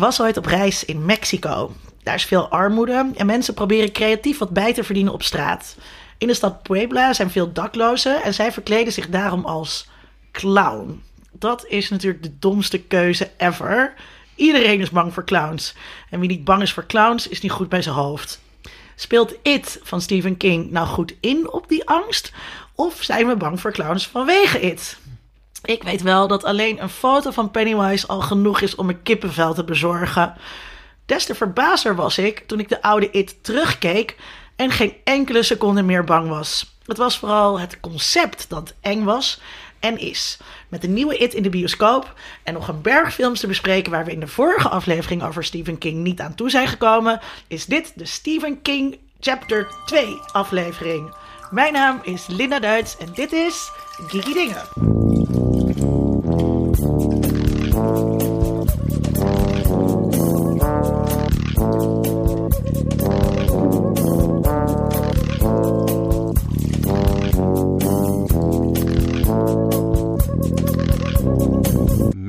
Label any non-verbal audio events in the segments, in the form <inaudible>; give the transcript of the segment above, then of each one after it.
was ooit op reis in Mexico. Daar is veel armoede en mensen proberen creatief wat bij te verdienen op straat. In de stad Puebla zijn veel daklozen en zij verkleden zich daarom als clown. Dat is natuurlijk de domste keuze ever. Iedereen is bang voor clowns. En wie niet bang is voor clowns, is niet goed bij zijn hoofd. Speelt It van Stephen King nou goed in op die angst? Of zijn we bang voor clowns vanwege It? Ik weet wel dat alleen een foto van Pennywise al genoeg is om een kippenvel te bezorgen. Des te verbaasder was ik toen ik de oude It terugkeek en geen enkele seconde meer bang was. Het was vooral het concept dat eng was en is. Met de nieuwe It in de bioscoop en nog een berg films te bespreken waar we in de vorige aflevering over Stephen King niet aan toe zijn gekomen, is dit de Stephen King Chapter 2 aflevering. Mijn naam is Linda Duits en dit is Geeky Dingen.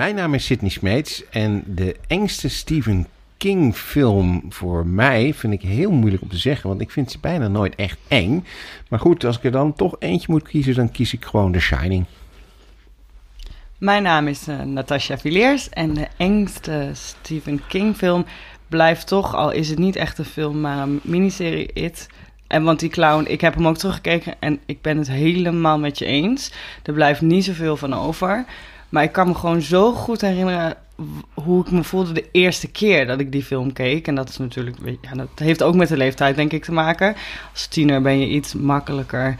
Mijn naam is Sidney Smeets en de engste Stephen King film voor mij vind ik heel moeilijk om te zeggen, want ik vind ze bijna nooit echt eng. Maar goed, als ik er dan toch eentje moet kiezen, dan kies ik gewoon The Shining. Mijn naam is uh, Natasha Villiers en de engste Stephen King film blijft toch, al is het niet echt een film, maar een miniserie It. En want die clown, ik heb hem ook teruggekeken en ik ben het helemaal met je eens. Er blijft niet zoveel van over. Maar ik kan me gewoon zo goed herinneren hoe ik me voelde de eerste keer dat ik die film keek. En dat is natuurlijk, ja, dat heeft ook met de leeftijd denk ik te maken. Als tiener ben je iets makkelijker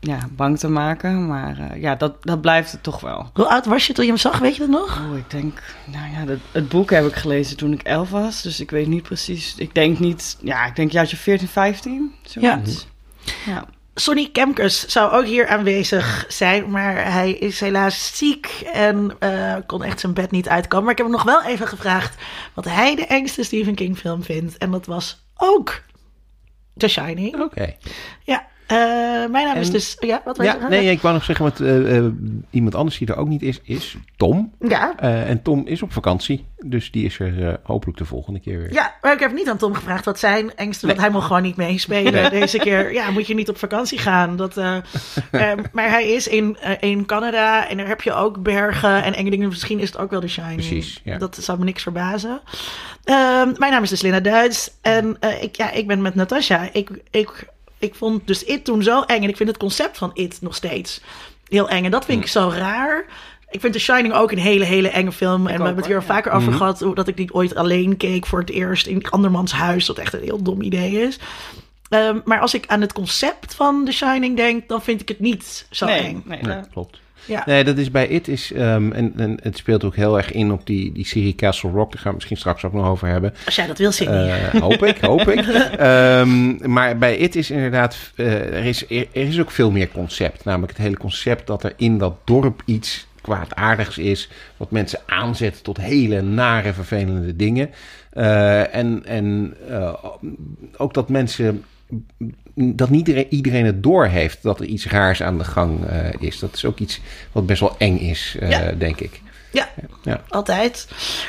ja, bang te maken. Maar uh, ja, dat, dat blijft het toch wel. Hoe oud was je toen je hem zag, weet je dat nog? Oh, ik denk, nou ja, dat, het boek heb ik gelezen toen ik elf was. Dus ik weet niet precies. Ik denk niet, ja, ik denk jaartje 14, 15. Zoiets. Ja. ja. Sonny Kemkes zou ook hier aanwezig zijn, maar hij is helaas ziek en uh, kon echt zijn bed niet uitkomen. Maar ik heb hem nog wel even gevraagd wat hij de engste Stephen King film vindt. En dat was ook The Shining. Oké. Ja, uh, mijn naam is dus. Ja, wat ja, je Nee, ik wou nog zeggen, wat uh, uh, iemand anders die er ook niet is, is Tom. Ja. en Tom is op vakantie, dus die is er hopelijk de volgende keer weer. Ja, maar ik heb niet aan Tom gevraagd wat zijn engste, want hij mocht gewoon niet meespelen deze keer. Ja, moet je niet op vakantie gaan. Dat, <laughs> maar hij is in, in Canada en daar heb je ook bergen en enge dingen. Misschien is het ook wel de Shining. Precies, ja. Dat zou me niks verbazen. Ehm, mijn naam is dus Linda Duits en ik, ja, ik ben met Natasja. Ik, ik ik vond dus It toen zo eng. En ik vind het concept van It nog steeds heel eng. En dat vind ik zo raar. Ik vind The Shining ook een hele, hele enge film. en we hebben het hier al vaker over mhm. gehad... dat ik die ooit alleen keek voor het eerst in andermans huis. Dat echt een heel dom idee is. Um, maar als ik aan het concept van The Shining denk... dan vind ik het niet zo eng. Nee, nee, klopt. Ja. Nee, dat is bij It is, um, en, en het speelt ook heel erg in op die, die serie Castle Rock. Daar gaan we misschien straks ook nog over hebben. Als jij dat wil, Sidney. Uh, hoop ik, hoop ik. Um, <laughs> maar bij It is inderdaad, uh, er, is, er is ook veel meer concept. Namelijk het hele concept dat er in dat dorp iets kwaadaardigs is. Wat mensen aanzet tot hele nare, vervelende dingen. Uh, en en ook dat mensen dat niet iedereen het door heeft dat er iets raars aan de gang uh, is. Dat is ook iets wat best wel eng is, uh, ja. denk ik. Ja, ja. altijd.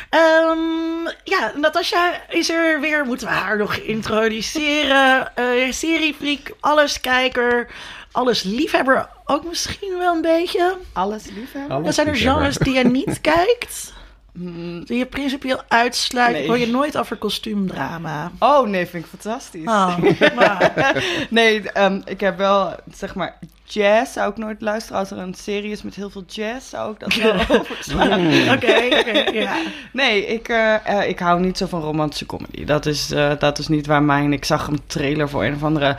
Um, ja, Natasja is er weer. Moeten we haar nog introduceren? Uh, seriefreak, alleskijker, alles liefhebber ook misschien wel een beetje. Alles liefhebber? Alles zijn er genres die je niet <laughs> kijkt? Mm. Die je principieel uitsluit, nee. hoor je nooit over kostuumdrama. Oh nee, vind ik fantastisch. Oh, <laughs> nee, um, ik heb wel, zeg maar, jazz zou ik nooit luisteren. Als er een serie is met heel veel jazz, zou ik dat wel <laughs> overslaan. Mm. Oké, oké, ja. Nee, ik, uh, uh, ik hou niet zo van romantische comedy. Dat is, uh, dat is niet waar mijn... Ik zag een trailer voor een of andere...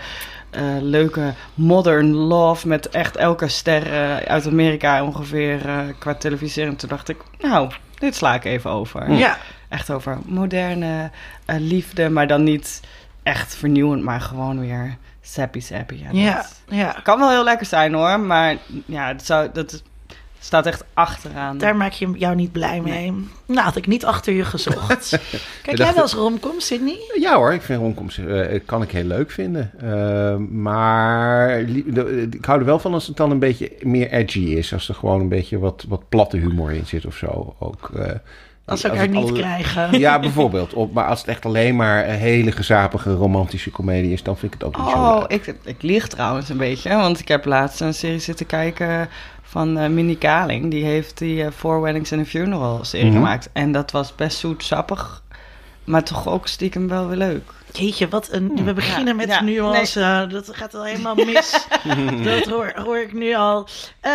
Uh, leuke modern love met echt elke ster uh, uit Amerika ongeveer uh, qua televisie. En toen dacht ik, nou, dit sla ik even over. Ja. Echt over moderne liefde, maar dan niet echt vernieuwend, maar gewoon weer sappy sappy. Ja, ja, ja. Kan wel heel lekker zijn hoor, maar ja, dat, zou, dat staat echt achteraan. Daar maak je jou niet blij mee. Nee. Nou, had ik niet achter je gezocht. <laughs> Kijk jij wel eens romcoms, Sydney? Ja hoor, ik vind romcoms uh, kan ik heel leuk vinden. Uh, maar ik hou er wel van als het dan een beetje meer edgy is. Als er gewoon een beetje wat, wat platte humor in zit of zo. Ook, uh, Als ze elkaar niet alle- krijgen. <laughs> Ja, bijvoorbeeld. Op, maar als het echt alleen maar een hele gezapige romantische komedie is, dan vind ik het ook niet zo Oh, ik, ik lieg trouwens een beetje. Want ik heb laatst een serie zitten kijken van eh Minnie Kaling. Die heeft die eh, Four Weddings and a Funeral serie Mhm. gemaakt. En dat was best zoetsappig. Maar toch ook stiekem wel weer leuk. Jeetje, wat een... We beginnen Ja, met ja, nuance. Dat gaat al helemaal mis. <laughs> dat hoor, hoor ik nu al. Eh,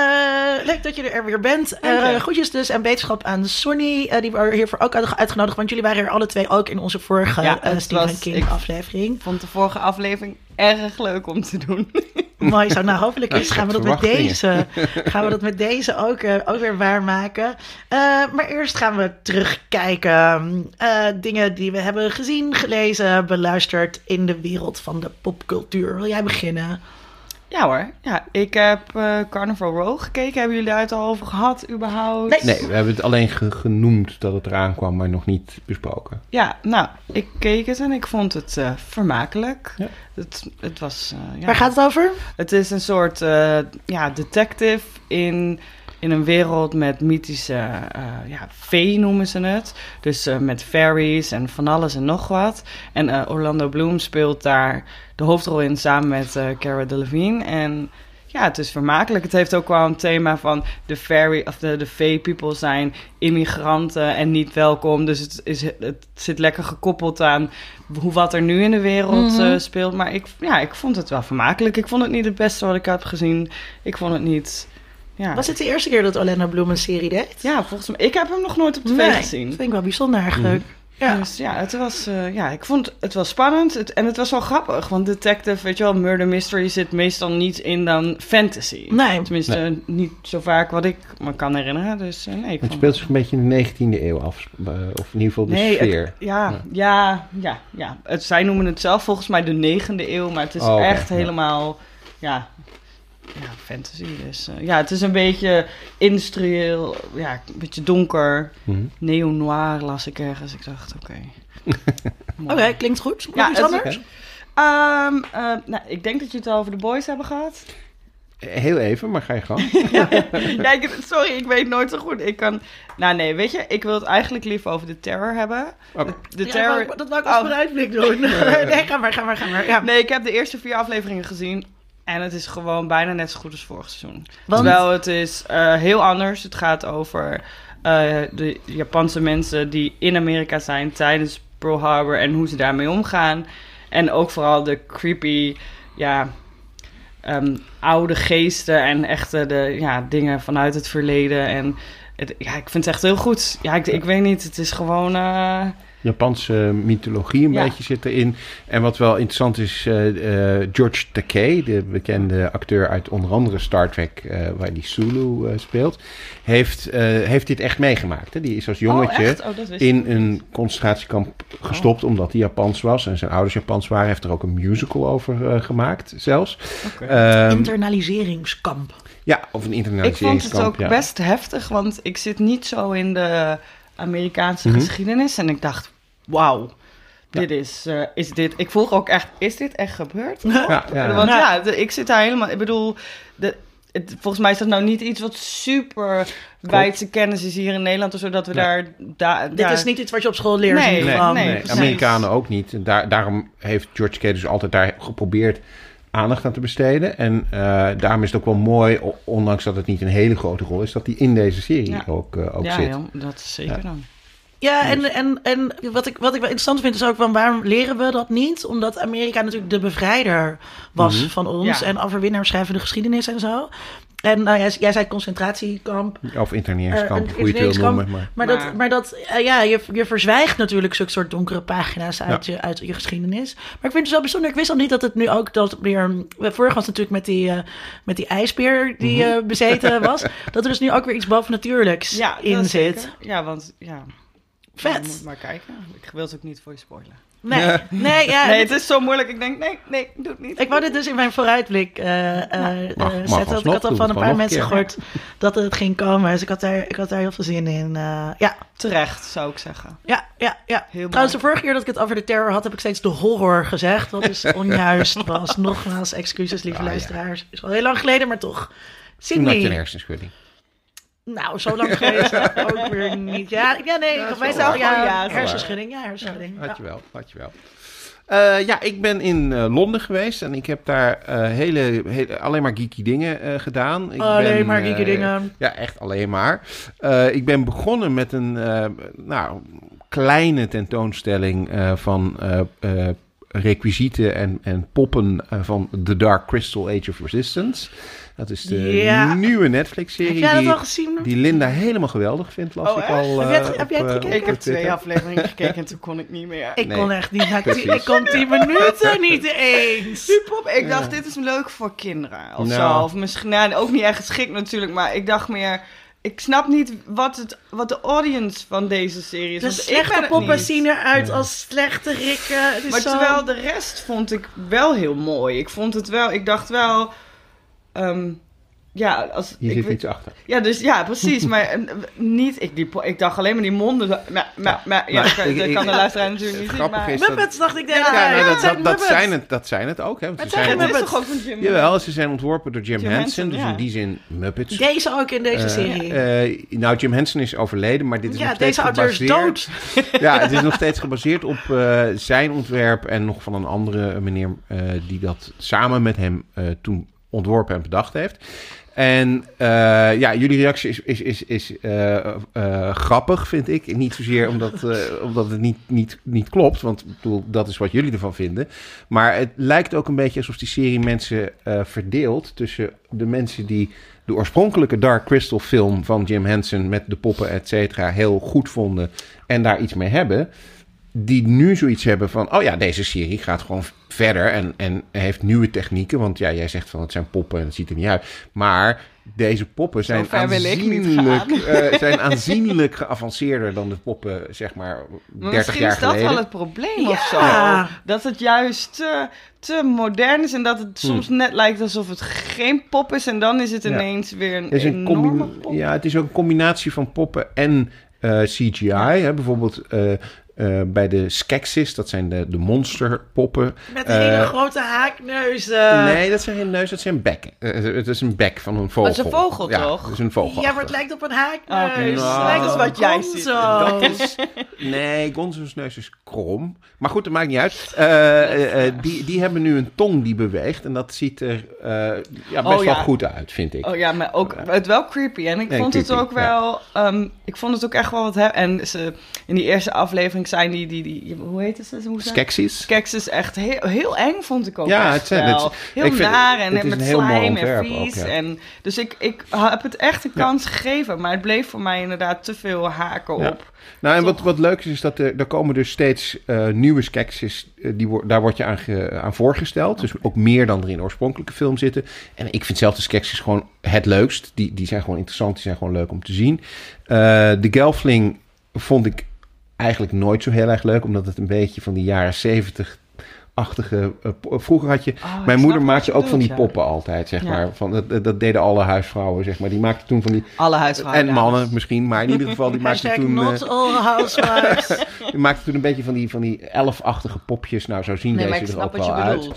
leuk dat je er weer bent. Eh groetjes dus en beterschap aan Sonny. eh, die we hiervoor ook uitgenodigd. Want jullie waren er alle twee ook in onze vorige Ja, eh, Stephen King ik- aflevering. Ik vond de vorige aflevering erg leuk om te doen. <laughs> Mooi zo. Nou, hopelijk is, gaan, we dat met deze, <laughs> gaan we dat met deze ook, eh, ook weer waarmaken. Eh, maar eerst gaan we terugkijken. Eh, dingen die we hebben gezien, gelezen, beluisterd in de wereld van de popcultuur. Wil jij beginnen? Ja hoor. Ja, ik heb eh, Carnival Row gekeken. Hebben jullie daar het al over gehad überhaupt? Nee. Nee, we hebben het alleen ge- genoemd dat het eraan kwam, maar nog niet besproken. Ja, nou, ik keek het en ik vond het eh, vermakelijk. Ja. Het, het was, eh, ja. Waar gaat het over? Het is een soort eh, ja, detective in, in een wereld met mythische eh ja, vee noemen ze het. Dus eh, met fairies en van alles en nog wat. En eh, Orlando Bloom speelt daar de hoofdrol in samen met Cara Delevingne. En ja, het is vermakelijk. Het heeft ook wel een thema van de fairy of de, de fee people zijn immigranten en niet welkom. Dus het, is, het zit lekker gekoppeld aan hoe wat er nu in de wereld Mhm. speelt. Maar ik, ja, ik vond het wel vermakelijk. Ik vond het niet het beste wat ik heb gezien. Ik vond het niet. Ja, Was het de eerste keer dat Orlando Bloom een serie deed? ja volgens mij. Ik heb hem nog nooit op tv Nee, gezien. Dat vind ik wel bijzonder eigenlijk. Ja. Dus ja, het was, eh, ja, ik vond het was spannend het, en het was wel grappig. Want detective, weet je wel, murder mystery zit meestal niet in dan fantasy. Nee. Tenminste, niet zo vaak wat ik me kan herinneren. Dus eh, nee, ik Het speelt zich een beetje in de 19e eeuw af, eh, of in ieder geval de Nee, het- sfeer. ja, ja, ja, ja. Het, zij noemen het zelf volgens mij de negende eeuw, maar het is Oh, echt ja. helemaal, ja, ja, fantasy. Dus eh, ja, het is een beetje industrieel, ja, een beetje donker, Mhm. neo-noir las ik ergens. Ik dacht, oké. <laughs> Oké, klinkt goed. Nog Ja, iets het- anders? Ehm, eh, nou, ik denk dat je het al over de boys hebben gehad. Heel even, maar ga je gang. <laughs> ja, ik, sorry, ik weet nooit zo goed. Ik kan, nou nee, weet je, ik wil het eigenlijk liever over de terror hebben. Oh. De, de Ja, terror... dat wou ik als Oh. vooruitblik doen. <laughs> nee, ga maar, ga maar, ga maar. Ja. Nee, ik heb de eerste vier afleveringen gezien. En het is gewoon bijna net zo goed als vorig seizoen. Want- Terwijl het is eh, heel anders. Het gaat over eh, de Japanse mensen die in Amerika zijn tijdens Pearl Harbor en hoe ze daarmee omgaan. En ook vooral de creepy, ja, ehm, oude geesten en echte de, ja, dingen vanuit het verleden. En het, ja, ik vind het echt heel goed. Ja, ik, ik weet niet, het is gewoon... eh, Japanse mythologie een Ja. beetje zit erin. En wat wel interessant is, eh, eh, George Takei, de bekende acteur uit onder andere Star Trek, eh, waar die Sulu eh, speelt, heeft, eh, heeft dit echt meegemaakt. Hè? Die is als jongetje oh, echt? Oh, in een concentratiekamp gestopt omdat hij Japans was en zijn ouders Japans waren. Hij heeft er ook een musical over gemaakt zelfs. Oké. Ehm, Internaliseringskamp. ja, of een Ik vond het internaliseringskamp. ook ja. best heftig, want ik zit niet zo in de Amerikaanse Mhm. geschiedenis. En ik dacht, wauw, Ja. dit is, eh, is dit... Ik vroeg ook echt, is dit echt gebeurd? Ja, ja. Want ja, de- ik zit daar helemaal... Ik bedoel, de, het, volgens mij is dat nou niet iets wat super wijdse kennis is hier in Nederland... zodat we Nee. daar... Da, Dit daar- is niet iets wat je op school leert. Nee, in ieder Nee, geval. nee. Amerikanen ook niet. Daar, daarom heeft George Takei dus altijd daar geprobeerd aandacht aan te besteden. En eh, daarom is het ook wel mooi, ondanks dat het niet een hele grote rol is, dat hij in deze serie Ja. ook, eh, ook ja, zit. joh, dat is zeker Ja. dan. Ja, en, en, en wat, ik, wat ik wel interessant vind is ook, van waarom leren we dat niet? Omdat Amerika natuurlijk de bevrijder was Mhm. van ons. Ja. En overwinnaars schrijven de geschiedenis en zo. En nou, jij, jij zei concentratiekamp. Of interneringskamp, een hoe je het wil noemen. Maar. Maar, Maar- dat, maar dat eh, ja, je, je verzwijgt natuurlijk zulke soort donkere pagina's uit, je, uit je geschiedenis. Maar ik vind het wel bijzonder. Ik wist al niet dat het nu ook dat weer. Vorig was natuurlijk met die, eh, met die ijsbeer die Mhm. eh, bezeten <laughs> was. dat er dus nu ook weer iets bovennatuurlijks Ja, dat in zeker. zit. Ja, want ja... Vet. Moet maar kijken. Ik wil het ook niet voor je spoilen. Nee, Ja. nee, ja. nee, het is zo moeilijk. Ik denk, nee, nee, doe het niet. Ik wou dit dus in mijn vooruitblik eh, eh, eh, mag zetten. Ik had al van een paar mensen gehoord dat het ging komen. Dus ik had daar, ik had daar heel veel zin in. eh, ja, Terecht, zou ik zeggen. ja, ja, ja. Heel Trouwens, de vorige keer dat ik het over de terror had, heb ik steeds de horror gezegd. Wat dus <laughs> onjuist was. Nogmaals, excuses, lieve Ah, ja. luisteraars. Is al heel lang geleden, maar toch. Toen had je een Sydney, hersenschudding. Nou, zo lang geweest ook weer niet. Ja, ja nee, Ja, wij zijn ja, Ja, hersenschudding. Ja, hersenschudding. Had je wel, had je wel. Eh, ja, ik ben in eh, Londen geweest en ik heb daar eh, hele, hele, alleen maar geeky dingen gedaan. Ik Alleen ben, maar geeky dingen. Ja, echt alleen maar. Ik ben begonnen met een nou, kleine tentoonstelling van requisieten en, en poppen van The Dark Crystal Age of Resistance. Dat is de Ja. nieuwe Heb Netflix-serie jij dat die, al gezien? die Linda helemaal geweldig vindt, las Oh, ik al. Heb jij het- eh, heb jij het op, eh, gekeken? Ik heb twee afleveringen <laughs> gekeken en toen kon ik niet meer. Ik Nee. kon echt niet naar Precies. Ik kon 10 minuten niet eens. Die pop, ik dacht, Ja. dit is leuk voor kinderen of Nou. zo. Of misschien, nou, ook niet echt geschikt natuurlijk, maar ik dacht meer... Ik snap niet wat, het, wat de audience van deze serie is. De slechte het poppen niet. zien eruit Ja. als slechte rikken. Maar zo... terwijl de rest vond ik wel heel mooi. Ik vond het wel, ik dacht wel... ehm, ja, als, Hier ik zit weet- iets achter. ja, dus ja, precies. maar niet, ik, die, ik dacht alleen maar die monden. Maar, maar, maar, ja, dat kan, ik- dat ik- kan de luisteraar natuurlijk niet zien. Grappig Maar, is dat- Muppets dacht ik de Ja, hele Ja, tijd. nee, dat, dat, zijn het, dat zijn het ook. Hè, want Het ze zijn zijn, toch ook van Jim? Jawel, ze zijn ontworpen door Jim, Jim Henson, Henson, dus ja. in die zin Muppets. Deze ook in deze Eh, serie. eh, nou, Jim Henson is overleden, maar dit is ja, nog steeds deze auteur is gebaseerd... dood. <laughs> Ja, het is nog steeds gebaseerd op eh, zijn ontwerp en nog van een andere meneer eh, die dat samen met hem eh, toen ontworpen en bedacht heeft. En eh, ja, jullie reactie is, is, is, is eh, eh, grappig, vind ik. Niet zozeer omdat, <laughs> omdat het niet, niet, niet klopt, want bedoel, dat is wat jullie ervan vinden. Maar het lijkt ook een beetje alsof die serie mensen verdeelt tussen de mensen die de oorspronkelijke Dark Crystal film van Jim Henson met de poppen, et cetera, heel goed vonden en daar iets mee hebben. Die nu zoiets hebben van, oh ja, deze serie gaat gewoon verder en, en heeft nieuwe technieken. Want ja, jij zegt van het zijn poppen en het ziet er niet uit. Maar deze poppen zijn aanzienlijk, eh, zijn aanzienlijk geavanceerder dan de poppen, zeg maar, 30 Maar misschien jaar is dat geleden. wel het probleem of zo. Ja. Dat het juist te, te modern is en dat het soms net lijkt alsof het geen pop is en dan is het. Ja. ineens weer een, Het is een enorme pop. ja, het is ook een combinatie van poppen en eh, CGI. Hè? Bijvoorbeeld eh, eh, bij de Skeksis, dat zijn de, de monsterpoppen. Met Eh, hele grote haakneuzen. nee, dat zijn geen neus, dat zijn bekken. Eh, het is een bek van een vogel. Dat is een vogel, ja, toch? Het is een vogel. Ja, maar het lijkt op een haakneus. Het Nou, lijkt op is wat jij ziet. Dat is, <laughs> nee, Gonzo's neus is krom. Maar goed, dat maakt niet uit. Eh, eh, eh, die, die hebben nu een tong die beweegt. En dat ziet er eh, ja, best Oh, wel goed uit, vind ik. Oh ja, maar ook het wel creepy. En ik Nee, vond het ook wel. ehm, ik vond het ook echt wel wat. En ze, in die eerste aflevering zijn die. die, die hoe heet zijn- Skeksis. Keks is echt heel, heel eng, vond ik ook. Ja, echt het zijn- wel. het- heel ik vind- naar en het met slijm en vies. ook, ja. en, dus ik, ik heb het echt een kans gegeven, maar het bleef voor mij inderdaad te veel haken Ja. op. Nou, en wat, Toch? wat leuk is, is dat er, er komen dus steeds eh, nieuwe skeksis. eh, die daar word je aan, ge- aan voorgesteld. Dus ook meer dan er in de oorspronkelijke film zitten. En ik vind zelf de skeksis gewoon het leukst. Die, die zijn gewoon interessant, die zijn gewoon leuk om te zien. Eh, de Gelfling vond ik eigenlijk nooit zo heel erg leuk. Omdat het een beetje van die jaren zeventig... Achtige, eh, vroeger had je. Oh, mijn moeder maakte je ook van die ja. poppen altijd, zeg maar. Van, dat, dat deden alle huisvrouwen, zeg maar. Die maakten toen van die. Alle huisvrouwen. En mannen misschien, maar in ieder geval, die <laughs> maakten Hashtag toen. eh, not all housewives. <laughs> die maakte toen een beetje van die, van die elfachtige popjes. Nou, zo zien Nee, deze er ook wel uit.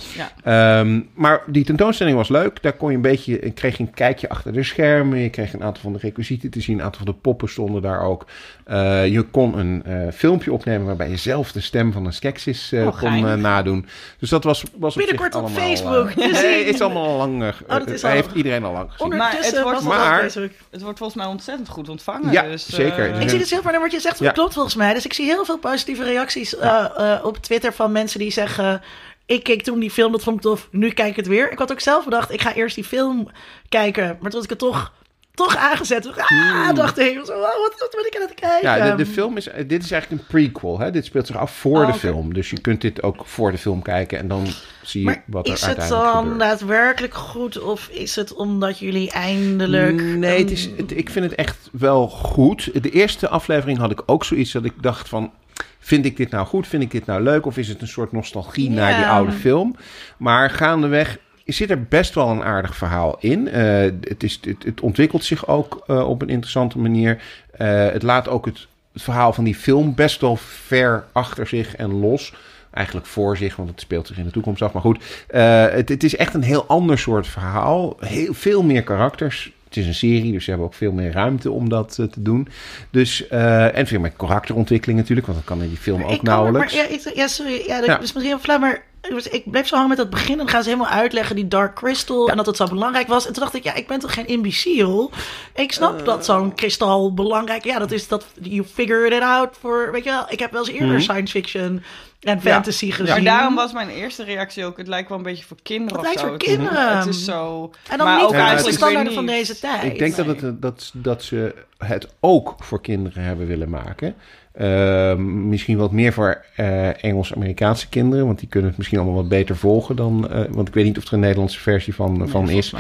Ehm, maar die tentoonstelling was leuk. Daar kon je een beetje, je kreeg een kijkje achter de schermen. Je kreeg een aantal van de requisieten te zien. Een aantal van de poppen stonden daar ook. Eh, je kon een eh, filmpje opnemen waarbij je zelf de stem van een Skeksis eh, Oh, kon geinig. Dus dat was, was op zich Binnenkort op allemaal, Facebook eh, nee, zien. is allemaal al lang. eh, dat is eh, al- heeft iedereen al lang gezien. Ondertussen Maar het wordt- was het maar-. Het wordt volgens mij ontzettend goed ontvangen. Ja, dus, eh, zeker. Ik zie het heel vaak, wat je zegt, Ja. klopt volgens mij. Dus ik zie heel veel positieve reacties eh, eh, op Twitter van mensen die zeggen... Ik keek toen die film, dat vond ik tof, nu kijk ik het weer. Ik had ook zelf bedacht, ik ga eerst die film kijken. Maar toen had ik het toch, toch aangezet. Ah, dacht ik, wow, wat, wat ben ik aan het kijken? Hmm. Ja, de, de film is, dit is eigenlijk een prequel. Hè? Dit speelt zich af voor Oh, de film. Dus je kunt dit ook voor de film kijken en dan zie je wat er is het uiteindelijk dan gebeurt. daadwerkelijk goed of is het omdat jullie eindelijk... Nee, het is, het- ik vind het echt wel goed. De eerste aflevering had ik ook zoiets dat ik dacht van... Vind ik dit nou goed? Vind ik dit nou leuk? Of is het een soort nostalgie naar die oude film? Maar gaandeweg zit er best wel een aardig verhaal in. Eh, het, is, het, het ontwikkelt zich ook eh, op een interessante manier. Eh, het laat ook het, het verhaal van die film best wel ver achter zich en los. Eigenlijk voor zich, want het speelt zich in de toekomst af. Maar goed, het, het is echt een heel ander soort verhaal. Heel veel meer karakters het is een serie, dus ze hebben ook veel meer ruimte om dat eh, te doen. Dus, eh, en veel meer karakterontwikkeling natuurlijk, want dat kan in die film ook nauwelijks. Maar, ja, ik, ja, sorry. Ja, dat Ja. is misschien wel flauw, maar ik bleef zo hangen met dat begin. En dan gaan ze helemaal uitleggen die Dark Crystal en dat het zo belangrijk was. En toen dacht ik, ja, ik ben toch geen imbeciel? Ik snap Eh. dat zo'n kristal belangrijk... Ja, dat is dat... You figured it out voor... Weet je wel, ik heb wel eens eerder Mhm. science fiction en fantasy gezien. Maar daarom was mijn eerste reactie ook, het lijkt wel een beetje voor kinderen Het of lijkt zo. voor Het is- kinderen. Het is zo... En dan maar niet ook volgens het de standaarden van deze tijd. Ik denk dat, het, dat, dat ze het ook voor kinderen hebben willen maken. Eh, misschien wat meer voor eh, Engels-Amerikaanse kinderen, want die kunnen het misschien allemaal wat beter volgen dan. eh, want ik weet niet of er een Nederlandse versie van, Nee, van is.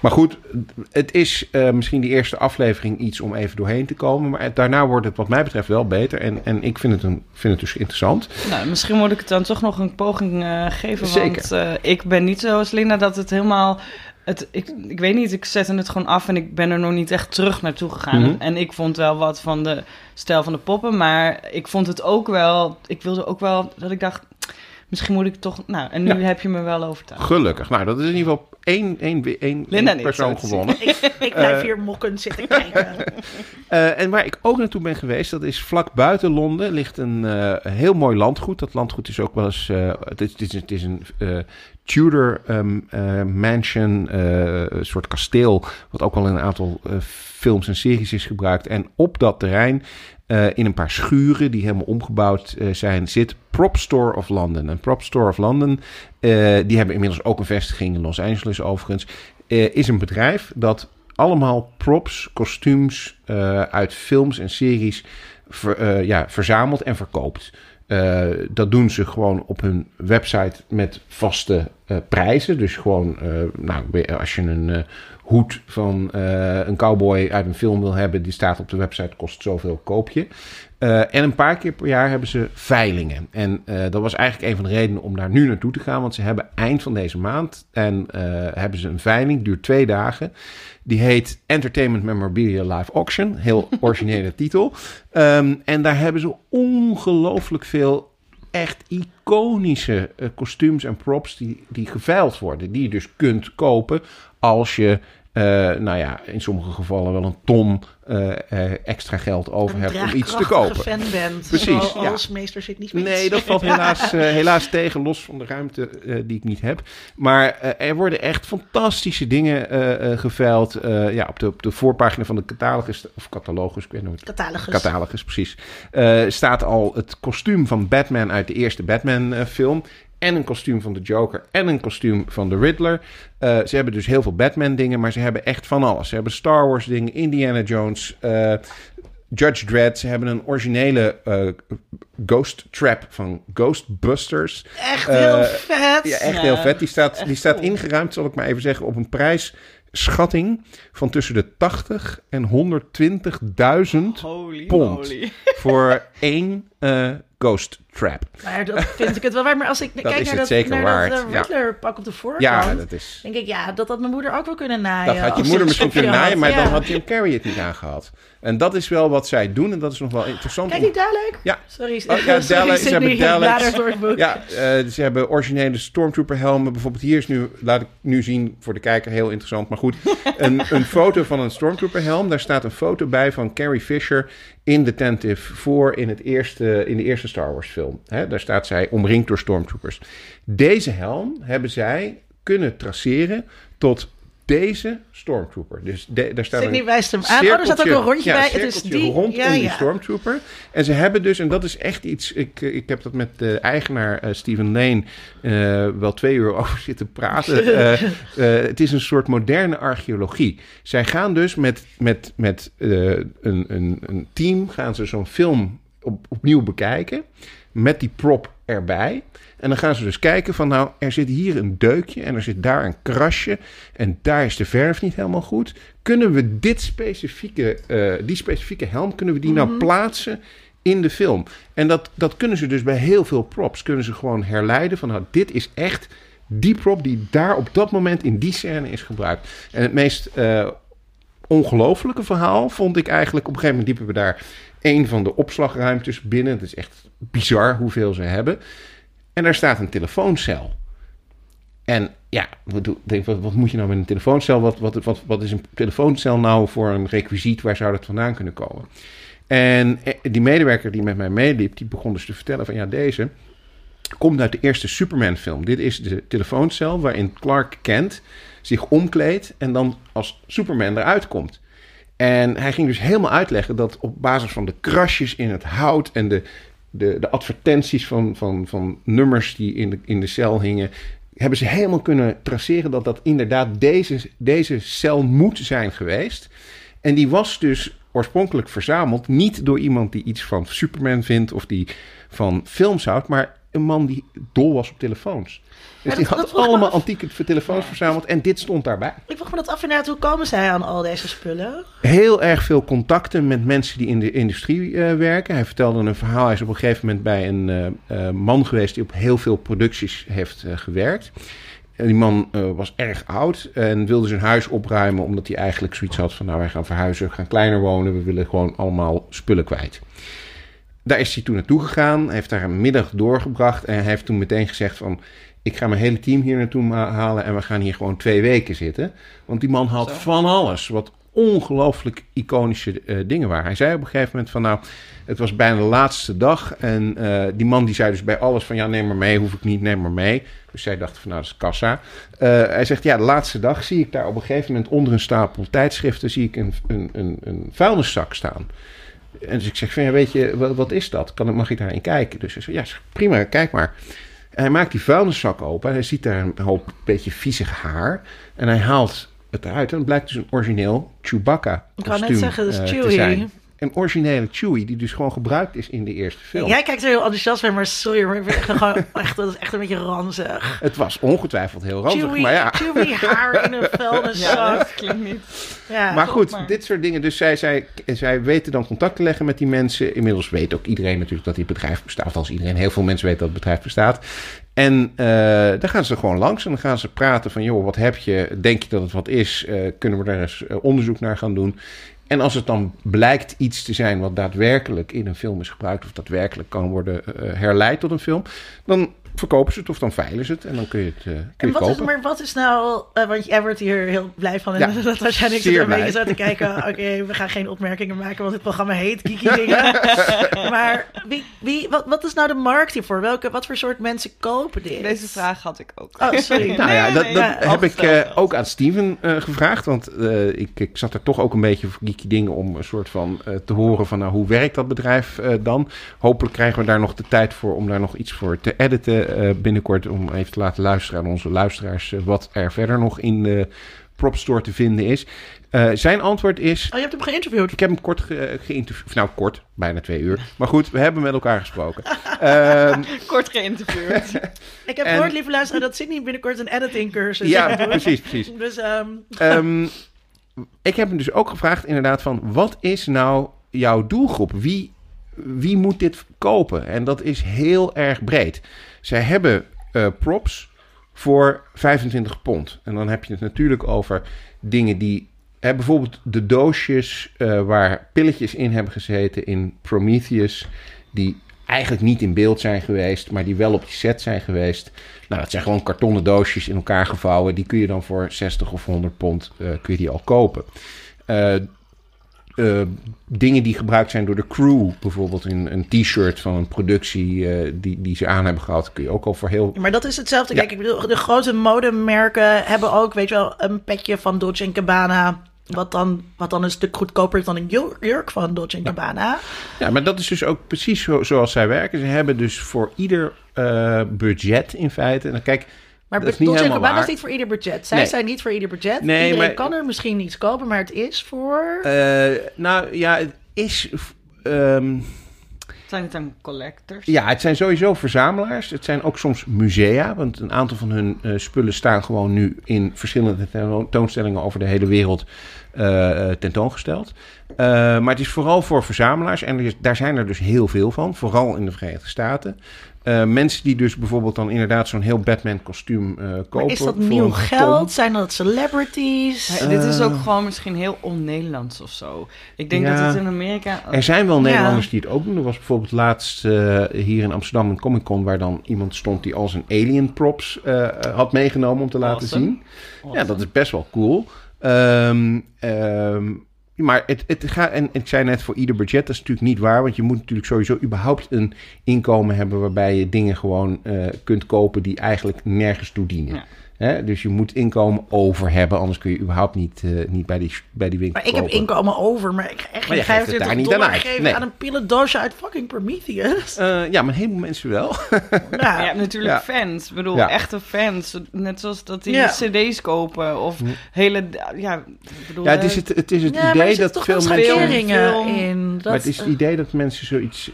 Maar goed, het is eh, misschien die eerste aflevering iets om even doorheen te komen. Maar daarna wordt het, wat mij betreft, wel beter. En, en ik vind het, een, vind het dus interessant. Nou, misschien moet ik het dan toch nog een poging geven. Zeker. Want ik ben niet zoals Linda dat het helemaal... Het, ik, ik weet niet, ik zette het gewoon af en ik ben er nog niet echt terug naartoe gegaan. Mhm. En ik vond wel wat van de stijl van de poppen, maar ik vond het ook wel... Ik wilde ook wel dat ik dacht, misschien moet ik toch... Nou, en nu Ja. heb je me wel overtuigd. Gelukkig. Nou, dat is in ieder geval één, één, één, Linda één persoon gewonnen. Ik, ik blijf Eh, hier mokkend zitten kijken. <laughs> Eh, en waar ik ook naartoe ben geweest, dat is vlak buiten Londen, ligt een eh, heel mooi landgoed. Dat landgoed is ook wel eens, eh, het, is, het is, het is een eh, Tudor ehm, eh, mansion, eh, een soort kasteel, wat ook wel in een aantal eh, films en series is gebruikt. En op dat terrein, eh, in een paar schuren die helemaal omgebouwd eh, zijn, zit Prop Store of London. En Prop Store of London, eh, die hebben inmiddels ook een vestiging in Los Angeles overigens, is een bedrijf dat allemaal props, kostuums uit films en series ja, verzamelt en verkoopt. Dat doen ze gewoon op hun website met vaste prijzen. Dus gewoon, eh, nou, als je een hoed van eh, een cowboy uit een film wil hebben, die staat op de website, kost zoveel, koop je. Eh, en een paar keer per jaar hebben ze veilingen. En eh, dat was eigenlijk een van de redenen om daar nu naartoe te gaan. Want ze hebben eind van deze maand en, hebben ze een veiling, duurt twee dagen. Die heet Entertainment Memorabilia Live Auction. Heel <laughs> originele titel. Ehm, en daar hebben ze ongelooflijk veel echt iconische kostuums en props die, die geveild worden. Die je dus kunt kopen als je, nou ja, in sommige gevallen wel een ton eh, eh, extra geld over hebt om iets te kopen. fan bent. Precies, Zoals meester Sidney Smith. Nee, dat valt helaas, eh, helaas tegen, los van de ruimte eh, die ik niet heb. Maar eh, er worden echt fantastische dingen eh, eh, geveild. Eh, ja, op de, op de voorpagina van de catalogus, of catalogus, ik weet nooit. Catalogus. Catalogus, precies. eh, staat al het kostuum van Batman uit de eerste Batman-film. En een kostuum van de Joker en een kostuum van de Riddler. Eh, ze hebben dus heel veel Batman-dingen, maar ze hebben echt van alles. Ze hebben Star Wars-dingen, Indiana Jones, eh, Judge Dredd. Ze hebben een originele eh, Ghost Trap van Ghostbusters. Echt heel vet. Ja, echt Ja, heel vet. Die staat, echt die staat ingeruimd, zal ik maar even zeggen, op een prijsschatting van tussen de 80 en 120.000 Holy Pond. moly. voor <laughs> één eh, Ghost Trap. Maar dat vind ik het wel waard. Maar als ik <laughs> kijk is naar het dat, zeker naar waard, dat eh. Riddler pak op de voorkant, Ja, dat is... denk ik ja, dat had mijn moeder ook wel kunnen naaien. Dat had je moeder misschien kunnen <laughs> naaien, had, maar ja. dan had Jim Carrey het niet aangehad. En dat is wel wat zij doen en dat is nog wel interessant. Kijk die duidelijk? Ja. Sorry, Oh, ja, <laughs> sorry Daleks, ze hebben Daleks. Ja, eh, ze hebben originele Stormtrooper helmen. Bijvoorbeeld hier is nu, laat ik nu zien voor de kijker, heel interessant. Maar goed, een, een foto van een Stormtrooper helm. Daar staat een foto bij van Carrie Fisher in Detentive voor in, het eerste, in de eerste Star Wars film. Daar staat zij omringd door Stormtroopers. Deze helm hebben zij kunnen traceren tot deze Stormtrooper. Dus de, daar staat Sydney een wijst hem aan. Oh, er staat ook een rondje ja, bij. Het is die. rondom ja, die. Stormtrooper. En ze hebben dus, en dat is echt iets... Ik, eh, ik heb dat met de eigenaar eh, Steven Lane eh, wel twee uur <laughs> over zitten praten. <laughs> Het is een soort moderne archeologie. Zij gaan dus met, met, met een, een, een team... gaan ze zo'n film op, opnieuw bekijken... met die prop erbij... En dan gaan ze dus kijken van nou, er zit hier een deukje en er zit daar een krasje en daar is de verf niet helemaal goed. Kunnen we dit specifieke, eh, die specifieke helm, kunnen we die nou plaatsen in de film? En dat, dat kunnen ze dus bij heel veel props, kunnen ze gewoon herleiden van nou, dit is echt die prop die daar op dat moment in die scène is gebruikt. En het meest eh, ongelofelijke verhaal vond ik eigenlijk, op een gegeven moment liepen we daar een van de opslagruimtes binnen. Het is echt bizar hoeveel ze hebben. En daar staat een telefooncel. En ja, wat, moet je nou met een telefooncel? Wat, wat, wat, wat is een telefooncel nou voor een requisiet? Waar zou dat vandaan kunnen komen? En eh, die medewerker die met mij meeliep, die begon dus te vertellen van ja, deze komt uit de eerste Superman-film. Dit is de telefooncel waarin Clark Kent zich omkleedt en dan als Superman eruit komt. En hij ging dus helemaal uitleggen dat op basis van de krasjes in het hout en de, de, de advertenties van, van, van nummers die in de, in de cel hingen, hebben ze helemaal kunnen traceren dat dat inderdaad deze, deze cel moet zijn geweest. En die was dus oorspronkelijk verzameld niet door iemand die iets van Superman vindt of die van films houdt, maar een man die dol was op telefoons. Dus die had allemaal antieke telefoons verzameld en dit stond daarbij. Ik vroeg me dat af inderdaad, hoe komen zij aan al deze spullen? Heel erg veel contacten met mensen die in de industrie eh, werken. Hij vertelde een verhaal. Hij is op een gegeven moment bij een eh, eh, man geweest die op heel veel producties heeft gewerkt. En die man was erg oud en wilde zijn huis opruimen omdat hij eigenlijk zoiets had van nou wij gaan verhuizen, we gaan kleiner wonen, we willen gewoon allemaal spullen kwijt. Daar is hij toen naartoe gegaan, heeft daar een middag doorgebracht en hij heeft toen meteen gezegd van ik ga mijn hele team hier naartoe halen en we gaan hier gewoon twee weken zitten. Want die man had Zo. van alles, wat ongelooflijk iconische eh, dingen waren. Hij zei op een gegeven moment van nou, het was bijna de laatste dag en eh, die man die zei dus bij alles van ja neem maar mee, hoef ik niet, neem maar mee. Dus zij dacht van nou dat is kassa. Eh, hij zegt ja de laatste dag zie ik daar op een gegeven moment onder een stapel tijdschriften zie ik een, een, een, een vuilniszak staan. En dus ik zeg van ja weet je wat, wat is dat? Kan, mag ik daarin kijken? Dus hij zei ja prima kijk maar. En hij maakt die vuilniszak open. Hij ziet daar een hoop beetje viezig haar. En hij haalt het eruit. En het blijkt dus een origineel Chewbacca Ik wou net zeggen, dat is eh, Chewie. Een originele Chewie die dus gewoon gebruikt is in de eerste film. Jij kijkt er heel enthousiast bij, maar sorry, maar gewoon <laughs> echt, dat is echt een beetje ranzig. Het was ongetwijfeld heel ranzig, Chewie, maar ja. Chewie haar in een <laughs> Ja, vuilniszak. dat klinkt niet. Ja, Maar goed, maar- dit soort dingen. Dus zij, zij, zij weten dan contact te leggen met die mensen. Inmiddels weet ook iedereen natuurlijk dat dit bedrijf bestaat. Of als iedereen, heel veel mensen weten dat het bedrijf bestaat. En eh dan gaan ze er gewoon langs en dan gaan ze praten van... joh, wat heb je? Denk je dat het wat is? Eh, kunnen we daar eens eh, onderzoek naar gaan doen? En als het dan blijkt iets te zijn wat daadwerkelijk in een film is gebruikt... of daadwerkelijk kan worden eh, herleid tot een film... dan verkopen ze het of dan veilen ze het en dan kun je het, eh, kun je En het wat is, kopen. maar wat is nou, eh, want jij wordt hier heel blij van. En Ja, <laughs> dat waarschijnlijk zit zeer er een beetje zo te kijken. <laughs> Oké, we gaan geen opmerkingen maken, want dit programma heet Kiki Dingen. <laughs> maar wie, wie, wat, wat is nou de markt hiervoor? Welke, wat voor soort mensen kopen dit? Deze vraag had ik ook. Oh, sorry. Nou ja, Nee, dat, nee, dat ja, heb ik eh, ook aan Steven eh, gevraagd. Want eh, ik, ik zat er toch ook een beetje voor geeky dingen om een soort van eh, te horen van nou, hoe werkt dat bedrijf eh, dan. Hopelijk krijgen we daar nog de tijd voor om daar nog iets voor te editen binnenkort. Om even te laten luisteren aan onze luisteraars eh, wat er verder nog in de prop store te vinden is. Eh, zijn antwoord is... Oh, je hebt hem geïnterviewd. Ik heb hem kort ge- geïnterviewd. Nou, kort. Bijna twee uur. Maar goed, we hebben met elkaar gesproken. <laughs> Ehm, <laughs> Kort geïnterviewd. <laughs> Ik heb En- gehoord, lieve luisteraar, dat Sydney binnenkort een editing cursus ja, precies, precies. Dus ehm, Ehm, ik heb hem dus ook gevraagd inderdaad van... wat is nou jouw doelgroep? Wie, wie moet dit kopen? En dat is heel erg breed. Zij hebben eh, props voor 25 pond. En dan heb je het natuurlijk over dingen die... Hè, bijvoorbeeld de doosjes eh, waar pilletjes in hebben gezeten in Prometheus... die eigenlijk niet in beeld zijn geweest... maar die wel op die set zijn geweest... Nou, dat zijn gewoon kartonnen doosjes in elkaar gevouwen. Die kun je dan voor 60 of 100 pond eh, kun je die al kopen. Eh, eh, dingen die gebruikt zijn door de crew, bijvoorbeeld een, een t-shirt van een productie eh, die, die ze aan hebben gehad, kun je ook al voor heel. Maar dat is hetzelfde. Ja. Kijk, ik bedoel, de grote modemerken hebben ook, weet je wel, een petje van Dolce Gabbana. Wat dan, wat dan een stuk goedkoper is dan een jur- jurk van Dolce Gabbana. Ja, maar dat is dus ook precies zo, zoals zij werken. Ze hebben dus voor ieder eh, budget in feite. En dan kijk, Maar dat is niet helemaal is waar. niet voor ieder budget. Zij Nee. zijn niet voor ieder budget. Nee, Iedereen maar- kan er misschien iets kopen, maar het is voor... Eh, nou ja, het is. ehm, Zijn het dan collectors? Ja, het zijn sowieso verzamelaars. Het zijn ook soms musea, want een aantal van hun eh, spullen staan gewoon nu in verschillende tentoonstellingen over de hele wereld eh, eh, tentoongesteld. Eh, maar het is vooral voor verzamelaars en er is- daar zijn er dus heel veel van, vooral in de Verenigde Staten. Eh, mensen die dus bijvoorbeeld dan inderdaad zo'n heel Batman kostuum eh, kopen. Maar is dat voor nieuw geld? ton. Zijn dat celebrities? Ja, dit is ook Eh. gewoon misschien heel on-Nederlands of zo. Ik denk Ja. dat het in Amerika... Er zijn wel Ja. Nederlanders die het ook doen. Er was bijvoorbeeld laatst eh, hier in Amsterdam een Comic Con waar dan iemand stond die al zijn alien props eh, had meegenomen om te laten Awesome. zien. Ja, dat is best wel cool. Ehm, ehm, maar het, het gaat, en ik zei net voor ieder budget, dat is natuurlijk niet waar. Want je moet natuurlijk sowieso überhaupt een inkomen hebben waarbij je dingen gewoon eh, kunt kopen die eigenlijk nergens toe dienen. Hè? Dus je moet inkomen over hebben, anders kun je überhaupt niet, eh, niet bij, die, bij die winkel Maar ik heb inkomen over, maar ik ga echt geen geeft het 25 daar niet dollar aan geven Nee. aan een pillendoosje uit fucking Prometheus. Eh, ja, maar een heleboel mensen wel. <laughs> Ja. Maar je hebt natuurlijk Ja. fans. Ik bedoel, Ja. echte fans. Net zoals dat die Ja. cd's kopen. Of hele... Ja, bedoel, Ja, het is eh, het, het, is het idee dat toch veel mensen... in. Dat, Maar het is het idee dat mensen zoiets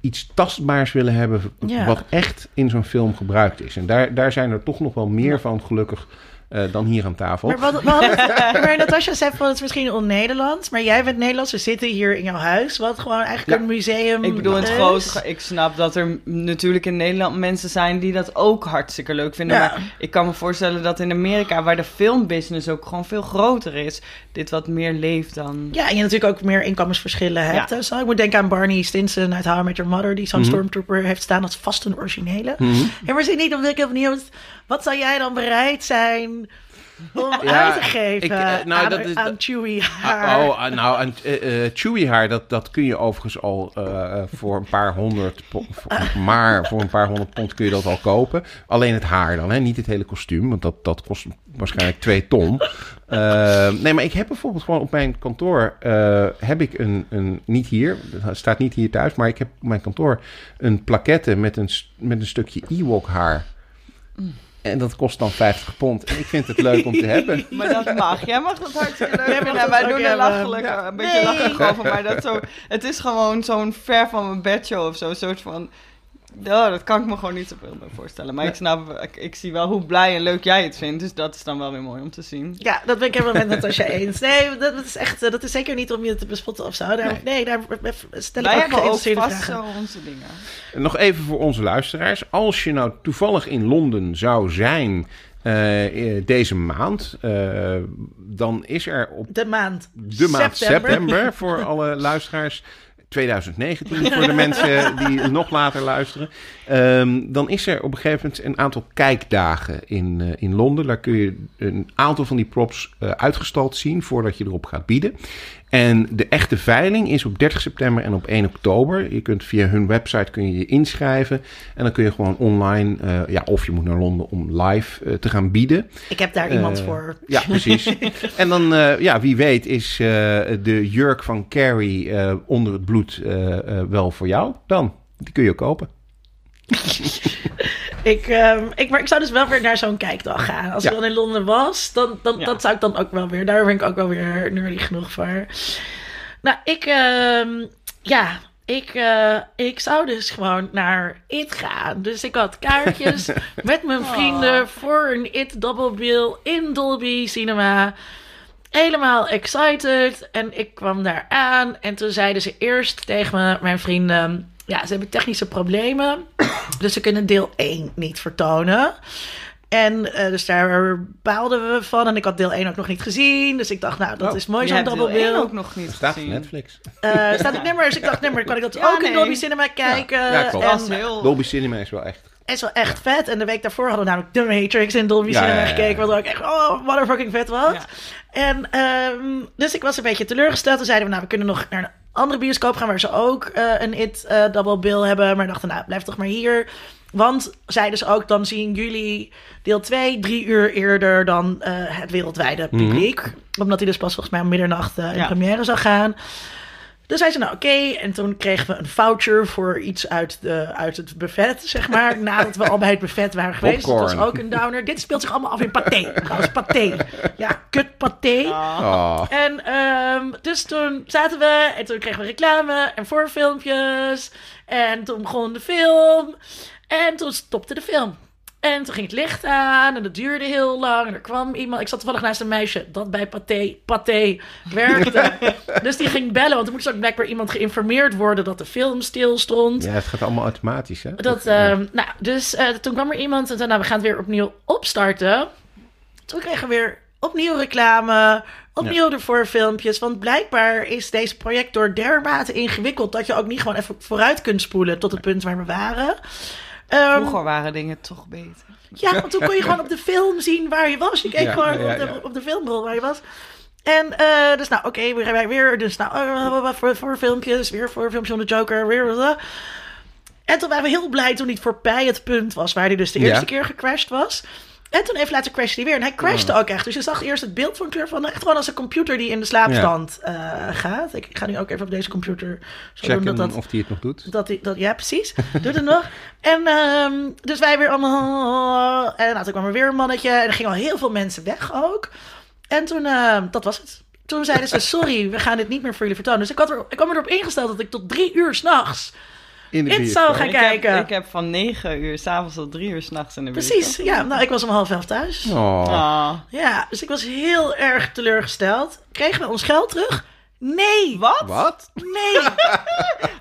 iets tastbaars willen hebben... Ja. wat echt in zo'n film gebruikt is. En daar, daar zijn er toch nog wel meer van, gelukkig, eh, dan hier aan tafel. Maar, wat, wat, <laughs> maar Natasja zei van het is misschien on-Nederlands, maar jij bent Nederlands. We zitten hier in jouw huis, wat gewoon eigenlijk Ja. een museum Ik bedoel, in het grote, ik snap dat er natuurlijk in Nederland mensen zijn die dat ook hartstikke leuk vinden. Ja. Maar ik kan me voorstellen dat in Amerika, waar de filmbusiness ook gewoon veel groter is, dit wat meer leeft dan. Ja, en je natuurlijk ook meer inkomensverschillen hebt. Ja. en zo. Ik moet denken aan Barney Stinson uit How I Met Your Mother, die zo'n Mhm. Stormtrooper heeft staan als vast een originele. Mhm. En we zien niet of ik heel benieuwd, wat zou jij dan bereid zijn <laughs> om Ja, uit te geven ik, eh, nou, aan, dat is- aan dat- Chewie haar? Ah, oh, ah, nou, een eh, eh, chewy haar, dat, dat kun je overigens al voor een paar honderd pond, <laughs> maar voor een paar honderd pond kun je dat al kopen. Alleen het haar dan, hè? niet het hele kostuum, want dat, dat kost waarschijnlijk twee ton. Nee, maar ik heb bijvoorbeeld gewoon op mijn kantoor, eh, heb ik een, een, niet hier, het staat niet hier thuis, maar ik heb op mijn kantoor een plaquette met een, met een stukje Ewok haar. En dat kost dan 50 pond. En ik vind het leuk om te hebben. <laughs> Maar dat mag. Jij mag dat hartstikke leuk vinden. dat Wij doen er lachelijk, Ja. een beetje Nee. lacherig over. Maar dat zo, het is gewoon zo'n ver van mijn bedshow of zo. Een soort van... Ja, dat kan ik me gewoon niet zoveel bij voorstellen. Maar ik snap, ik, ik zie wel hoe blij en leuk jij het vindt. Dus dat is dan wel weer mooi om te zien. Ja, dat ben ik helemaal met Natasja eens. Nee, dat, dat is echt, eh, dat is zeker niet om je te bespotten of zo. Daar, nee. Nee. daar stel ik Wij ook vast vragen. zo onze dingen. Nog even voor onze luisteraars. Als je nou toevallig in Londen zou zijn eh, eh, deze maand, eh, dan is er op De maand. de maand september, <laughs> voor alle luisteraars. 2019 voor de mensen die <laughs> nog later luisteren. Ehm, dan is er op een gegeven moment een aantal kijkdagen in, eh, in Londen. Daar kun je een aantal van die props eh, uitgestald zien voordat je erop gaat bieden. En de echte veiling is op 30 september en op 1 oktober. Je kunt via hun website kun je je inschrijven. En dan kun je gewoon online, eh, ja, of je moet naar Londen om live eh, te gaan bieden. Ik heb daar iemand Eh, voor. Ja, precies. <laughs> en dan, ja, wie weet is de jurk van Carrie onder het bloed wel voor jou dan. Die kun je kopen. <laughs> Ik, ehm, ik, maar ik zou dus wel weer naar zo'n kijkdag gaan. Als Ja. ik dan in Londen was, dan, dan, Ja. dat zou ik dan ook wel weer. Daar ben ik ook wel weer nerdy genoeg voor. Nou, ik, ehm, ja, ik, eh, ik zou dus gewoon naar It gaan. Dus ik had kaartjes <laughs> met mijn vrienden voor een It Double Bill in Dolby Cinema. Helemaal excited. En ik kwam daar aan. En toen zeiden ze eerst tegen me, mijn vrienden... Ja, ze hebben technische problemen. <clears throat> dus ze kunnen deel 1 niet vertonen. En eh, dus daar baalden we van. En ik had deel 1 ook nog niet gezien. Dus ik dacht, nou, dat Oh. is mooi zo'n bill. ook nog niet staat op gezien. Netflix. Eh, staat het nummer. Dus ik dacht, nummer, kan ik dat Ja, ook in. Dolby Cinema kijken? Ja, klopt. En heel... Dolby Cinema is wel echt... is wel echt vet. En de week daarvoor hadden we namelijk The Matrix in Dolby Ja, Cinema ja, ja, ja. gekeken. Wat ook echt, oh, motherfucking vet was. Ja. En ehm, dus ik was een beetje teleurgesteld. Toen zeiden we, nou, we kunnen nog naar een andere bioscoop gaan... waar ze ook eh, een It eh, Double Bill hebben. Maar dachten, nou, blijf toch maar hier. Want, zeiden ze ook, dan zien jullie deel 2 drie uur eerder... dan eh, het wereldwijde Mhm. publiek. Omdat hij dus pas volgens mij om middernacht in Ja. première zou gaan. Dus zei ze, nou oké. En toen kregen we een voucher voor iets uit, de, uit het buffet, zeg maar. <laughs> nadat we al bij het buffet waren geweest. Dat was ook een downer. Dit speelt zich allemaal af in paté. Trouwens, paté. Ja, kut paté. Oh. En ehm, dus toen zaten we en toen kregen we reclame en voorfilmpjes. En toen begon de film. En toen stopte de film. En toen ging het licht aan en dat duurde heel lang. En er kwam iemand. Ik zat toevallig naast een meisje dat bij Pathé, Pathé werkte. <laughs> dus die ging bellen, want er moest ook blijkbaar iemand geïnformeerd worden dat de film stil stond. Ja, het gaat allemaal automatisch, hè? Dat, ja. ehm, nou, dus eh, toen kwam er iemand en zei, nou, we gaan het weer opnieuw opstarten. Toen kregen we weer opnieuw reclame, opnieuw ervoor filmpjes. Want blijkbaar is deze projector dermate ingewikkeld dat je ook niet gewoon even vooruit kunt spoelen tot het punt waar we waren. Ehm, Vroeger waren dingen toch beter. ja, want toen kon je gewoon op de film zien waar je was. Je keek Ja, gewoon ja, op, de, ja. op de filmrol waar je was. En eh, dus nou, oké, weer, weer, weer. Dus nou, eh, voor, voor filmpjes, weer voor filmpjes van de Joker, weer. En toen waren we heel blij toen hij voorbij het punt was waar hij dus de Ja. eerste keer gecrashed was. En toen even later crashte hij weer. En hij crashte ook echt. Dus je zag eerst het beeld van kleur van echt gewoon als een computer die in de slaapstand eh, gaat. Ik, ik ga nu ook even op deze computer zo doen Checken dat dat of die het nog doet. dat, die- dat, ja, precies. Doe het nog. En ehm, dus wij weer allemaal... En nou, toen kwam er weer een mannetje. En er gingen al heel veel mensen weg ook. En toen, ehm, dat was het. Toen zeiden ze, <laughs> sorry, we gaan dit niet meer voor jullie vertonen. Dus ik, had er, ik kwam erop ingesteld dat ik tot drie uur s'nachts... In de bioscoop. zou gaan Ik kijken. heb, ik heb van 9 uur s'avonds tot 3 uur s'nachts in de buurt. Precies, ja. Nou, ik was om half elf thuis. Oh. Ah. Ja, dus ik was heel erg teleurgesteld. Kregen we ons geld terug? Nee. Wat? Wat? Nee.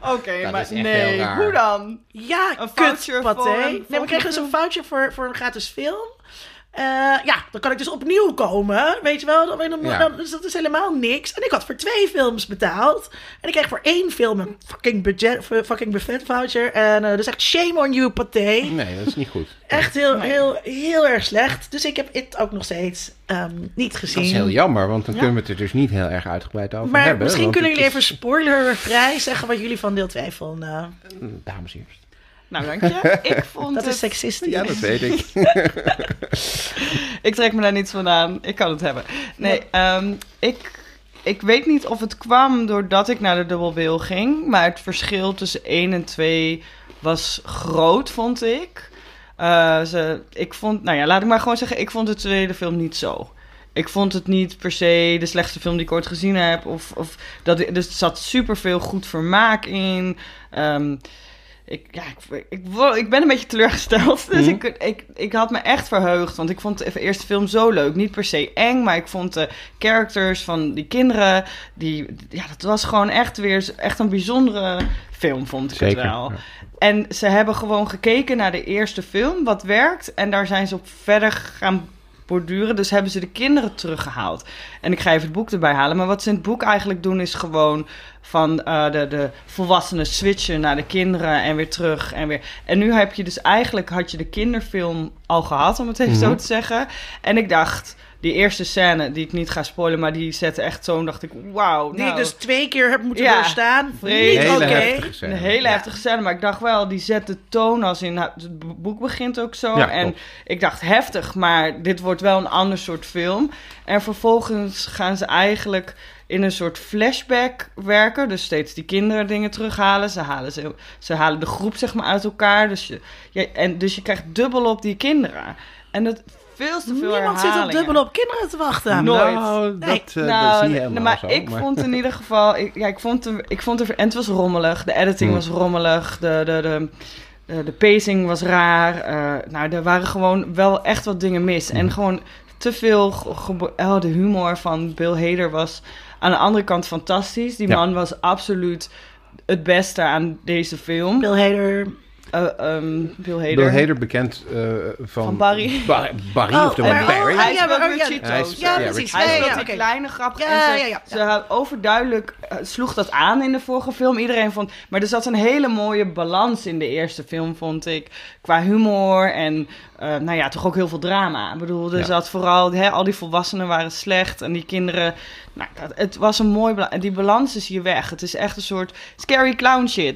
<laughs> Oké, maar nee, hoe dan? Ja, Een kut, voucher paté. voor een Nee, we kregen dus een voucher voor, voor een gratis film. Eh, ja, dan kan ik dus opnieuw komen. Weet je wel? Dan, dan, Ja. dan- dus dat is helemaal niks. En ik had voor twee films betaald. En ik kreeg voor één film een fucking, budget, fucking buffet voucher. En eh dus echt shame on you, paté. Nee, dat is niet goed. Echt heel, Nee. heel, heel erg slecht. Dus ik heb het ook nog steeds ehm, niet gezien. Dat is heel jammer, want dan Ja. kunnen we het er dus niet heel erg uitgebreid over maar hebben. misschien want kunnen jullie is- even spoilervrij zeggen wat jullie van deel 2 vonden. Dames eerst. Nou, dank je. <laughs> Ik vond Dat het... is seksistisch. Ja, dat weet ik. <laughs> Ik trek me daar niets van aan. Ik kan het hebben. Nee, ehm, ik, ik weet niet of het kwam doordat ik naar de dubbelbil ging. Maar het verschil tussen 1 en 2 was groot, vond ik. Eh, ze, ik vond, nou ja, laat ik maar gewoon zeggen, ik vond de tweede film niet zo. Ik vond het niet per se de slechtste film die ik ooit gezien heb. Of, of dat, dus er zat superveel goed vermaak in. Ehm, ik, ja, ik, ik, ben een beetje teleurgesteld. <laughs> Dus Mhm. ik, ik, ik had me echt verheugd. Want ik vond de eerste film zo leuk. Niet per se eng, maar ik vond de characters van die kinderen... Die, ja, dat was gewoon echt weer echt een bijzondere film, vond ik Zeker. het wel. ja. En ze hebben gewoon gekeken naar de eerste film, wat werkt. En daar zijn ze op verder gaan borduren. Dus hebben ze de kinderen teruggehaald. En ik ga even het boek erbij halen. Maar wat ze in het boek eigenlijk doen is gewoon van eh, de, de volwassenen switchen naar de kinderen en weer terug en weer. En nu heb je dus eigenlijk, had je de kinderfilm al gehad, om het even zo Mhm. te zeggen. En ik dacht, die eerste scène, die ik niet ga spoilen, maar die zette echt zo, dacht ik, wauw. Die nou, ik dus twee keer heb moeten Ja. doorstaan. Niet Hele oké. heftige scène. een hele Ja. heftige scène, maar ik dacht wel, die zet de toon als in... nou, Het boek begint ook zo. Ja, en klopt. ik dacht, heftig, maar dit wordt wel een ander soort film. En vervolgens gaan ze eigenlijk in een soort flashback werken. Dus steeds die kinderen dingen terughalen. Ze halen, ze, ze halen de groep zeg maar uit elkaar. Dus je, ja, en, dus je krijgt dubbel op die kinderen. En dat veel te veel Niemand zit op herhalingen. dubbel op kinderen te wachten. Nooit. Nou, dat, Nee. eh, nou, dat is niet helemaal maar zo. ik maar- vond in ieder geval... Ik, ja, ik vond, het, ik vond het... En het was rommelig. De editing Hmm. was rommelig. De, de, de, de, de pacing was raar. eh, nou, er waren gewoon wel echt wat dingen mis. En Hmm. gewoon te veel... oh, de humor van Bill Hader was aan de andere kant fantastisch. Die Ja. man was absoluut het beste aan deze film. Bill Hader. Eh, ehm, Bill Hader. Bill Hader bekend eh, van... Van Barry. Ba- Barry Oh, of de maar- Barry. oh, Hij ja, speelt maar- met ja, Cheetos. Hij is- Ja, ja, precies. Hij speelt ja, kleine grap. Ja, en ze, ja, ja, ja. ze had overduidelijk eh, sloeg dat aan in de vorige film. Iedereen vond... Maar er zat een hele mooie balans in de eerste film, vond ik. Qua humor en... eh, nou ja, toch ook heel veel drama. Ik bedoel, er Ja. zat vooral... Hè, al die volwassenen waren slecht. En die kinderen... Nou, dat- het was een mooi... die balans is hier weg. Het is echt een soort scary clown shit.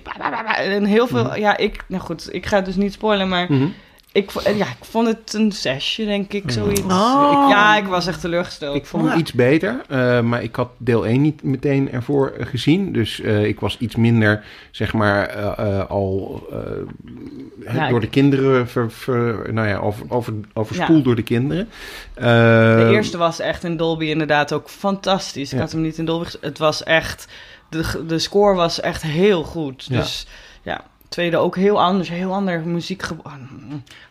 En heel veel... Mhm. Ja, ik... Nou goed, ik ga het dus niet spoilen, maar... Mhm. Ik, vo- ja, ik vond het een zesje, denk ik, zoiets. Oh. Ik- ja, ik was echt teleurgesteld. Ik vond Ja. iets beter, eh, maar ik had deel 1 niet meteen ervoor eh, gezien. Dus eh, ik was iets minder, zeg maar, eh, eh, al eh, Ja, door ik- de kinderen, ver, ver- nou ja, over, over, overspoeld Ja. door de kinderen. De Eh, eerste was echt in Dolby inderdaad ook fantastisch. Ik Ja. had hem niet in Dolby gezien. Het was echt... De, de score was echt heel goed. Ja. Dus ja, tweede ook heel anders. Heel ander muziek.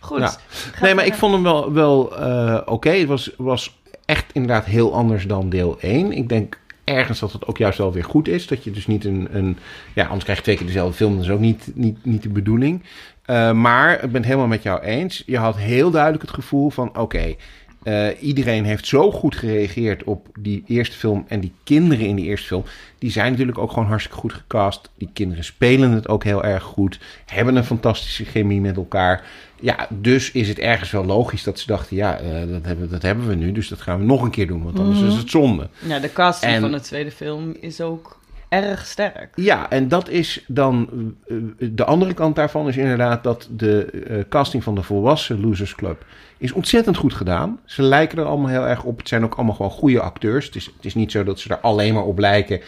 Goed. Ja. ga Nee, maar ik vond hem wel, wel eh, oké. Het was, was echt inderdaad heel anders dan deel 1. Ik denk ergens dat het ook juist wel weer goed is. Dat je dus niet een... een ja, anders krijg je twee keer dezelfde film. Dat is ook niet, niet, niet de bedoeling. Eh, maar ik ben het helemaal met jou eens. Je had heel duidelijk het gevoel van... Oké, eh, iedereen heeft zo goed gereageerd op die eerste film. En die kinderen in die eerste film... die zijn natuurlijk ook gewoon hartstikke goed gecast. Die kinderen spelen het ook heel erg goed. Hebben een fantastische chemie met elkaar. Ja, dus is het ergens wel logisch dat ze dachten... ja, eh, dat, hebben, dat hebben we nu, dus dat gaan we nog een keer doen. Want anders is het zonde. Ja, de casting En- van de tweede film is ook erg sterk. Ja, en dat is dan... eh, de andere kant daarvan is inderdaad... dat de eh, casting van de volwassen Losers Club... is ontzettend goed gedaan. Ze lijken er allemaal heel erg op. Het zijn ook allemaal gewoon goede acteurs. Het is, het is niet zo dat ze er alleen maar op lijken...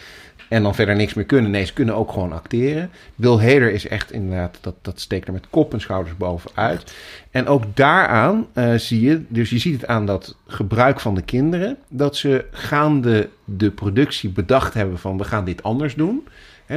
en dan verder niks meer kunnen. Nee, ze kunnen ook gewoon acteren. Will Hader is echt inderdaad... dat, dat steekt er met kop en schouders bovenuit. En ook daaraan eh, zie je... dus je ziet het aan dat gebruik van de kinderen... dat ze gaande de productie bedacht hebben van... we gaan dit anders doen...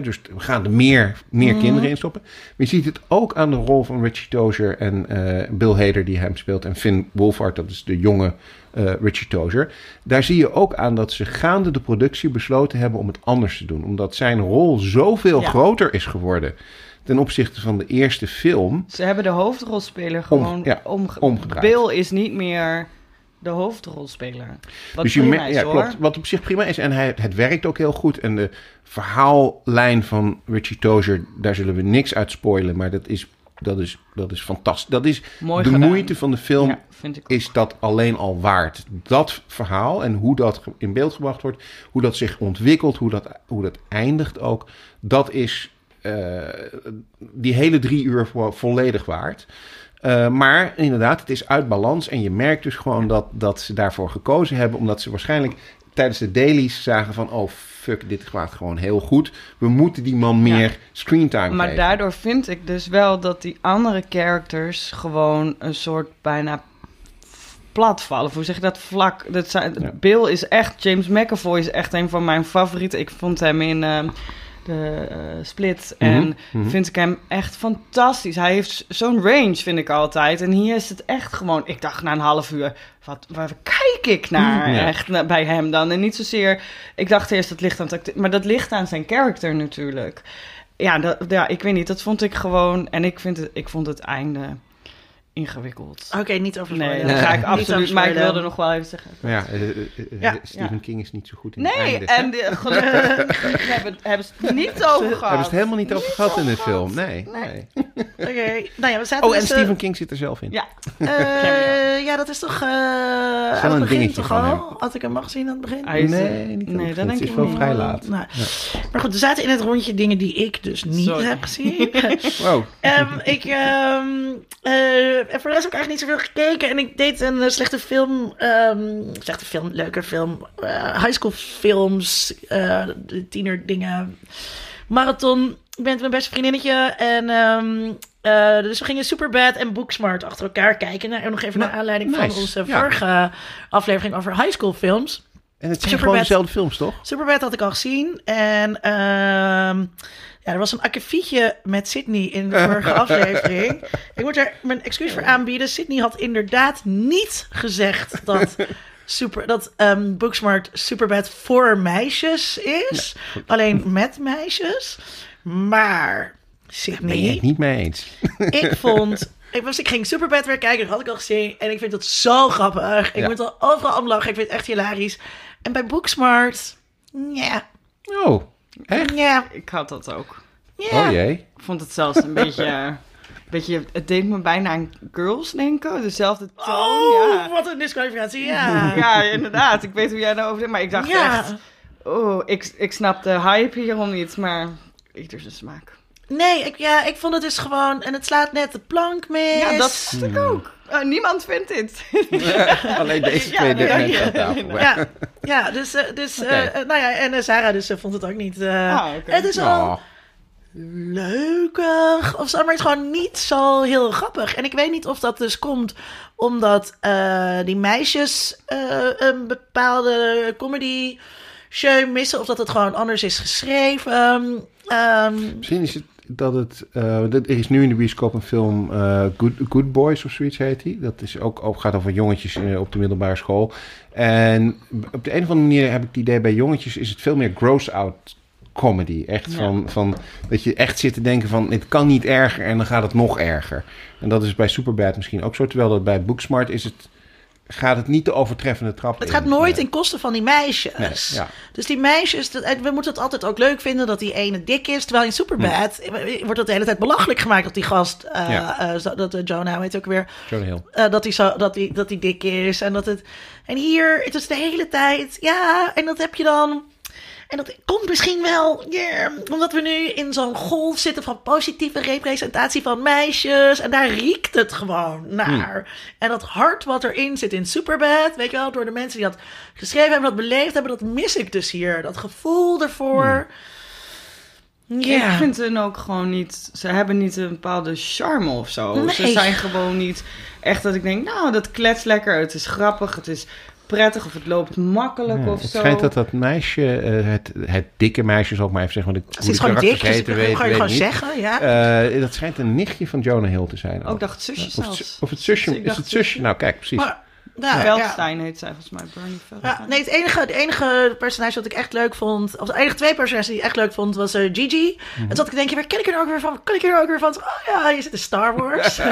Dus we gaan er meer, meer kinderen in stoppen. Maar je ziet het ook aan de rol van Richie Tozier en eh, Bill Hader die hem speelt. En Finn Wolfhard, dat is de jonge eh, Richie Tozier. Daar zie je ook aan dat ze gaande de productie besloten hebben om het anders te doen. Omdat zijn rol zoveel Ja. groter is geworden ten opzichte van de eerste film. Ze hebben de hoofdrolspeler gewoon ja, omge- omgedraaid. Bill is niet meer de hoofdrolspeler. Wat dus je prima mer- is, ja, hoor. klopt. Wat op zich prima is. En hij, het werkt ook heel goed. En de verhaallijn van Richie Tozier, daar zullen we niks uit spoilen. Maar dat is, dat is, dat is fantastisch. Dat is Mooi de gedaan. moeite van de film. Ja, vind ik. Is dat alleen al waard? Dat verhaal en hoe dat in beeld gebracht wordt, hoe dat zich ontwikkelt, hoe dat, hoe dat eindigt ook, dat is eh, die hele drie uur vo- volledig waard. Eh, maar inderdaad, het is uit balans. En je merkt dus gewoon dat, dat ze daarvoor gekozen hebben. Omdat ze waarschijnlijk tijdens de dailies zagen van... oh, fuck, dit gaat gewoon heel goed. We moeten die man meer screentime Maar geven. daardoor vind ik dus wel dat die andere characters gewoon een soort bijna plat vallen. Of Hoe zeg je dat? Vlak. Dat zijn, Ja. Bill is echt, James McAvoy is echt een van mijn favorieten. Ik vond hem in ehm, de Split en Mhm, mhm. vind ik hem echt fantastisch. Hij heeft zo'n range, vind ik altijd. En hier is het echt gewoon, ik dacht na een half uur, wat, waar kijk ik naar Ja. echt na- bij hem dan? En niet zozeer, ik dacht eerst dat ligt aan het maar dat ligt aan zijn karakter natuurlijk. Ja, dat, ja, ik weet niet, dat vond ik gewoon, en ik, vind het, ik vond het einde ingewikkeld. Oké, niet over Nee, dat ga ik Niet absoluut, maar ik wilde nog wel even zeggen. Ja, eh, eh, eh, Ja, Stephen ja. King is niet zo goed in Nee, het einde. en de, <laughs> gelukkig hebben, hebben ze het niet over gehad. hebben ze het helemaal niet over gehad in de film. Nee. nee. Oké, nou ja, we zaten Oh, en dus, Stephen King zit er zelf in. Ja, <laughs> eh, ja, dat is toch... eh aan het een begin dingetje toch van al? Had ik hem mag zien aan het begin? Nee, niet nee, nee, dat denk Het is ik wel niet. vrij laat. Maar goed, we zaten in het rondje dingen die ik dus niet heb gezien. <laughs> Wow. Ehm, ik heb voor de rest heb ik eigenlijk niet zoveel gekeken. En ik deed een eh, slechte film. ehm, slechte film, leuke film. eh high school films. de tiener dingen. Marathon. Ik ben met mijn beste vriendinnetje. En ehm, eh, dus we gingen Superbad en Booksmart achter elkaar kijken. Nou, en nog even Nou, naar aanleiding nice. van onze Ja. vorige aflevering over high school films. En het zijn Superbad. gewoon dezelfde films, toch? Superbad had ik al gezien. En ehm, ja, er was een akkefietje met Sydney in de vorige <laughs> aflevering. Ik moet er mijn excuus voor aanbieden. Sydney had inderdaad niet gezegd dat, super, dat ehm, Booksmart Superbad voor meisjes is. Alleen met meisjes. Maar Ben je Sydney, het niet mee eens? <laughs> ik vond... Ik, was, ik ging Superbad weer kijken, dat had ik al gezien. En ik vind dat zo grappig. Ik Ja. moet er overal om lachen. Ik vind het echt hilarisch. En bij Booksmart... Ja, Oh, echt? ja, ik had dat ook. ja. Oh jee. Ik vond het zelfs een beetje, <laughs> beetje... Het deed me bijna aan Girls denken. Dezelfde toon, Oh, ja. wat een disqualificatie, ja. <laughs> Ja, inderdaad. Ik weet hoe jij daarover denkt. Maar ik dacht Ja. echt... Oh, ik, ik snap de hype hierom niet, maar... Ieder zijn smaak. Nee, ik, ja, ik vond het dus gewoon... En het slaat net de plank mis. Ja, dat vind ik ook. Eh, niemand vindt dit. <laughs> Alleen deze twee nee, mensen ja. aan tafel. Ja, ja dus... eh, dus eh, nou ja, en eh, Sarah dus vond het ook niet... eh, Ah. Het is al Oh, leukig of zo, maar het is gewoon niet zo heel grappig. En ik weet niet of dat dus komt omdat eh, die meisjes eh, een bepaalde comedy show missen... of dat het gewoon anders is geschreven. Ehm, misschien is het dat het... eh, er is nu in de bioscoop een film, eh, Good, Good Boys of zoiets heet die. Dat is ook, ook gaat over jongetjes eh, op de middelbare school. En op de een of andere manier heb ik het idee... bij jongetjes is het veel meer gross-out comedy. Echt Ja. van, van dat je echt zit te denken van... het kan niet erger en dan gaat het nog erger. En dat is bij Superbad misschien ook zo. Terwijl dat bij Booksmart is het... gaat het niet de overtreffende trap Het in. gaat nooit in kosten van die meisjes. Nee, ja. Dus die meisjes, dat- we moeten het altijd ook leuk vinden dat die ene dik is. Terwijl in Superbad wordt het de hele tijd belachelijk gemaakt dat die gast, eh, Ja. eh, zo- dat uh, Jonah heet ook weer, Jonah Hill. dat hij zo, dat die, dat die dik is. En dat het, en hier, het is de hele tijd, ja, en dat heb je dan. En dat komt misschien wel, yeah, omdat we nu in zo'n golf zitten van positieve representatie van meisjes. En daar riekt het gewoon naar. En dat hart wat erin zit in Superbad, weet je wel, door de mensen die dat geschreven hebben, dat beleefd hebben, dat mis ik dus hier. Dat gevoel ervoor. Ja. Ik vind hen ook gewoon niet... Ze hebben niet een bepaalde charme of zo. Nee. Ze zijn gewoon niet echt dat ik denk... Nou, dat klets lekker. Het is grappig. Het is prettig. Of het loopt makkelijk Ja, of het zo. schijnt dat dat meisje, eh, het, het dikke meisje, zal ik maar even zeggen. Want ik, Ze is gewoon dik, dus heten, dat weet, kan je weet gewoon niet. zeggen, ja. Eh, dat schijnt een nichtje van Jonah Hill te zijn. Ook Oh, dacht zusje het zelfs. zu- of het zusje, is het zusje? zusje. Nou, kijk, precies. maar, ja, ja. Veldstein heet zij volgens mij. Bernie Veldstein. Ja, nee, het enige, het enige personage dat ik echt leuk vond, of de enige twee personages die ik echt leuk vond, was eh, Gigi. Mhm. En toen had ik denk, waar ken ik er ook weer van? Ken ik er ook weer van? Oh ja, je zit in Star Wars. <laughs>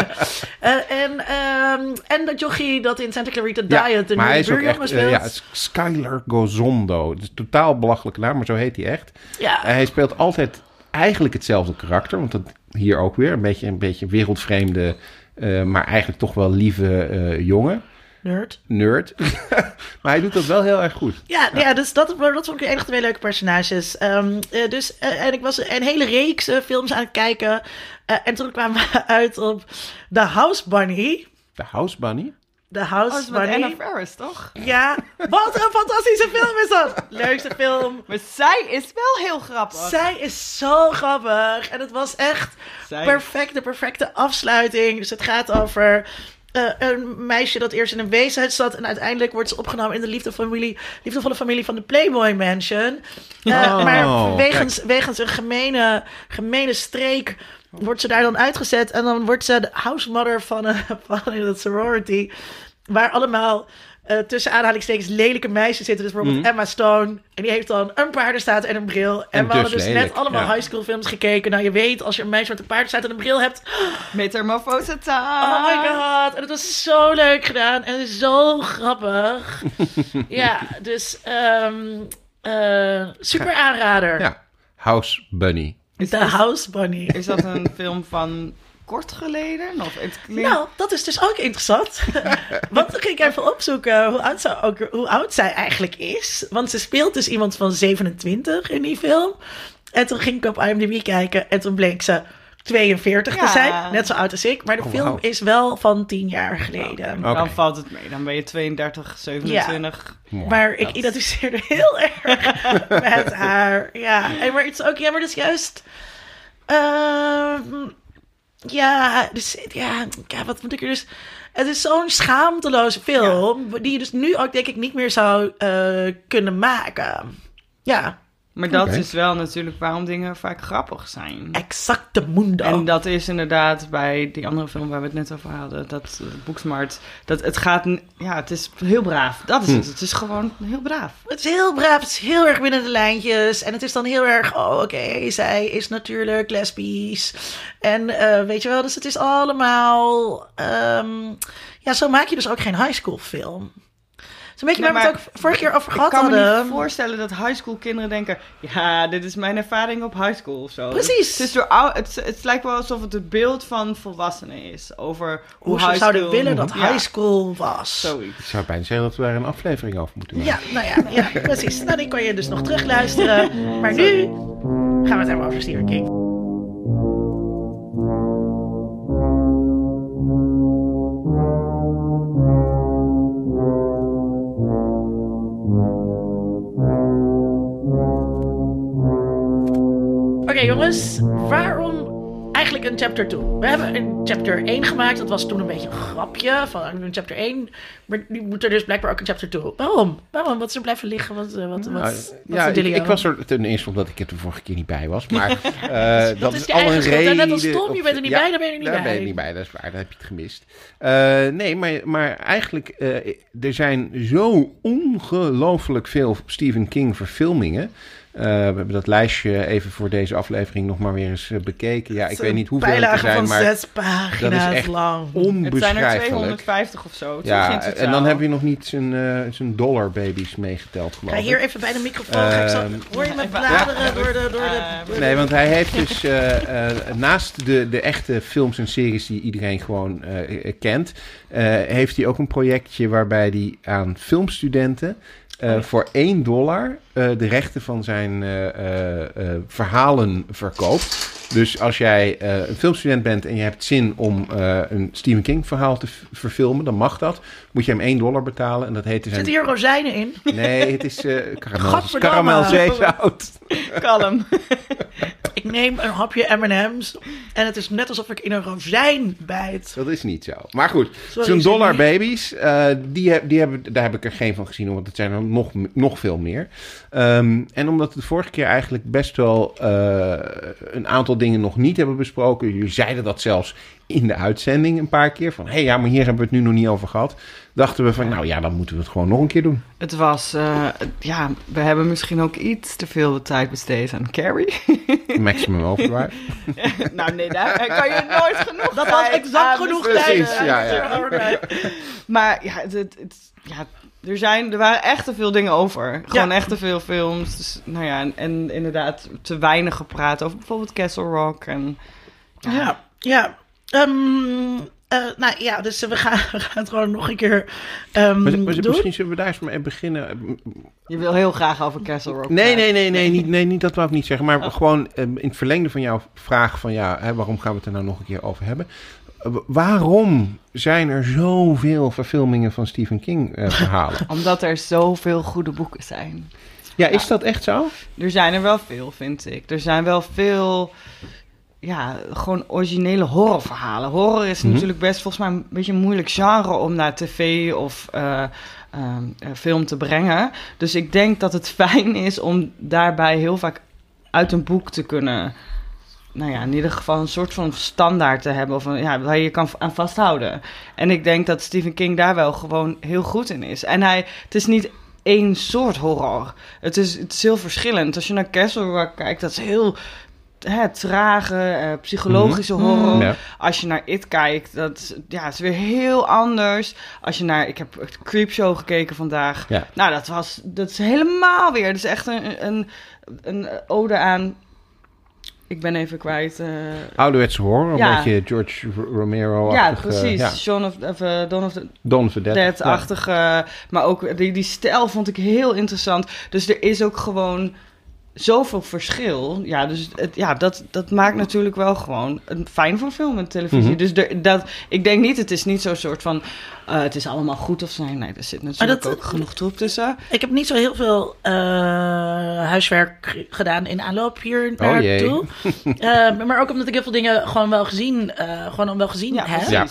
Eh, en, ehm, en dat jochie dat in Santa Clarita Diet de maar hij is ook buurjongen echt, eh, speelt. ja, het is Skylar Gozondo. Het is een totaal belachelijke naam, maar zo heet hij echt. ja. En hij speelt altijd eigenlijk hetzelfde karakter, want dat hier ook weer. Een beetje een beetje wereldvreemde, eh, maar eigenlijk toch wel lieve eh, jongen. Nerd. Nerd. <laughs> maar hij doet dat wel heel erg goed. Ja, ja. dus dat, dat vond ik de enige twee leuke personages. Ehm, eh, dus, eh, en ik was een hele reeks eh, films aan het kijken. Eh, en toen kwamen we <laughs> uit op The House Bunny. De House Bunny. The Oh, House met Bunny. Anna Faris, toch? Ja, wat een fantastische film is dat. <laughs> Leukste film. Maar zij is wel heel grappig. Zij is zo grappig. En het was echt Zij- perfect, de perfecte afsluiting. Dus het gaat over eh, een meisje dat eerst in een weeshuis zat. En uiteindelijk wordt ze opgenomen in de liefdevolle familie van de Playboy Mansion. Eh, Oh, maar wegens, wegens een gemene, gemene streek wordt ze daar dan uitgezet. En dan wordt ze de housemother van een, <laughs> van een sorority. Waar allemaal eh, tussen aanhalingstekens lelijke meisjes zitten. Dus bijvoorbeeld Emma Stone. En die heeft dan een paardenstaat en een bril. En, En we hadden dus dus lelijk, net allemaal ja. high school films gekeken. Nou, je weet, als je een meisje met een paardenstaat en een bril hebt. <gasps> Metamorfose. Oh my god. En het was zo leuk gedaan. En is zo grappig. <laughs> ja, dus ehm, eh, super aanrader. Ja. House Bunny. The House Bunny. Is dat een film van kort geleden? Of het klinkt... Nou, dat is dus ook interessant. <laughs> Want dan ging ik even opzoeken hoe oud, zij ook, hoe oud zij eigenlijk is. Want ze speelt dus iemand van 27 in die film. En toen ging ik op IMDb kijken en toen bleek ze 42 te zijn. Net zo oud als ik. Maar de Oh, film is wel van 10 jaar geleden. Oké. Dan valt het mee. Dan ben je 32, 27. Mooi. Maar ik Dat- identificeerde heel erg <laughs> met haar. Ja, en maar het is ook, ja, maar dat is juist. ehm, ja, dus ja, ja, wat moet ik er dus. Het is zo'n schaamteloze film, die je dus nu ook denk ik niet meer zou eh, kunnen maken. Ja, Maar dat is wel natuurlijk waarom dingen vaak grappig zijn. exacte mundo. En dat is inderdaad bij die andere film waar we het net over hadden, dat uh, Booksmart, dat het gaat, ja, het is heel braaf. Dat is Hm. het. Het is gewoon heel braaf. Het is heel braaf, het is heel erg binnen de lijntjes. En het is dan heel erg, oh oké, zij is natuurlijk lesbisch. En eh, weet je wel, dus het is allemaal... ehm, ja, zo maak je dus ook geen high school film. Een beetje Nee, waar we het ook vorige keer over Ik gehad kan me hadden. niet voorstellen dat high school kinderen denken, ja, dit is mijn ervaring op high school of zo. Precies. Het, is door, ou- het, het lijkt wel alsof het het beeld van volwassenen is over hoe, Hoe ze zouden school- willen dat Ja, high school was. Zoiets. Ik zou bijna zeggen dat we daar een aflevering over moeten maken. Ja, nou ja, ja, precies. Nou, die kan je dus nog terugluisteren. Maar nu gaan we het hebben over Stephen King. Oké jongens, waarom eigenlijk een chapter 2. We hebben een chapter 1 gemaakt. Dat was toen een beetje een grapje van een chapter 1. Maar nu moet er dus blijkbaar ook een chapter 2. Waarom? Waarom? Wat er blijven liggen? Wat, eh, wat, wat, Nou, wat ja, ik, was er ten eerste omdat ik er de vorige keer niet bij was. Maar <laughs> eh, dat, Dat is is je al een reden. Net als Tom, je bent er niet bij, dan ben je niet daar bij. ben je niet bij, dat is waar. Dan heb je het gemist. Eh, nee, maar, maar eigenlijk, er zijn zo ongelooflijk veel Stephen King verfilmingen. Eh, we hebben dat lijstje even voor deze aflevering nog maar weer eens eh, bekeken. Ja, ik weet niet hoeveel het er bijlage zijn, van maar zes pagina's echt lang. Het zijn er onbeschrijfelijk. 250 of zo. Het is Ja, en dan heb je nog niet zijn, eh zijn dollar babies meegeteld, geloof Ga ik. hier even bij de microfoon. Ga ik zo, Ehm, hoor je me bladeren door de... Door de, door de- Nee, want hij heeft dus naast de, de echte films en series die iedereen gewoon kent, eh, heeft hij ook een projectje waarbij hij aan filmstudenten eh, voor 1 dollar eh, de rechten van zijn eh, eh, verhalen verkoopt. Dus als jij een filmstudent bent en je hebt zin om een Stephen King verhaal te verfilmen, dan mag dat. Moet je hem 1 dollar betalen en dat heet zijn... Zitten hier rozijnen in? Nee, het is karamelzeezout. <laughs> Kalm. Ik neem een hapje M&M's en het is net alsof ik in een rozijn bijt. Dat is niet zo. Maar goed, zo'n dollar babies, eh, die, heb- die hebben, daar heb ik er geen van gezien, want het zijn er nog, nog veel meer. Ehm, en omdat we de vorige keer eigenlijk best wel eh, een aantal dingen nog niet hebben besproken. Jullie zeiden dat zelfs in de uitzending een paar keer. Van, hé hey, ja, maar hier hebben we het nu nog niet over gehad. Dachten we van, nou ja, dan moeten we het gewoon nog een keer doen. Het was, eh, ja, we hebben misschien ook iets te veel tijd besteed aan Carrie. <laughs> Maximum overdrive. <laughs> nou nee, daar kan je nooit genoeg Dat was exact genoeg tijd. Precies, ja, ja. <laughs> Maar ja, het, het, het- ja er, zijn, er waren echt te veel dingen over. Gewoon Ja. echt te veel films. Dus, nou ja, en, en inderdaad te weinig gepraat over bijvoorbeeld Castle Rock. En, Ja, ja. Ehm, eh, nou ja, dus we gaan, <laughs> we gaan het gewoon nog een keer ehm, Maar, maar doen. misschien zullen we daar eens mee beginnen. Je wil heel graag over Castle Rock Nee, praten. nee, nee, nee, niet, nee, niet dat wou ik niet zeggen. Maar gewoon eh, in het verlengde van jouw vraag van ja, hè, waarom gaan we het er nou nog een keer over hebben? Eh, waarom zijn er zoveel verfilmingen van Stephen King eh, verhalen? <laughs> Omdat er zoveel goede boeken zijn. ja, is dat echt zo? Er zijn er wel veel, vind ik. Er zijn wel veel, ja, gewoon originele horrorverhalen. Horror is Mhm. natuurlijk best volgens mij een beetje een moeilijk genre om naar tv of eh, ehm, eh, film te brengen. Dus ik denk dat het fijn is om daarbij heel vaak uit een boek te kunnen... Nou ja, in ieder geval een soort van standaard te hebben. Of een, ja, waar je je kan aan vasthouden. En ik denk dat Stephen King daar wel gewoon heel goed in is. En hij, het is niet één soort horror. Het is, het is heel verschillend. Als je naar Castle Rock kijkt, dat is heel hè, trage, eh, psychologische Mhm. horror. Ja. Als je naar It kijkt, dat is, ja, het is weer heel anders. Als je naar, ik heb Creepshow gekeken vandaag. Ja. Nou, dat was, dat is helemaal weer. Dat is echt een, een, een ode aan. Ik ben even kwijt. eh, Ouderwetse horror, een Ja. beetje George Romero. ja, precies. Ja. Shaun of, of eh, Dawn of the of. Dead-achtige. Maar ook die, die stijl vond ik heel interessant. Dus er is ook gewoon zoveel verschil. Ja, dus het, ja, dat, dat maakt natuurlijk wel gewoon een fijn voor film en televisie. Mhm. Dus er, dat, ik denk niet, het is niet zo'n soort van... eh, het is allemaal goed of zijn. Nee, er zit natuurlijk dat- ook genoeg troep tussen. Ik heb niet zo heel veel eh, huiswerk gedaan in aanloop hier Oh, naartoe. <laughs> Eh, maar ook omdat ik heel veel dingen gewoon wel gezien, eh, gewoon wel gezien Ja, heb. Ja.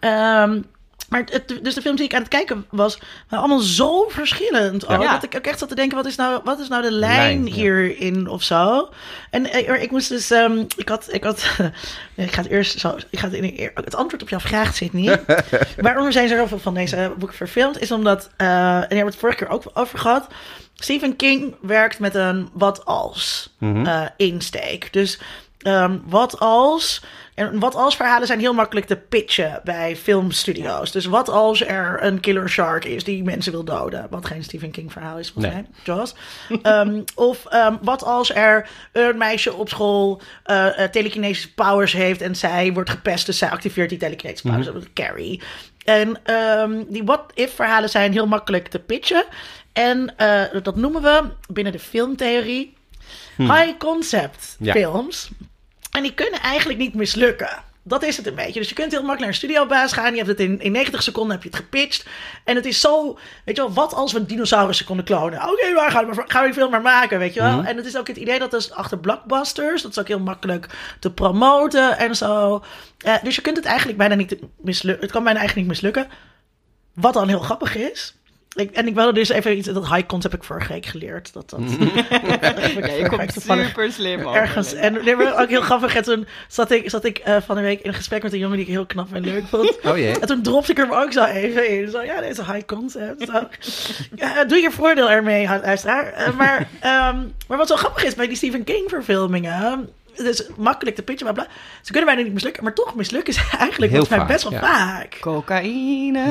Ehm, maar het, dus de films die ik aan het kijken was, waren allemaal zo verschillend. Ook. Dat ik ook echt zat te denken, wat is nou, wat is nou de lijn, Lijn, ja. hierin of zo? En eh, ik moest dus, ehm, ik had, ik had, <laughs> ik ga het eerst zo, ik ga het, in, het antwoord op jouw vraag zit niet. <laughs> Waarom zijn er zoveel van deze boeken verfilmd? Is omdat, eh, en daar hebben we het vorige keer ook over gehad. Stephen King werkt met een wat als Mhm. eh, insteek. Dus ehm, wat als. En wat als verhalen zijn heel makkelijk te pitchen bij filmstudio's. Dus wat als er een killer shark is die mensen wil doden. Wat geen Stephen King verhaal is, volgens Nee. mij. Jaws. Ehm, of ehm, wat als er een meisje op school telekinetische powers heeft en zij wordt gepest, dus zij activeert die telekinetische powers. Dat is Carrie. En die what-if verhalen zijn heel makkelijk te pitchen. En eh, dat noemen we binnen de filmtheorie high concept Ja. films. En die kunnen eigenlijk niet mislukken. Dat is het een beetje. Dus je kunt heel makkelijk naar een studiobaas gaan. Je hebt het in, in 90 seconden heb je het gepitcht. En het is zo, weet je wel, wat als we dinosaurussen konden klonen? Oké, waar gaan we, gaan we film maar maken, weet je wel? Mhm. En het is ook het idee dat dus achter blockbusters, dat is ook heel makkelijk te promoten en zo. Eh, dus je kunt het eigenlijk bijna niet mislukken. Het kan bijna eigenlijk niet mislukken. Wat dan heel grappig is. Ik, en ik wilde dus even iets, dat high concept heb ik vorige week geleerd. Dat, dat, <laughs> Ja, je komt super slim ergens. En nee, maar ook heel grappig. En toen zat ik, zat ik eh, van de week in een gesprek met een jongen die ik heel knap en leuk vond. <laughs> Oh jee. En toen dropte ik er ook zo even in. Zo, ja, deze high concept. Zo. <laughs> Ja, doe je voordeel ermee, luisteraar. Eh, maar, ehm, maar wat zo grappig is bij die Stephen King verfilmingen... Het is makkelijk te pitchen, maar bla. Ze kunnen bijna niet mislukken. Maar toch mislukken ze <laughs> eigenlijk Heel volgens mij vaak, best wel ja. vaak. Cocaïne.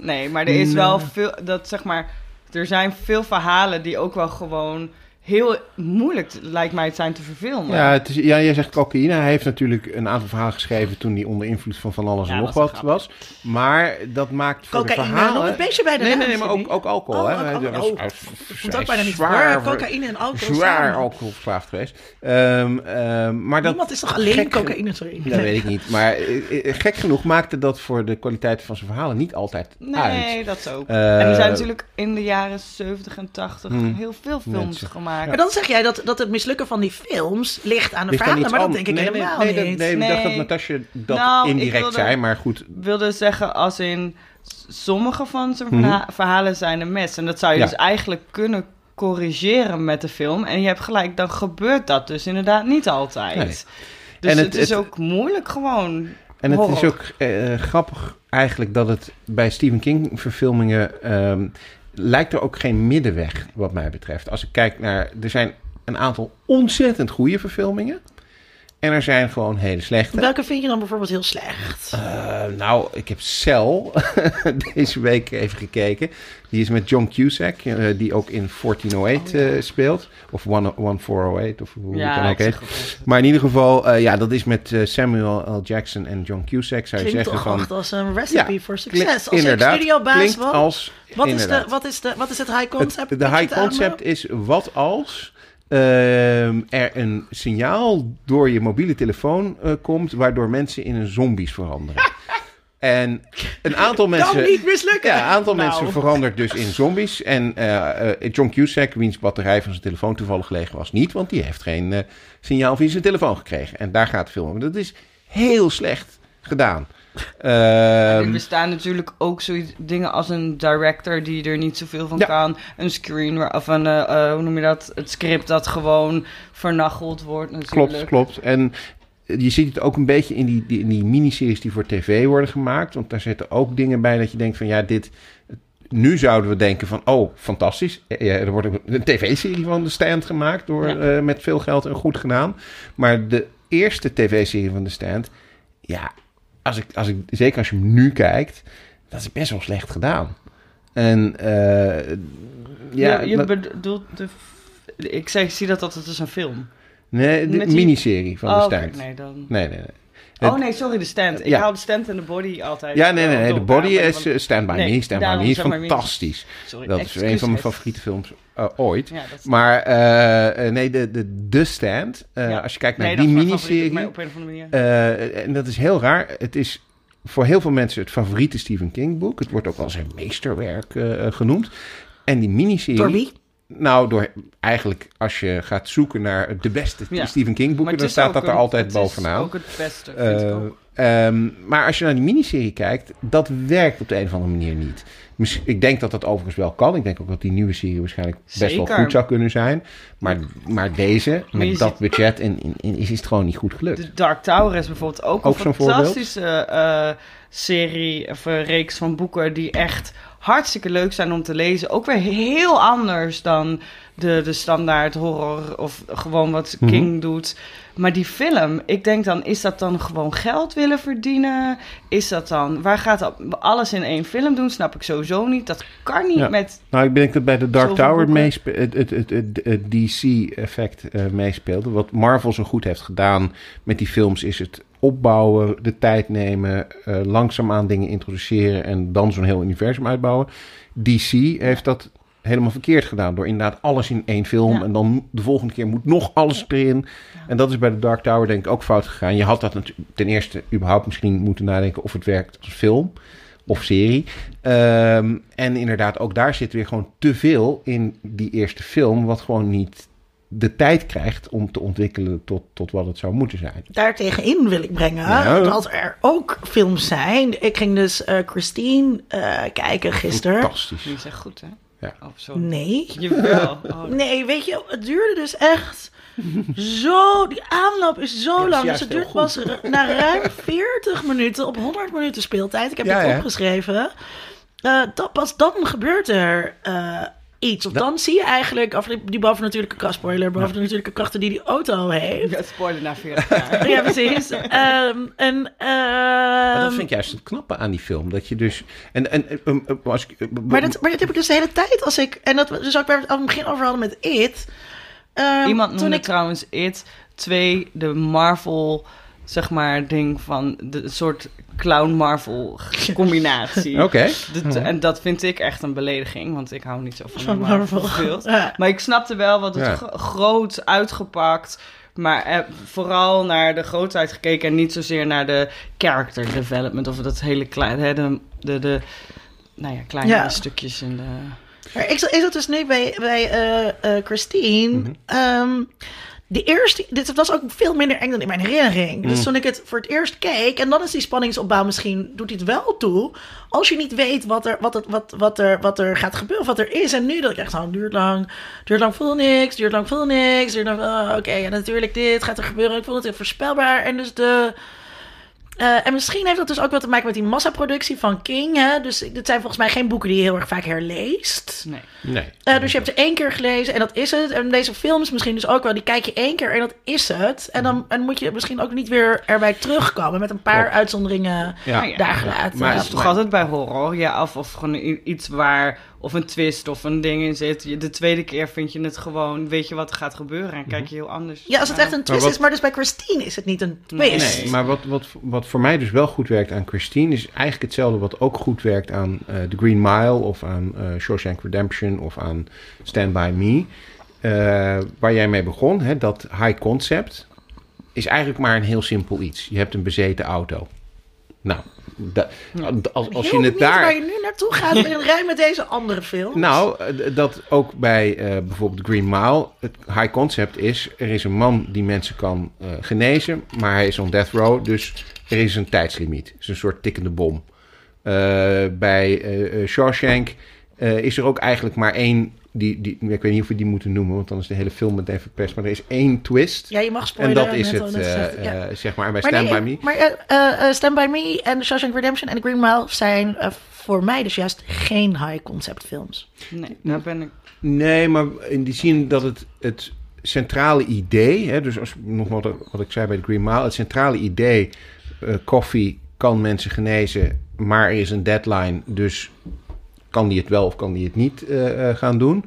Nee, maar er is wel veel, dat zeg maar, er zijn veel verhalen die ook wel gewoon heel moeilijk, lijkt mij, het zijn te verfilmen. Ja, het is, ja, jij zegt cocaïne. Hij heeft natuurlijk een aantal verhalen geschreven toen hij onder invloed van van alles en nog dat wat was. Maar dat maakt voor de Cocaïne, verhalen... nog een beetje bij de Nee, naam, nee, nee, maar ook, ook alcohol. Oh, hè. ook Hij was- Oh, hij ook bijna niet zwaar voor. Cocaïne en alcohol Zwaar alcoholverslaafd geweest. Ehm, ehm, maar dat, Niemand is toch alleen gek- cocaïne, sorry. Dat weet ik niet. Maar eh, eh, gek genoeg maakte dat voor de kwaliteit van zijn verhalen niet altijd Nee, uit. dat is ook. Eh, en er zijn natuurlijk in de jaren 70 en 80 Hmm. heel veel films Mensen. Maar dan zeg jij dat, dat het mislukken van die films ligt aan de Ligt verhalen, maar dat denk ik nee, helemaal nee, nee, niet. dat- nee, ik dacht dat Nee. Natasja dat Nou, indirect wilde- zei, maar goed. wilde zeggen als in sommige van zijn Mhm. verha- verhalen zijn een mes. En dat zou je Ja. dus eigenlijk kunnen corrigeren met de film. En je hebt gelijk, dan gebeurt dat dus inderdaad niet altijd. Nee. Dus En het, het- is het- ook moeilijk gewoon. En het is ook eh, grappig eigenlijk dat het bij Stephen King verfilmingen ehm, lijkt er ook geen middenweg wat mij betreft. Als ik kijk naar, er zijn een aantal ontzettend goede verfilmingen. En er zijn gewoon hele slechte. Welke vind je dan bijvoorbeeld heel slecht? Eh, nou, ik heb Cell <laughs> deze week even gekeken. Die is met John Cusack, eh, die ook in 1408 eh, speelt. Of 1- 1408, of hoe het dan ja, ook heet. zeg ook wel. Maar in ieder geval, ja, dat is met Samuel L. Jackson en John Cusack. Zou je Klinkt zeggen toch van... als een recipe Ja, voor klink- succes. Als inderdaad, studiobaas klinkt was, als... wat is, de, wat, is de, wat is het high concept? Het- de high het concept is wat als er een signaal door je mobiele telefoon eh, komt... waardoor mensen in een zombies veranderen. <laughs> en een aantal mensen... Kan niet mislukken. Ja, een aantal Nou. mensen verandert dus in zombies. En eh, eh, John Cusack, wiens batterij van zijn telefoon toevallig leeg was, niet. Want die heeft geen signaal via zijn telefoon gekregen. En daar gaat het film om. Dat is heel slecht gedaan. Er Ehm, bestaan natuurlijk ook zoiets dingen als een director die er niet zoveel van Ja. kan. Een screen of een, eh, eh, hoe noem je dat? Het script dat gewoon vernacheld wordt natuurlijk. Klopt, klopt. En je ziet het ook een beetje in die, die, in die miniseries die voor tv worden gemaakt. Want daar zitten ook dingen bij dat je denkt van ja, dit... Nu zouden we denken van, oh, fantastisch. Er wordt een- tv-serie van The Stand gemaakt door, Ja. eh, met veel geld en goed gedaan. Maar de eerste tv-serie van The Stand, ja, als ik, als ik, zeker als je hem nu kijkt, dat is best wel slecht gedaan. En eh, ja, Ja, je dat- bedoelt de... Ik zeg, ik zie dat altijd als een film. nee, de met die- miniserie van oh, oké, Stand. nee, dan... Nee, nee, nee. Oh nee, sorry, de stand. Ik Ja. haal de stand en de body altijd. Ja, nee, nee, eh, nee. door De body is van- eh, Stand By Nee, Me. Stand By Me is fantastisch. Sorry, Dat is een van mijn favoriete films eh, ooit. Ja, dat is- Maar nee, de, de, de Stand, eh, Ja. als je kijkt naar nee, die miniserie... op een eh, en dat is heel raar. Het is voor heel veel mensen het favoriete Stephen King boek. Het wordt ook wel zijn meesterwerk genoemd. En die miniserie... Door wie? Nou, door eigenlijk als je gaat zoeken naar de beste Ja. Stephen King boeken... dan staat dat er altijd het bovenaan. is ook het beste, vind ik Eh, ook. ehm, maar als je naar die miniserie kijkt, dat werkt op de een of andere manier niet. Ik denk dat dat overigens wel kan. Ik denk ook dat die nieuwe serie waarschijnlijk best wel goed zou kunnen zijn. Maar, maar deze, Maar met ziet- dat budget, en, en- en is het gewoon niet goed gelukt. De Dark Tower is bijvoorbeeld ook, Ook een fantastische eh, serie of reeks van boeken die echt hartstikke leuk zijn om te lezen. Ook weer heel anders dan de, de standaard horror of gewoon wat Mhm. King doet. Maar die film, ik denk dan, is dat dan gewoon geld willen verdienen? Is dat dan, waar gaat dat, alles in één film doen? Snap ik sowieso niet. Dat kan niet Ja. met Nou, ik denk dat bij de Dark Tower het, het, het, het DC-effect eh, meespeelde. Wat Marvel zo goed heeft gedaan met die films is het opbouwen, de tijd nemen, eh langzaamaan dingen introduceren en dan zo'n heel universum uitbouwen. DC heeft dat helemaal verkeerd gedaan. Door inderdaad alles in één film. Ja. En dan de volgende keer moet nog alles erin. En dat is bij de Dark Tower denk ik ook fout gegaan. Je had dat natuurlijk ten eerste überhaupt misschien moeten nadenken of het werkt als film of serie. Ehm, en inderdaad, ook daar zit weer gewoon te veel in die eerste film, wat gewoon niet de tijd krijgt om te ontwikkelen tot, tot wat het zou moeten zijn. Daartegenin wil ik brengen Ja. dat er ook films zijn. Ik ging dus eh, Christine eh, kijken gisteren. Fantastisch. Die is echt goed, hè? Ja. Oh, zo. Nee. Jawel. <laughs> Oh, Nee, weet je, het duurde dus echt zo. Die aanloop is zo Ja, dat is lang. Dus het duurt pas na ruim 40 minuten op 100 minuten speeltijd. Ik heb ja. opgeschreven. Eh, dat, pas dan gebeurt er eh, iets. Of Dat- dan zie je eigenlijk, of die, die bovennatuurlijke kracht, spoiler, bovennatuurlijke krachten die die auto heeft. Ja, spoiler na 40 <laughs> jaar. Ja, precies. <laughs> Ehm, en, Maar dat ehm, vind ik juist het knappe aan die film. Dat je dus. En, en, eh, als ik, maar, dat, maar dat heb ik dus de hele tijd als ik. En dat we dus ook waar we het aan het begin over hadden met It. Ehm, Iemand toen noemde ik trouwens It 2 de Marvel, zeg maar, ding van de soort clown-Marvel <laughs> combinatie. Oké. En dat vind ik echt een belediging, want ik hou niet zo van, Marvel Marvel. films. Ja. Maar ik snapte wel wat het Ja. groot uitgepakt. Maar eh, vooral naar de grootheid gekeken en niet zozeer naar de character development. Of dat hele kleine, hè, de, de, de nou ja, kleine Ja. stukjes in de... Maar ik, zat- ik zat dus nu bij, bij eh, eh, Christine. Mhm. Ehm, de eerste, dit was ook veel minder eng dan in mijn herinnering. Dus Mhm. toen ik het voor het eerst keek, en dan is die spanningsopbouw misschien, doet het wel toe. Als je niet weet wat er, wat het, wat, wat er, wat er gaat gebeuren, wat er is. En nu dat ik echt, oh, duurt lang, duurt lang, voel niks, duurt lang, voel niks. Duurt lang, oh, oké, en natuurlijk dit gaat er gebeuren. Ik vond het heel voorspelbaar. En dus de... eh, en misschien heeft dat dus ook wat te maken met die massaproductie van King. Hè? Dus dit zijn volgens mij geen boeken die je heel erg vaak herleest. Nee. Nee. Eh, dus je hebt ze één keer gelezen en dat is het. En deze films misschien dus ook wel. Die kijk je één keer en dat is het. En dan en moet je misschien ook niet weer erbij terugkomen. Met een paar Klopt. uitzonderingen Ja. Ja. daar gelaten. Maar- Het is toch altijd bij horror, ja, of, of gewoon iets waar, of een twist of een ding in zit. De tweede keer vind je het gewoon, weet je wat er gaat gebeuren en kijk je heel anders. ja, als het echt een twist wat- is. Maar dus bij Christine is het niet een twist. Nee, maar wat, wat, wat voor mij dus wel goed werkt aan Christine... is eigenlijk hetzelfde wat ook goed werkt aan eh, The Green Mile... of aan eh Shawshank Redemption of aan Stand By Me. Eh, waar jij mee begon, hè, dat high concept... is eigenlijk maar een heel simpel iets. Je hebt een bezeten auto. Nou, da- als, als je het daar... waar je nu naartoe gaat in <laughs> rij met deze andere films. Nou, eh, dat ook bij eh, bijvoorbeeld Green Mile, het high concept is, er is een man die mensen kan eh, genezen, maar hij is on death row, dus er is een tijdslimiet. Het is een soort tikkende bom. Bij Shawshank is er ook eigenlijk maar één, die, die, ik weet niet of we die moeten noemen, want dan is de hele film meteen verpest, maar er is één twist. ja, je mag en spoileren. dat is het, eh, ja. eh, zeg maar. En bij Maar, Stand nee, By Me... maar eh, eh, eh, Stand By Me en Shawshank Redemption en The Green Mile zijn eh, voor mij dus juist geen high concept films. Nee, daar ben ik. Nee, maar in die zin dat het, het centrale idee, hè, dus als, nog wat, wat ik zei bij de Green Mile, het centrale idee, eh, koffie kan mensen genezen, maar er is een deadline, dus kan die het wel of kan die het niet eh, eh, gaan doen.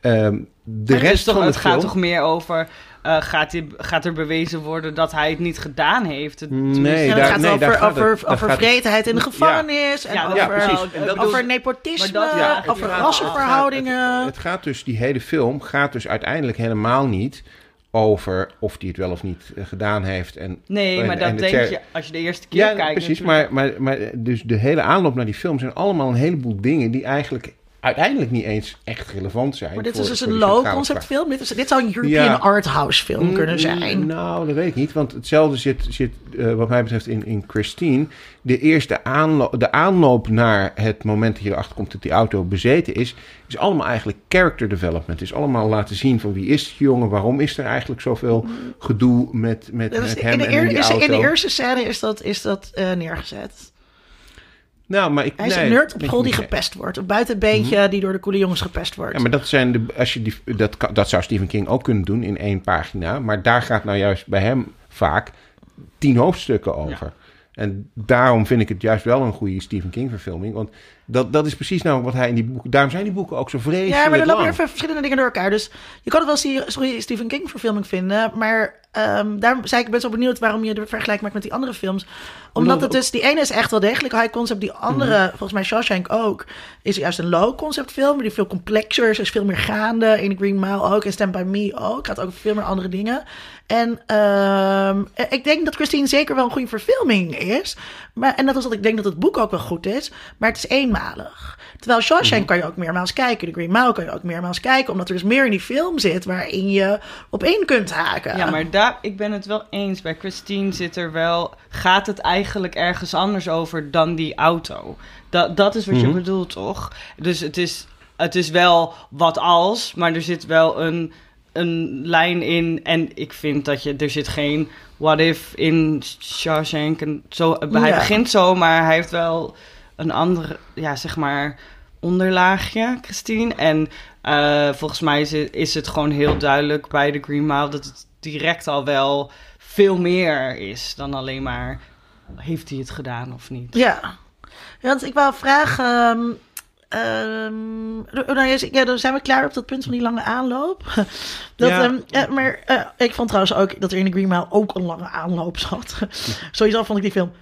Ehm, de dus rest toch, van de het gaat film, toch meer over, eh, gaat, die, gaat er bewezen worden dat hij het niet gedaan heeft? Het- Nee, het gaat nee, over, daar gaat over, het- gaat het- vreedheid in de gevangenis. En Ja, over, ja, precies. En dat over bedoel- nepotisme, maar dat- ja, over het gaat- rassenverhoudingen. het gaat dus, die hele film gaat dus uiteindelijk helemaal niet over of die het wel of niet eh, gedaan heeft. En, Nee, en- maar dat en de denk je als je de eerste keer Ja, kijkt. precies. natuurlijk. Maar, maar, maar dus de hele aanloop naar die film zijn allemaal een heleboel dingen die eigenlijk uiteindelijk niet eens echt relevant zijn. Maar dit voor- is dus een die low centrale concept vraag. film. Dit, is, dit zou een European Ja. art house film kunnen Mm, zijn. Nou, dat weet ik niet. Want hetzelfde zit, zit eh, wat mij betreft in, in Christine. De eerste aanloop, de aanloop naar het moment dat je erachter komt dat die auto bezeten is, is allemaal eigenlijk character development. Het is allemaal laten zien van wie is die jongen, waarom is er eigenlijk zoveel gedoe met, met, is- met in, hem de en eer- die is- auto. in de eerste scène is dat, is dat eh, neergezet. Nou, maar ik, Hij is nee, een nerd op school die gepest wordt. Een buitenbeentje die door de coole jongens gepest wordt. Ja, maar dat, zijn de, als je die, dat, dat zou Stephen King ook kunnen doen in één pagina. Maar daar gaat nou juist bij hem vaak tien hoofdstukken over. En daarom vind ik het juist wel een goede Stephen King verfilming. Want dat, dat is precies nou wat hij in die boeken... Daarom zijn die boeken ook zo vreselijk Ja, maar er lopen even verschillende dingen door elkaar. Dus je kan het wel een goede Stephen King verfilming vinden. Maar ehm, daarom zei ik, ik ben zo benieuwd waarom je de vergelijking maakt met die andere films. Omdat het dus, die ene is echt wel degelijk high concept. Die andere, Mhm. volgens mij Shawshank ook, is juist een low concept film. Die veel complexer is, is veel meer gaande. In The Green Mile ook, en Stand By Me ook. Gaat ook veel meer andere dingen. En ehm, ik denk dat Christine zeker wel een goede verfilming is. Maar, en dat is dat ik denk dat het boek ook wel goed is. Maar het is eenmalig. Terwijl Shawshank kan je ook meermaals kijken. The Green Mile kan je ook meermaals kijken. Omdat er dus meer in die film zit waarin je op één kunt haken. Ja, maar daar, ik ben het wel eens. Bij Christine zit er wel. Gaat het eigenlijk ergens anders over dan die auto? Dat, dat is wat Mhm. je bedoelt, toch? Dus het is, het is wel wat als, maar er zit wel een, een lijn in. En ik vind dat je. Er zit geen what if in Shawshank. En zo, hij Ja. begint zo, maar hij heeft wel een andere, ja, zeg maar. Onderlaagje, Christine. En eh, volgens mij is het, is het gewoon heel duidelijk bij de Green Mile dat het direct al wel veel meer is dan alleen maar heeft hij het gedaan of niet. Ja. Want ik wou vragen. ehm, ehm, nou, ja, dan zijn we klaar op dat punt van die lange aanloop. <laughs> Dat, Ja. ehm, ja, maar eh, ik vond trouwens ook dat er in de Green Mile ook een lange aanloop zat. <laughs> Sowieso vond ik die film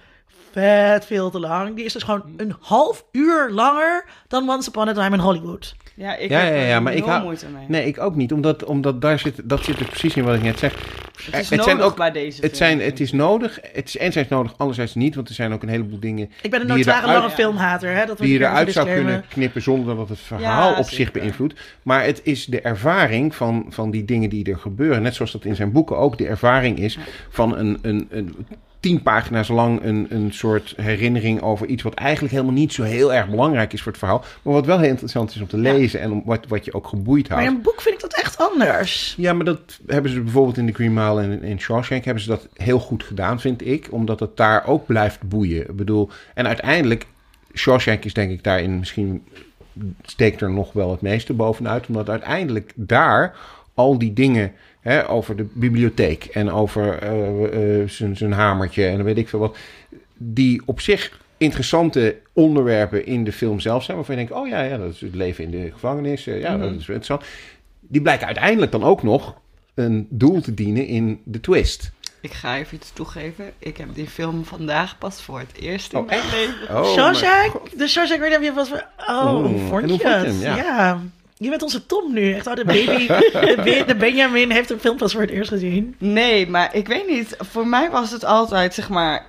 vet veel te lang. Die is dus gewoon een half uur langer dan Once Upon a Time in Hollywood. Ja, ik Ja, heb ja, ja, maar ik hou- moeite mee. Nee, ik ook niet. Omdat, omdat daar zit, dat zit er precies in wat ik net zeg. het is het nodig zijn ook- bij deze Het, zijn, het is nodig. Het is enerzijds nodig, anderzijds niet. Want er zijn ook een heleboel dingen Ik ben een notoire lange filmhater. Hè? Dat die je eruit zou kunnen knippen zonder dat het verhaal Ja, op zich beïnvloedt. Maar het is de ervaring van, van die dingen die er gebeuren. Net zoals dat in zijn boeken ook de ervaring is van een, een, een tien pagina's lang een, een soort herinnering over iets wat eigenlijk helemaal niet zo heel erg belangrijk is voor het verhaal. Maar wat wel heel interessant is om te lezen en om, wat, wat je ook geboeid Maar houdt. in een boek vind ik dat echt anders. Ja, maar dat hebben ze bijvoorbeeld in The Green Mile en in Shawshank hebben ze dat heel goed gedaan, vind ik. Omdat het daar ook blijft boeien. Ik bedoel, en uiteindelijk, Shawshank is denk ik daarin misschien, steekt er nog wel het meeste bovenuit. Omdat uiteindelijk daar al die dingen hè, over de bibliotheek en over eh, eh, zijn zijn hamertje en dan weet ik veel wat. Die op zich interessante onderwerpen in de film zelf zijn. Waarvan je denkt, oh ja, ja dat is het leven in de gevangenis. eh, ja, dat is interessant. Die blijken uiteindelijk dan ook nog een doel te dienen in de twist. Ik ga even iets toegeven. Ik heb die film vandaag pas voor het eerst in Oh, mijn echt? leven. Oh, Shawshank, de Shawshank Redemption was... Oh? Ja. Ja. Je bent onze Tom nu. Echt, oh, de baby. de, Be- de Benjamin heeft de film pas voor het eerst gezien. Nee, maar ik weet niet. Voor mij was het altijd, zeg maar...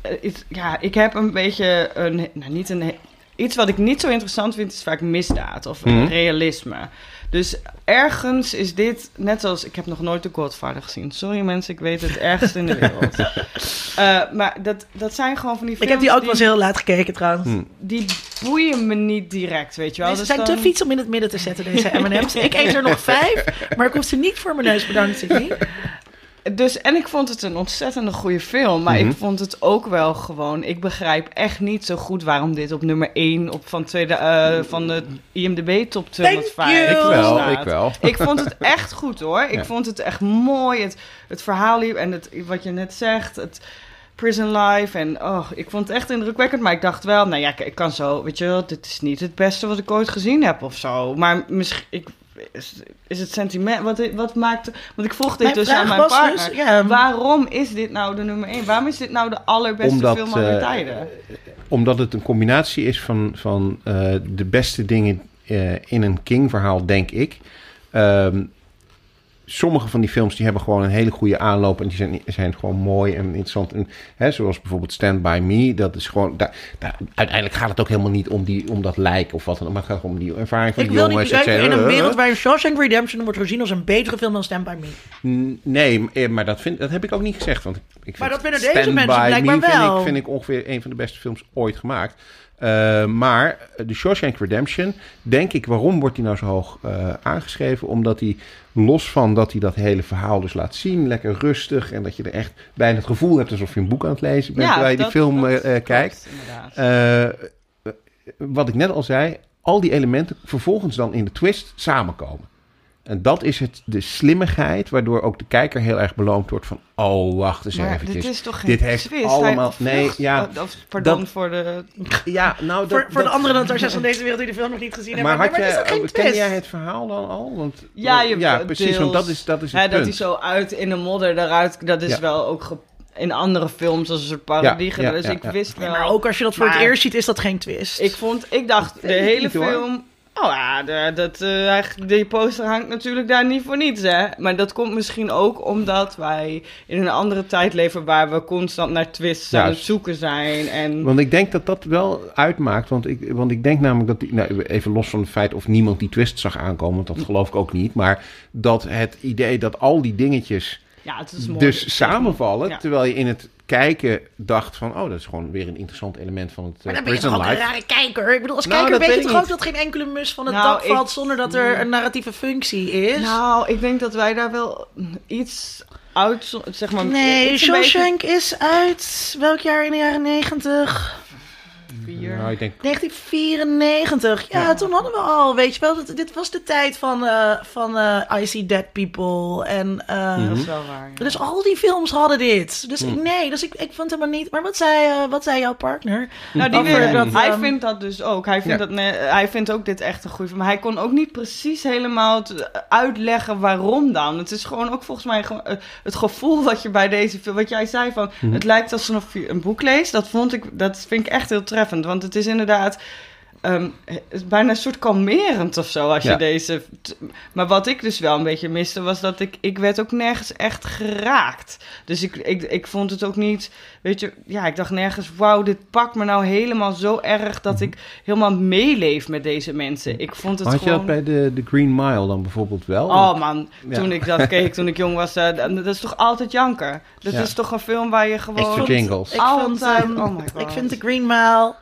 eh, iets- ja, ik heb een beetje een... Nou, niet een... Iets wat ik niet zo interessant vind, is vaak misdaad of Mhm. realisme. Dus ergens is dit, net als... Ik heb nog nooit The Godfather gezien. Sorry mensen, ik weet het ergst in de wereld. <laughs> Eh, maar dat, dat zijn gewoon van die Ik films heb die ook wel eens heel laat gekeken trouwens. Hm. Die boeien me niet direct, weet je wel. Deze Dus zijn dan- te fiets om in het midden te zetten, deze M&M's. Ik eet er nog <laughs> vijf, maar ik hoef ze niet voor mijn neus bedankt, Sidney. Dus, en ik vond het een ontzettende goede film. Maar Mhm. ik vond het ook wel gewoon... Ik begrijp echt niet zo goed waarom dit op nummer 1 op van, tweede, eh, van de IMDb top 205 you. Ik wel, ik wel. Ik vond het echt goed hoor. Ik Ja. vond het echt mooi. Het, het verhaal liep en het, wat je net zegt... Het, Prison Life en oh, ik vond het echt indrukwekkend. Maar ik dacht wel, nou ja, ik, ik kan zo, weet je wel, dit is niet het beste wat ik ooit gezien heb of zo. Maar misschien, ik, is, is het sentiment, wat, wat maakt, want ik vroeg dit Mijn dus aan mijn was partner. dus, ja, Waarom is dit nou de nummer 1? Waarom is dit nou de allerbeste Omdat, film aller eh, tijden? Omdat het een combinatie is van, van eh, de beste dingen eh, in een King-verhaal, denk ik. Ehm, sommige van die films die hebben gewoon een hele goede aanloop en die zijn, zijn gewoon mooi en interessant. En, hè, zoals bijvoorbeeld Stand By Me, dat is gewoon... Daar, daar, uiteindelijk gaat het ook helemaal niet om, die, om dat lijk of wat dan ook, maar het gaat gewoon om die ervaring van Ik die wil jongens. niet et kijken in een wereld waarin Shawshank Redemption wordt gezien als een betere film dan Stand By Me. Nee, eh, maar dat, vind, dat heb ik ook niet gezegd. Want ik, ik Maar dat vinden deze Stand mensen By blijkbaar Me vind. Ik, vind ik ongeveer een van de beste films ooit gemaakt. Eh, maar de Shawshank Redemption, denk ik, waarom wordt die nou zo hoog eh, aangeschreven? Omdat hij, los van dat hij dat hele verhaal dus laat zien, lekker rustig... en dat je er echt bijna het gevoel hebt alsof je een boek aan het lezen bent... terwijl je die film eh, kijkt. wat ik net al zei, al die elementen vervolgens dan in de twist samenkomen. En dat is het, de slimmigheid, waardoor ook de kijker heel erg beloond wordt van... Oh, wacht eens Maar eventjes. dit is toch geen Dit heeft twist? allemaal- nee, vlucht- ja, oh, of, pardon dat- voor de... Ja, nou, dat, voor, voor de dat- andere Natasja's van deze wereld die de film nog niet gezien hebben. Maar, had maar, het is ook geen ken jij het verhaal dan al? Want, Ja, je ja precies, want dat is, dat is het dat punt. hij zo uit in de modder eruit... Dat is Ja. wel ook ge- in andere films als een soort parodie Ja, gedaan. ja, dus ja, ik ja. wist Nee, wel... maar ook als je dat voor het Maar- eerst ziet, is dat geen twist. Ik vond... Ik dacht, de hele film... Oh ja, dat, eh, die poster hangt natuurlijk daar niet voor niets, hè. Maar dat komt misschien ook omdat wij in een andere tijd leven... waar we constant naar twists aan het zoeken zijn. En Want ik denk dat dat wel uitmaakt. Want ik, want ik denk namelijk dat... Die, nou, even los van het feit of niemand die twist zag aankomen. Want dat geloof ik ook niet. Maar dat het idee dat al die dingetjes ja, het is mooi. dus samenvallen. Ja. Terwijl je in het kijken dacht van... Oh, dat is gewoon weer een interessant element van het maar uh, dan ben je een rare kijker. Ik bedoel, als Nou, kijker weet je toch ik ook dat geen enkele mus van het Nou, dak valt ik- zonder dat er een narratieve functie is. Nou, ik denk dat wij daar wel iets uit, zeg maar... nee, een beetje- Shawshank is uit welk jaar in de jaren negentig? Vier. Nou, ik denk... 1994. Ja, Ja. toen hadden we al, weet je wel, dat, dit was de tijd van, eh, van eh, I See Dead People. En eh, Mhm. Dat is wel waar. ja. dus al die films hadden dit. Dus Hm. ik, nee, dus ik, ik vond het helemaal niet. Maar wat zei, eh, wat zei jouw partner? Nou, die weer, dat, hij ehm, vindt dat dus ook. Hij vindt, Ja. dat, ne- hij vindt ook dit echt een goede film. Maar hij kon ook niet precies helemaal uitleggen waarom dan. Het is gewoon ook volgens mij gewoon, het gevoel wat je bij deze film... Wat jij zei van, Mhm. het lijkt alsof je een boek leest. Dat, vond ik, dat vind ik echt heel Want het is inderdaad... ehm, het is bijna een soort kalmerend of zo als Ja. je deze... Maar wat ik dus wel een beetje miste was dat ik... Ik werd ook nergens echt geraakt. Dus ik, ik, ik vond het ook niet... Weet je, ja, ik dacht nergens... Wauw, dit pakt me nou helemaal zo erg... dat ik helemaal meeleef met deze mensen. Ik vond het Had je dat bij de, de Green Mile dan bijvoorbeeld wel? Oh man, Ja. toen ik dat <laughs> keek, toen ik jong was, eh, dat is toch altijd janker? Dat Ja. is toch een film waar je gewoon... Extra jingles. Ik Altijd. vond, ehm, Oh my God. ik vind The Green Mile...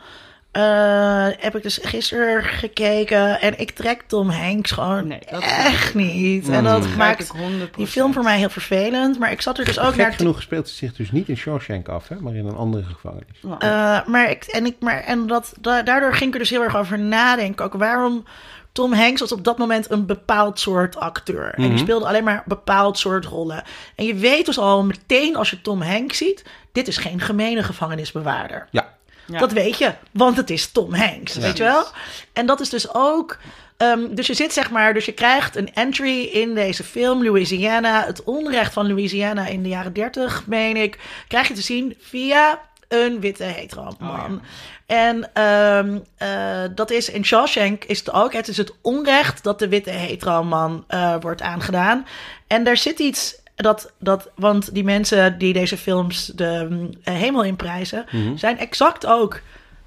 eh, heb ik dus gisteren gekeken. En ik trek Tom Hanks gewoon Nee, dat- echt niet. En Mm. dat maakt ik 100%. die film voor mij heel vervelend. Maar ik zat er dus ook Gek naar genoeg speelt het zich dus niet in Shawshank af, hè, maar in een andere gevangenis. Nou, Eh, maar ik, en, ik, maar, en dat, da- daardoor ging ik er dus heel erg over nadenken. Ook waarom Tom Hanks was op dat moment een bepaald soort acteur. En die Mhm. speelde alleen maar een bepaald soort rollen. En je weet dus al meteen als je Tom Hanks ziet... dit is geen gemene gevangenisbewaarder. Ja. Ja. Dat weet je, want het is Tom Hanks, Ja. weet je wel? En dat is dus ook... ehm, dus je zit zeg maar, dus je krijgt een entry in deze film, Louisiana. Het onrecht van Louisiana in de jaren 30, meen ik, krijg je te zien via een witte hetero man. En ehm, eh, dat is in Shawshank is het ook. Het is het onrecht dat de witte hetero man eh, wordt aangedaan. En daar zit iets dat, dat, want die mensen die deze films de mm, hemel inprijzen, Mhm. zijn exact ook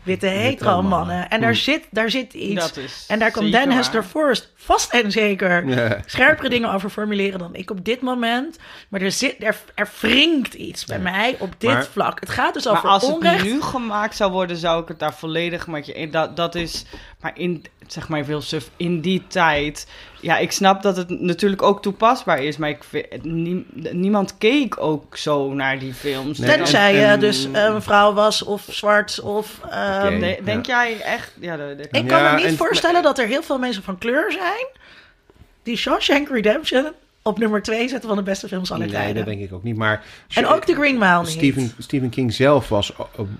witte hetero mannen. mannen. En daar, Mhm. zit, daar zit iets. Dat is en daar kan Dan Hester. Forrest vast en zeker scherpere dingen over formuleren dan ik op dit moment. Maar er, zit, er, er wringt iets bij mij op dit Maar- vlak. Het gaat dus Maar over als onrecht. het nu gemaakt zou worden, zou ik het daar volledig met je in. Dat, dat is, maar in, zeg maar veel suf, in die tijd. Ja, ik snap dat het natuurlijk ook toepasbaar is, maar ik vind, nie- niemand keek ook zo naar die films. Nee, Tenzij je en- dus eh, een vrouw was of zwart of... ehm, denk Ja. jij echt? Ja, de, de- Ik kan Ja, me niet en- voorstellen dat er heel veel mensen van kleur zijn... die Shawshank Redemption op nummer 2 zetten van de beste films aller Nee, tijden. dat denk ik ook niet. Maar En ook The Green Mile niet. Stephen, Stephen King zelf was,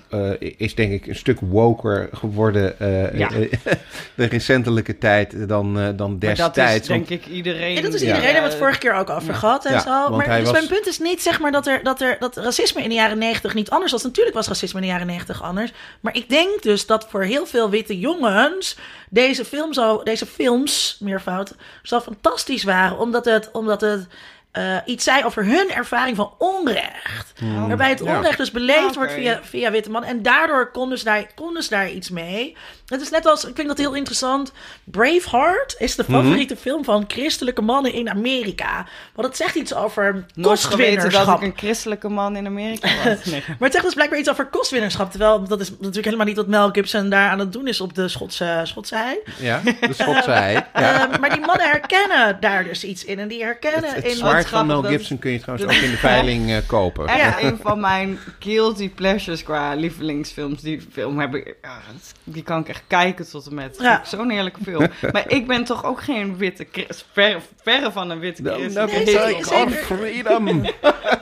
eh, is denk ik een stuk woker geworden eh, Ja. eh, <laughs> de recentelijke tijd dan, eh, dan maar destijds. dat is Want- denk ik iedereen. Ja, dat is Ja. iedereen. Daar hebben we eh, het vorige keer ook over gehad en Ja, zo. Maar dus was- mijn punt is niet zeg maar dat, er, dat, er, dat racisme in de jaren negentig niet anders was. Natuurlijk was racisme in de jaren negentig anders. Maar ik denk dus dat voor heel veel witte jongens deze, film zo, deze films, meervoud, zo fantastisch waren. Omdat het, omdat het eh, iets zei over hun ervaring van onrecht. Waarbij het Ja. onrecht dus beleefd wordt via, via witte man. En daardoor kon dus, daar, kon dus daar iets mee. Het is net als, ik vind dat heel interessant. Braveheart is de favoriete film van christelijke mannen in Amerika. Want het zegt iets over Nooit geweten dat kostwinnerschap. ik een christelijke man in Amerika was. <laughs> Nee. Maar het zegt dus blijkbaar iets over kostwinnerschap. Terwijl dat is natuurlijk helemaal niet wat Mel Gibson daar aan het doen is op de Schotse, Schotse hei. Ja, de Schotse. <laughs> Ja. Ehm, maar die mannen herkennen daar dus iets in. En die herkennen Het- het in van Mel dat- Gibson kun je trouwens dat- ook in de veiling <laughs> eh, kopen. Echt een van mijn guilty pleasures qua lievelingsfilms. Die film heb ik, ja, die kan ik echt kijken tot en met. Ja. Zo'n heerlijke film. <laughs> maar ik ben toch ook geen witte Chris. Verre, verre van een witte Dan Chris. Nee, freedom. <laughs>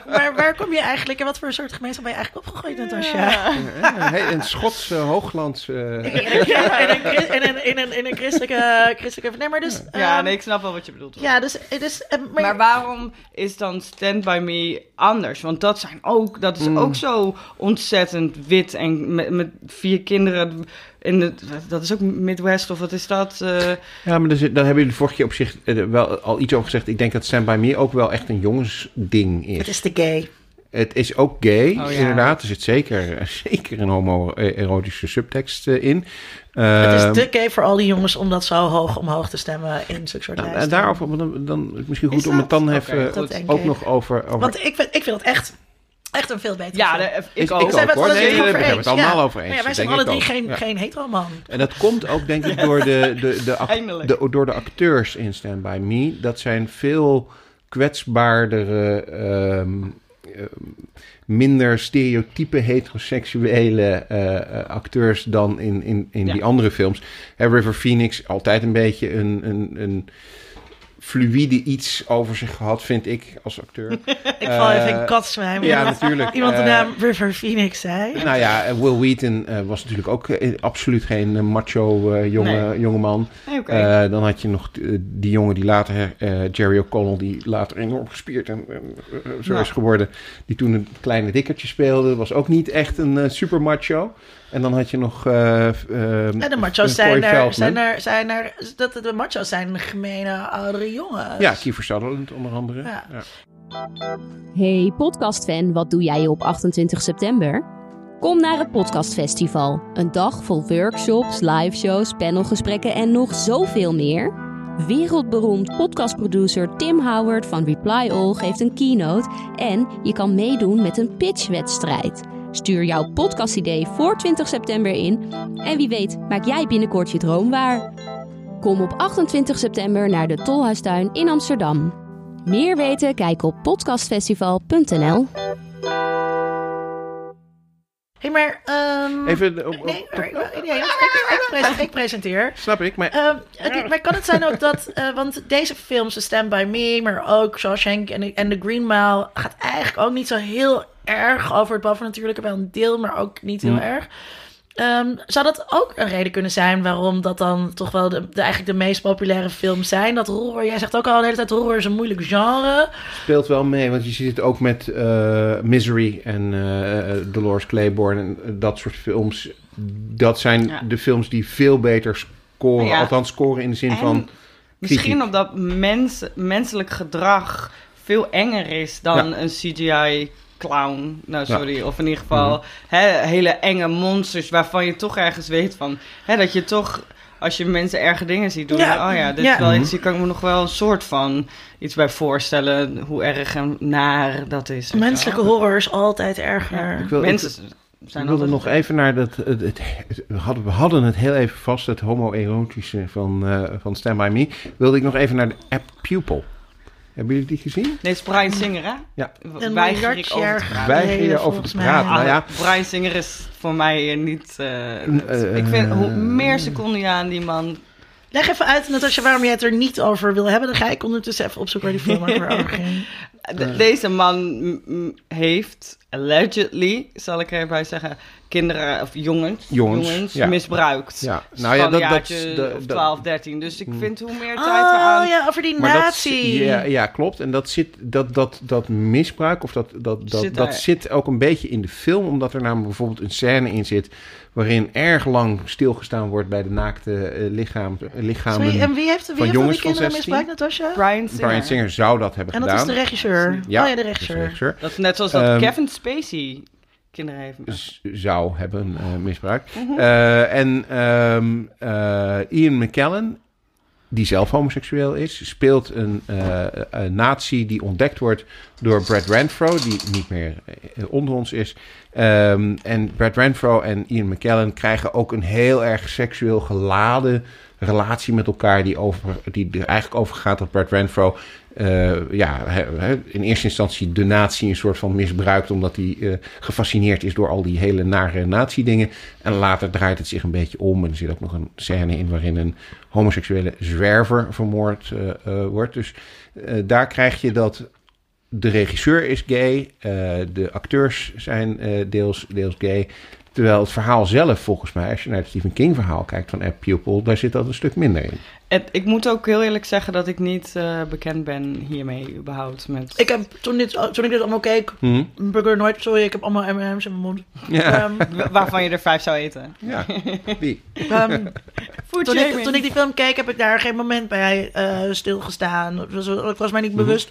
Maar waar kom je eigenlijk en wat voor soort gemeenschap ben je eigenlijk opgegroeid, Natasja? Ja. Ja, hey, een Schotse hooglands... eh, In een, in een, in een, in een, in een christelijke, christelijke... Nee, maar dus... Ja, ehm, nee, ik snap wel wat je bedoelt. hoor. Ja, dus... dus eh, maar, Maar waarom is dan Stand By Me anders? Want dat, zijn ook, dat is Mm. ook zo ontzettend wit en met, met vier kinderen. In de, dat is ook Midwest of wat is dat? eh, Ja, maar daar zit- daar hebben jullie vorige keer op zich eh, wel al iets over gezegd. Ik denk dat Stand By Me ook wel echt een jongensding is. het is te gay. Het is ook gay, Oh, ja. inderdaad. Er zit zeker, <laughs> zeker een homoerotische subtekst eh, in. het Ehm, is te gay voor al die jongens om dat zo hoog omhoog te stemmen in zulke soort nou, en daarover, dan, dan is het misschien goed Is om het dan even ook nog over... over Want ik vind, ik vind het echt, echt een veel betere ja, film. de- ik ik ook. ook, zijn het hoor. Nee, we het allemaal Ja. over eens. Maar ja, wij zijn alle ik drie ook. geen, Ja. geen hetero man. En dat komt ook denk ik door de, de, de, door de acteurs in Stand By Me. Dat zijn veel kwetsbaardere, ehm, ehm, minder stereotype heteroseksuele eh, eh, acteurs dan in, in, in Ja. die andere films. River Phoenix, altijd een beetje een, een, een fluïde iets over zich gehad, vind ik, als acteur. <laughs> Ik val even Eh, in katzwijm. ja, natuurlijk. Iemand de Eh, naam River Phoenix zei. nou ja, eh, Will Wheaton eh, was natuurlijk ook eh, absoluut geen eh, macho eh, jonge, Nee. jongeman. Eh, dan had je nog eh, die jongen die later, eh, Jerry O'Connell, die later enorm gespierd en eh, eh, zo is geworden. Die toen een kleine dikkertje speelde, was ook niet echt een eh, super macho. En dan had je nog... eh eh, En de macho's zijn er, zijn er, zijn er, dat de macho's zijn gemene oudere jongens. Ja, Kiefer Sutherland onder andere. Ja. Ja. Hey podcastfan, wat doe jij op 28 september? Kom naar het podcastfestival. Een dag vol workshops, liveshows, panelgesprekken en nog zoveel meer. Wereldberoemd podcastproducer Tim Howard van Reply All geeft een keynote en je kan meedoen met een pitchwedstrijd. Stuur jouw podcastidee voor 20 september in en wie weet maak jij binnenkort je droom waar. Kom op 28 september naar de Tolhuistuin in Amsterdam. Meer weten? Kijk op podcastfestival.nl. Hé, maar... ehm, Even... op- op- Nee, maar- ik, ik, ik presenteer. Snap ik, maar... Ehm, maar kan het zijn ook dat, eh, want deze films, The Stand By Me, maar ook Shawshank en, en The Green Mile, gaat eigenlijk ook niet zo heel erg over het bovennatuurlijke. Wel een deel, maar ook niet heel Hmm. erg. Ehm, zou dat ook een reden kunnen zijn waarom dat dan toch wel de, de, eigenlijk de meest populaire films zijn? Dat horror, jij zegt ook al de hele tijd, horror is een moeilijk genre. speelt wel mee, want je ziet het ook met eh, Misery en eh, Dolores Claiborne en eh, dat soort films. Dat zijn Ja. de films die veel beter scoren, Ja. althans scoren in de zin En van... Misschien kritiek. omdat mens, menselijk gedrag veel enger is dan Ja. een CGI clown. Nou, Ja. sorry. Of in ieder geval hè, hele enge monsters waarvan je toch ergens weet van... Hè, dat je toch, als je mensen erge dingen ziet doen... Ja. Oh ja, dit Ja. is wel Mhm. iets... Hier kan ik me nog wel een soort van iets bij voorstellen... hoe erg en naar dat is. Menselijke horror is altijd erger. Ik wil- Mensen ik- zijn Ik wilde nog even naar dat... Het, het- het- we, hadden, we hadden het heel even vast, het homoerotische van, eh van Stand By Me. Wilde ik nog even naar de app Pupil. Hebben jullie die gezien? Nee, het is Brian Singer, hè? Ja. Een Weiger ik over te praten. Weiger je over te praten? Nou ja. Brian Singer is voor mij niet... eh, eh, ik vind hoe eh, meer seconden je aan die man... Leg even uit, Natasja, waarom jij het er niet over wil hebben. Dan ga ik ondertussen even opzoeken waar die film <laughs> over ging. De- deze man heeft allegedly, zal ik erbij zeggen, kinderen of jongens, Jongens, ja. misbruikt. Ja, nou ja, van dat- dat- of dat- 12, 13. Dus ik vind hoe meer tijd we Oh aan... ja, over die Maar dat, nazi. ja, ja, klopt. En dat zit, dat, dat, dat misbruik, of dat, dat, dat, Zit dat zit ook een beetje in de film, omdat er namelijk bijvoorbeeld een scène in zit waarin erg lang stilgestaan wordt bij de naakte eh, lichaam, lichamen. Sorry, en wie heeft, wie van heeft jongens die van kinderen 16? misbruikt, Natasja? Brian Singer. Brian Singer zou dat hebben En dat gedaan. is de regisseur. Ja, oh ja, de dat is de regisseur. regisseur. Dat is net zoals dat Ehm, Kevin Spacey kinderen heeft. Zou hebben eh, misbruikt. Mhm. Eh, en ehm, eh, Ian McKellen, die zelf homoseksueel is, speelt een, eh, een nazi die ontdekt wordt door Brad Renfro, die niet meer onder ons is. Ehm, en Brad Renfro en Ian McKellen krijgen ook een heel erg seksueel geladen relatie met elkaar die, over, die er eigenlijk over gaat dat Brad Renfro eh, ja, in eerste instantie de natie een soort van misbruikt omdat hij eh, gefascineerd is door al die hele nare nazi-dingen. En later draait het zich een beetje om en er zit ook nog een scène in waarin een homoseksuele zwerver vermoord eh, wordt. Dus daar krijg je dat de regisseur is gay, de acteurs zijn deels, deels gay. Terwijl het verhaal zelf, volgens mij, als je naar het Stephen King verhaal kijkt van App Pupil, daar zit dat een stuk minder in. Het- ik moet ook heel eerlijk zeggen dat ik niet eh, bekend ben hiermee überhaupt. Met... Ik heb, toen, dit, toen ik dit allemaal keek, Hm? heb ik er nooit, sorry, ik heb allemaal M&M's in mijn mond. Ja. Ehm, <laughs> Wa- waarvan je er vijf zou eten. ja. <laughs> Ehm, <laughs> Food toen, ik, toen ik die film keek, heb ik daar geen moment bij eh, stilgestaan. Het was, het was mij niet Mhm. bewust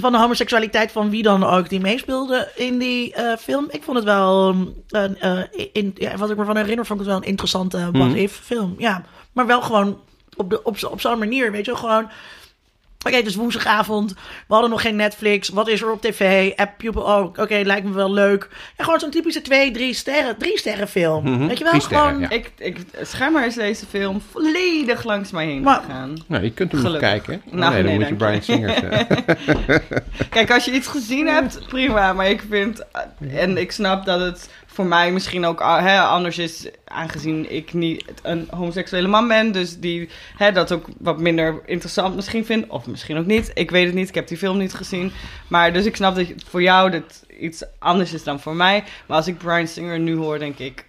van de homoseksualiteit van wie dan ook die meespeelde in die eh, film. Ik vond het wel, een, eh, in, ja, wat ik me van herinner, vond ik het wel een interessante Mhm. what-if film. Ja, maar wel gewoon op, de, op, z'n- op zo'n manier, weet je wel, gewoon... Oké, het is woensdagavond. We hadden nog geen Netflix. Wat is er op tv? App Pupil. Oh, oké, lijkt me wel leuk. En gewoon zo'n typische twee, drie sterren, drie sterren film. Mhm, Weet je wel? drie sterren, gewoon. ja. Ik, ik, schijnbaar is deze film volledig langs mij heen Maar- gegaan. Nou, je kunt hem nog Gelukkig. kijken. Oh, Nou, nee, dan nee, moet je Brian. Singer zeggen. <laughs> Kijk, als je iets gezien hebt, prima. Maar ik vind, en ik snap dat het voor mij misschien ook ah, hè, anders is, aangezien ik niet een homoseksuele man ben. Dus die hè, dat ook wat minder interessant misschien vindt. Of misschien ook niet. Ik weet het niet. Ik heb die film niet gezien. Maar dus ik snap dat voor jou dat iets anders is dan voor mij. Maar als ik Brian Singer nu hoor, denk ik,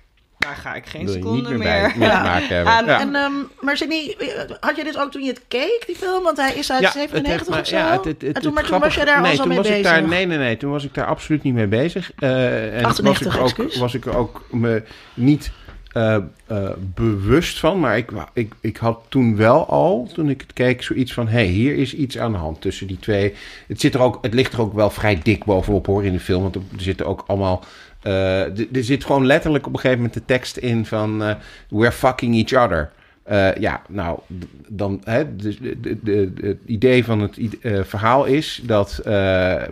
daar ga ik geen seconde meer meer. bij mee <laughs> te Ja. maken hebben. Aan- ja. En, ehm, maar Sydney, had je dit ook toen je het keek, die film? Want hij is uit Ja, 97 heeft of zo. ja, het- het- het- en toen, maar toen was je daar nee, al zo mee was ik bezig. daar, Nee, nee, nee. Toen was ik daar absoluut niet mee bezig. Eh, en 98, was ik, er ook, excuus. was ik er ook me niet eh, eh, bewust van. Maar ik, ik, ik had toen wel al, toen ik het keek, zoiets van... hé, hey, hier is iets aan de hand tussen die twee. Het, zit er ook, het ligt er ook wel vrij dik bovenop hoor in de film. Want er zitten ook allemaal... eh, er zit gewoon letterlijk op een gegeven moment de tekst in van... eh, we're fucking each other. Eh, ja, nou, dan, hè, dus de, de, het idee van het ide- eh, verhaal is dat... eh, eh,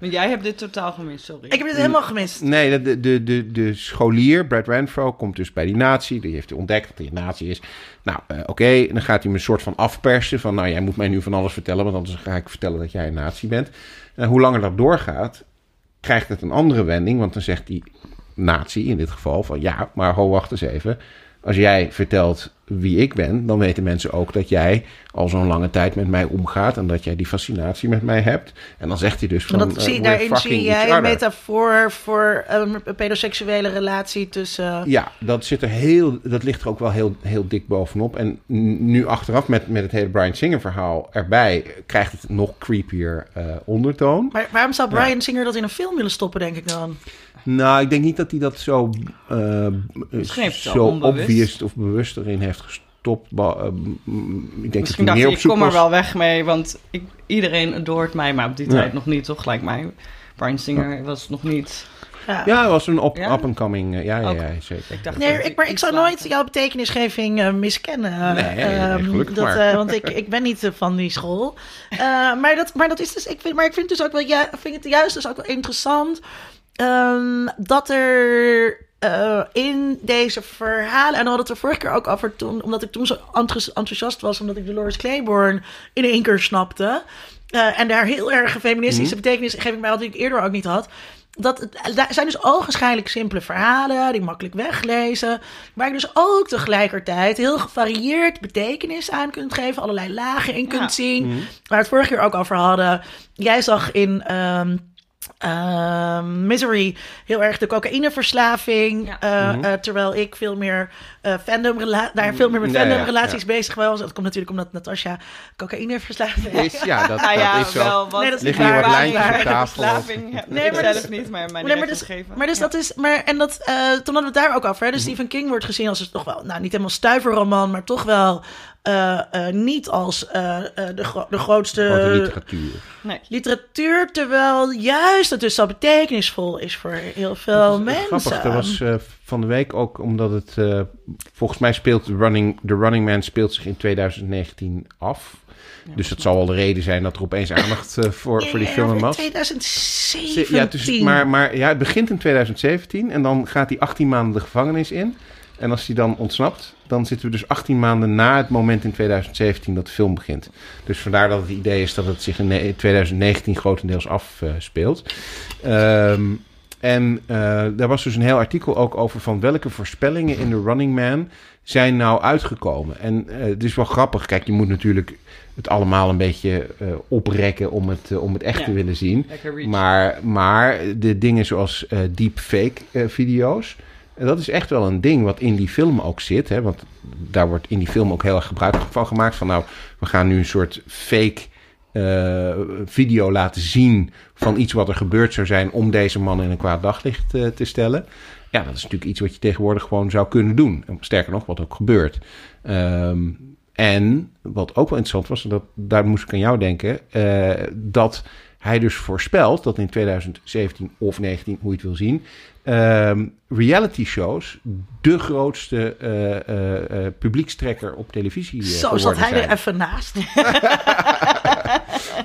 Maar jij hebt dit totaal gemist, sorry. Ik heb dit helemaal gemist. Nee, de, de, de, de scholier, Brad Renfro, komt dus bij die nazi. Die heeft ontdekt dat hij een nazi is. Nou, eh, oké, dan gaat hij me een soort van afpersen. Van, nou, jij moet mij nu van alles vertellen, want anders ga ik vertellen dat jij een nazi bent. En hoe langer dat doorgaat, krijgt het een andere wending. Want dan zegt die nazi in dit geval van, ja, maar ho, wacht eens even. Als jij vertelt wie ik ben, dan weten mensen ook dat jij al zo'n lange tijd met mij omgaat. En dat jij die fascinatie met mij hebt. En dan zegt hij dus van, dat eh, zie, we're daarin zie jij een metafoor voor een pedoseksuele relatie tussen... Ja, dat, zit er heel, dat ligt er ook wel heel, heel dik bovenop. En nu achteraf met, met het hele Brian Singer verhaal erbij... krijgt het nog creepier eh, ondertoon. Maar waarom zou Brian Singer dat in een film willen stoppen, denk ik dan? Nou, ik denk niet dat hij dat zo, eh, het zo onbewust. obvious of bewust erin heeft gestopt. Eh, ik denk Misschien dat hij meer ik kom er was. wel weg mee, want ik, iedereen adoort mij, maar op die Ja. tijd nog niet, toch? Gelijk mij. Brian Singer was nog niet... Ja. Ja, hij was een up- Ja? up-and-coming. eh, ja, ja, ja, zeker. Ik dacht Nee, ik, maar ik zou nooit jouw betekenisgeving eh, miskennen. Nee, nee, Ehm, gelukkig dat, maar. eh, want ik, <laughs> ik ben niet van die school. Eh, maar, dat, maar dat is dus. Ik vind, maar ik vind het dus ook wel. Ja, vind het juist dus ook wel interessant. Ehm, dat er. eh, in deze verhalen, en we hadden het er vorige keer ook over toen, omdat ik toen zo enthous- enthousiast was, omdat ik Dolores Claiborne in één keer snapte. eh, en daar heel erg een feministische Mhm. betekenisgeving bij had, die ik eerder ook niet had. Dat het daar zijn dus ogenschijnlijk simpele verhalen, die makkelijk weglezen. Waar je dus ook tegelijkertijd heel gevarieerd betekenis aan kunt geven. Allerlei lagen in kunt Ja. zien. Mhm. Waar we het vorige keer ook over hadden. Jij zag in ehm, ehm, Misery heel erg de cocaïneverslaving. Ja. eh, Mhm. eh, terwijl ik veel meer uh, fandom daar veel meer met ja, fandomrelaties ja. bezig was. Dat komt natuurlijk omdat Natasja cocaïneverslaafd is. Is, ja, dat, Ah ja, dat is zo. wel. Nee, dat is Liggen hier wat waar, lijntjes waar. op tafel? Nee, maar zelf niet, maar mijn Nee, maar dus, maar dus dat is, maar en dat, eh, toen hadden we het daar ook over. Hè? Dus Stephen King wordt gezien als het toch wel, nou niet helemaal stuiverroman, maar toch wel eh, eh, niet als eh, eh, de, gro- de grootste literatuur. Nee. literatuur, terwijl juist het dus zo betekenisvol is voor heel veel Dat is mensen. Grappig, er was eh, van de week ook omdat het eh, volgens mij speelt The Running, The Running Man speelt zich in 2019 af. dus dat zal wel de reden zijn dat er opeens aandacht eh, voor, voor die film in was. 2017. Ja, dus, maar, maar ja, het begint in 2017 en dan gaat hij 18 maanden de gevangenis in. En als hij dan ontsnapt, dan zitten we dus 18 maanden na het moment in 2017 dat de film begint. Dus vandaar dat het idee is dat het zich in ne- 2019 grotendeels afspeelt. Ehm en eh, daar was dus een heel artikel ook over van welke voorspellingen in de Running Man zijn nou uitgekomen. En eh, het is wel grappig. Kijk, je moet natuurlijk het allemaal een beetje eh, oprekken om het, om het echt Ja. te willen zien. Maar, maar de dingen zoals deepfake video's, en dat is echt wel een ding wat in die film ook zit. Hè? Want daar wordt in die film ook heel erg gebruik van gemaakt. Van nou, we gaan nu een soort fake eh, video laten zien van iets wat er gebeurd zou zijn om deze man in een kwaad daglicht eh, te stellen. Ja, dat is natuurlijk iets wat je tegenwoordig gewoon zou kunnen doen. En Sterker nog, wat ook gebeurt. Ehm, en wat ook wel interessant was, dat, daar moest ik aan jou denken, eh, dat hij dus voorspelt dat in 2017 of 19, hoe je het wil zien, ehm, reality shows de grootste eh, eh, eh, publiekstrekker op televisie Zo zat hij er even naast. <laughs>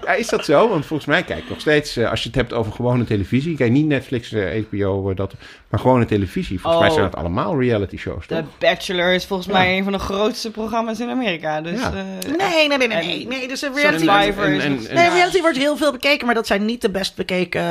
Ja, is dat zo? Want volgens mij kijk nog steeds, als je het hebt over gewone televisie, kijk niet Netflix, eh, HBO, dat, maar gewone televisie. Volgens mij Oh. zijn het allemaal reality shows, toch? The Bachelor is volgens mij een van de grootste programma's in Amerika. Dus, Ja. eh, Nee, nee, nee, nee. En- nee. nee dus een reality, Survivor En- is en- nog- en- nee, Ja. reality wordt heel veel bekeken, maar dat zijn niet de best bekeken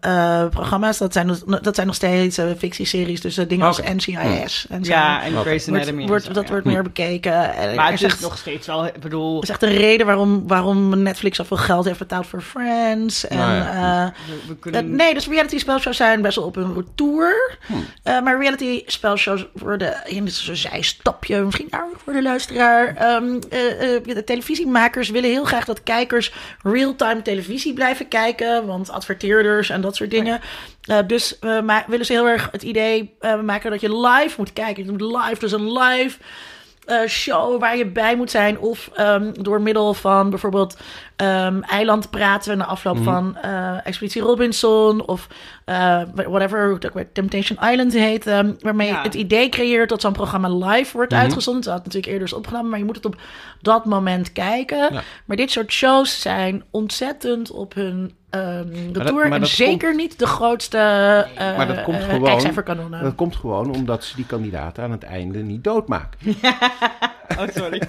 eh, programma's. Dat zijn, dat zijn nog steeds eh, fictieseries, dus dingen als. NCIS. En zo. Ja, en. Grey's Anatomy. en wordt, zo, dat ja. wordt meer bekeken. En Maar het is echt- nog steeds wel, ik bedoel... Dat is echt een reden waarom, waarom Netflix zoveel geld heeft betaald voor Friends. En, Nou ja, eh, We, we eh, kunnen... nee, dus reality spelshows zijn best wel op hun retour. Eh, maar reality spelshows worden in een zijstapje misschien aardig voor de luisteraar. Ehm, eh, eh, de televisiemakers willen heel graag dat kijkers real-time televisie blijven kijken. Want adverteerders en dat soort dingen. Eh, dus we willen ze heel erg het idee eh, maken dat je live moet kijken. Je moet live, dus een live eh, show waar je bij moet zijn. Of ehm, door middel van bijvoorbeeld ehm, eiland praten na afloop van eh, Expeditie Robinson. Of eh, whatever, Temptation Island heet. ehm, waarmee je Ja. het idee creëert dat zo'n programma live wordt Mhm. uitgezonden. Dat had natuurlijk eerder is opgenomen, maar je moet het op dat moment kijken. Ja. Maar dit soort shows zijn ontzettend op hun ehm dat- retour. maar en dat zeker niet de grootste eh Maar dat komt gewoon- kijkcijferkanonnen. Dat komt gewoon omdat ze die kandidaten aan het einde niet doodmaken. <laughs> Oh, sorry.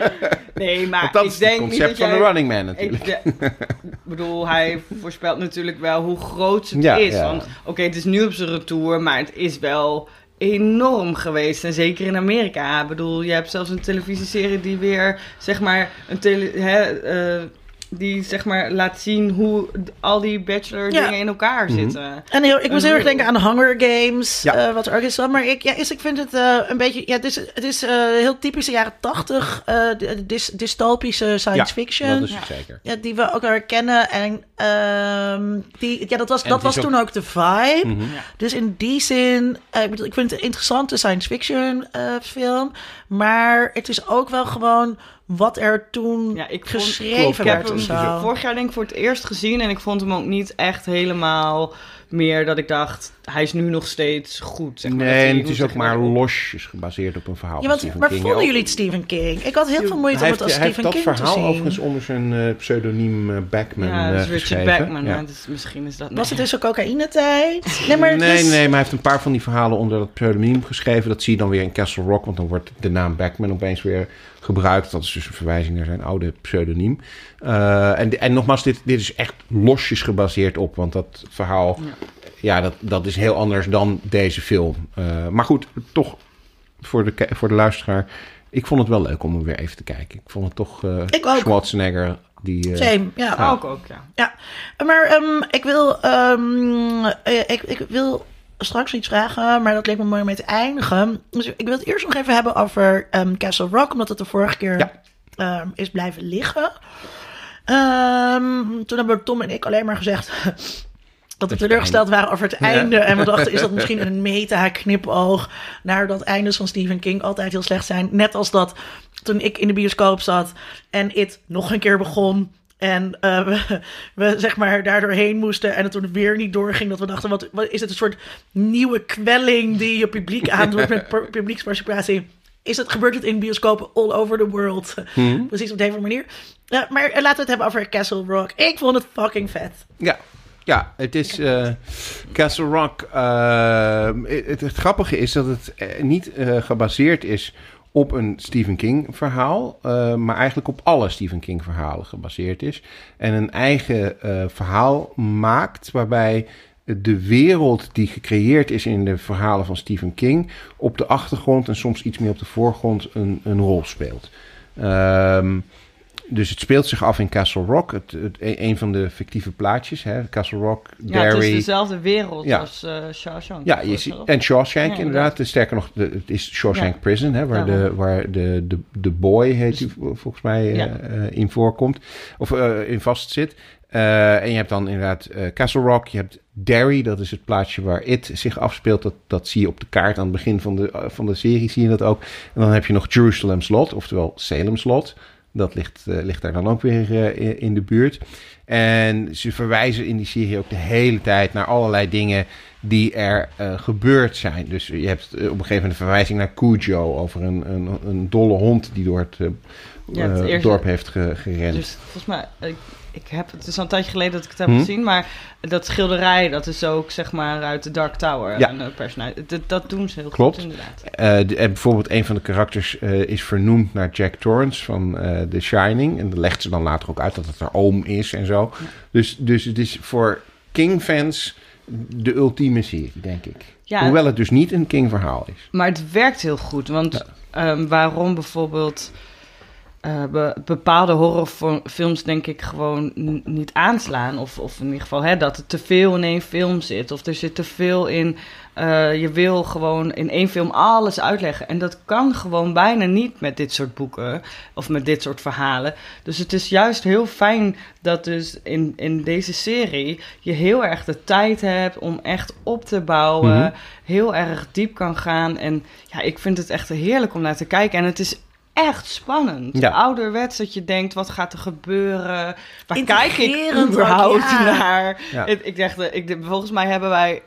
<laughs> nee, maar dat ik is denk het niet concept dat van jij... de Running Man natuurlijk. Ik de- bedoel, hij voorspelt natuurlijk wel hoe groot het Ja, is. ja. Want oké, het is nu op zijn retour, maar het is wel enorm geweest. En zeker in Amerika. Ik bedoel, je hebt zelfs een televisieserie die weer, zeg maar, een tele, hè, eh, die zeg maar laat zien hoe al die bachelor Ja. dingen in elkaar Mhm. zitten. En heel, ik moest heel erg denken aan Hunger Games, Ja. eh, wat er ook is. Maar ik, ja, is, ik vind het eh, een beetje... Ja, het is, het is eh, heel typische jaren tachtig eh, dy- dys, dystopische science Ja, fiction. Dat is zeker. Ja, die we ook herkennen. En ehm, die, ja, dat was, En dat was ook- toen ook de vibe. Mhm. Dus in die zin, ik, bedoel, ik vind het een interessante science fiction eh, film. Maar het is ook wel gewoon wat er toen Ja, ik vond- geschreven Klopt, Ik heb werd hem zo. vorig jaar denk ik voor het eerst gezien en ik vond hem ook niet echt helemaal meer dat ik dacht, hij is nu nog steeds goed. Zeg maar. Dat Nee, hij- het is ook maar dat? losjes gebaseerd op een verhaal Ja, van want, Stephen maar King. vonden Ook- jullie het Stephen King? Ik had heel veel moeite hij om heeft, het als hij heeft Stephen dat King te verhaal zien. overigens onder zijn eh, pseudoniem eh, Backman Ja, eh, dat is Richard geschreven. Backman. Ja. Dus misschien is dat... Was het dus een cocaïnetijd? <laughs> Nee, maar nee, is- nee, maar hij heeft een paar van die verhalen onder dat pseudoniem geschreven. Dat zie je dan weer in Castle Rock, want dan wordt de naam Backman opeens weer gebruikt. Dat is dus een verwijzing naar zijn oude pseudoniem. Eh, en, en nogmaals, dit, dit is echt losjes gebaseerd op, want dat verhaal, ja, dat, dat is heel anders dan deze film. Eh, maar goed, toch voor de, voor de luisteraar, ik vond het wel leuk om hem weer even te kijken. Ik vond het toch eh Ik ook. Schwarzenegger, die... eh, Same, ja. Ja, ook, ook, ja. Ja, maar ehm, ik, wil, ehm, eh, ik, ik wil straks iets vragen, maar dat leek me mooi om mee te eindigen. Dus ik wil het eerst nog even hebben over ehm, Castle Rock, omdat het de vorige keer Ja. ehm, is blijven liggen. Ehm, toen hebben Tom en ik alleen maar gezegd <laughs> dat we teleurgesteld waren over het Ja. einde. En we dachten, is dat <laughs> misschien een meta-knipoog naar dat eindes van Stephen King altijd heel slecht zijn. Net als dat toen ik in de bioscoop zat en het nog een keer begon. En eh, we, we zeg maar daardoor heen moesten en het toen weer niet doorging. Dat we dachten, wat, wat is het een soort nieuwe kwelling die je publiek <laughs> aandoet met pu- publieksparticipatie? Is het, gebeurt het in bioscopen all over the world? <laughs> Precies op deze manier. Maar eh, laten we het hebben over Castle Rock. Ik vond het fucking vet. Ja, Ja, het is eh, Castle Rock. het, het grappige is dat het niet gebaseerd is op een Stephen King verhaal, eh, maar eigenlijk op alle Stephen King verhalen gebaseerd is. En een eigen eh, verhaal maakt waarbij de wereld die gecreëerd is in de verhalen van Stephen King op de achtergrond en soms iets meer op de voorgrond een, een rol speelt. Ehm, dus het speelt zich af in Castle Rock, het, het, een van de fictieve plaatjes. Hè? Castle Rock, Ja, het is dezelfde wereld Ja. als eh Shawshank. Ja, je ziet, en Shawshank Ja, inderdaad. Sterker nog, de, het is Shawshank Ja. Prison, hè, waar, de, waar de, de, de boy, heet die volgens mij, Ja. eh, in voorkomt. Of in vastzit. Eh, en je hebt dan inderdaad Castle Rock. Je hebt Derry, dat is het plaatsje waar It zich afspeelt. Dat, dat zie je op de kaart aan het begin van de, van de serie, zie je dat ook. En dan heb je nog Jerusalem's Lot, oftewel Salem's Lot. Dat ligt, eh, ligt daar dan ook weer eh, in- de buurt. En ze verwijzen in die serie ook de hele tijd naar allerlei dingen die er eh, gebeurd zijn. Dus je hebt op een gegeven moment een verwijzing naar Cujo over een, een, een dolle hond die door het, Ja, het eerste- dorp heeft ge- gerend. Dus volgens mij, ik, ik heb, het is al een tijdje geleden dat ik het heb Hm? gezien, maar dat schilderij, dat is ook zeg maar uit de Dark Tower. Ja. Eh, personage. Dat, dat doen ze heel Klopt. goed inderdaad. Eh, de- bijvoorbeeld een van de karakters eh, is vernoemd naar Jack Torrance van The Shining. En dat legt ze dan later ook uit dat het haar oom is en zo. Dus, dus het is voor King-fans de ultieme serie, denk ik. Ja, Hoewel het dus niet een King-verhaal is. Maar het werkt heel goed. Want ehm, waarom bijvoorbeeld eh, be- bepaalde horrorfilms denk ik gewoon niet aanslaan. Of, of in ieder geval hè, dat er te veel in één film zit. Of er zit te veel in. eh, je wil gewoon in één film alles uitleggen. En dat kan gewoon bijna niet met dit soort boeken. Of met dit soort verhalen. Dus het is juist heel fijn dat dus in, in deze serie je heel erg de tijd hebt om echt op te bouwen. Mhm. Heel erg diep kan gaan. En ja, ik vind het echt heerlijk om naar te kijken. En het is echt spannend. Ja. Ouderwets dat je denkt, wat gaat er gebeuren? Waar kijk ik überhaupt ja. naar? Ja. Ik, ik dacht, eh, ik, volgens mij hebben wij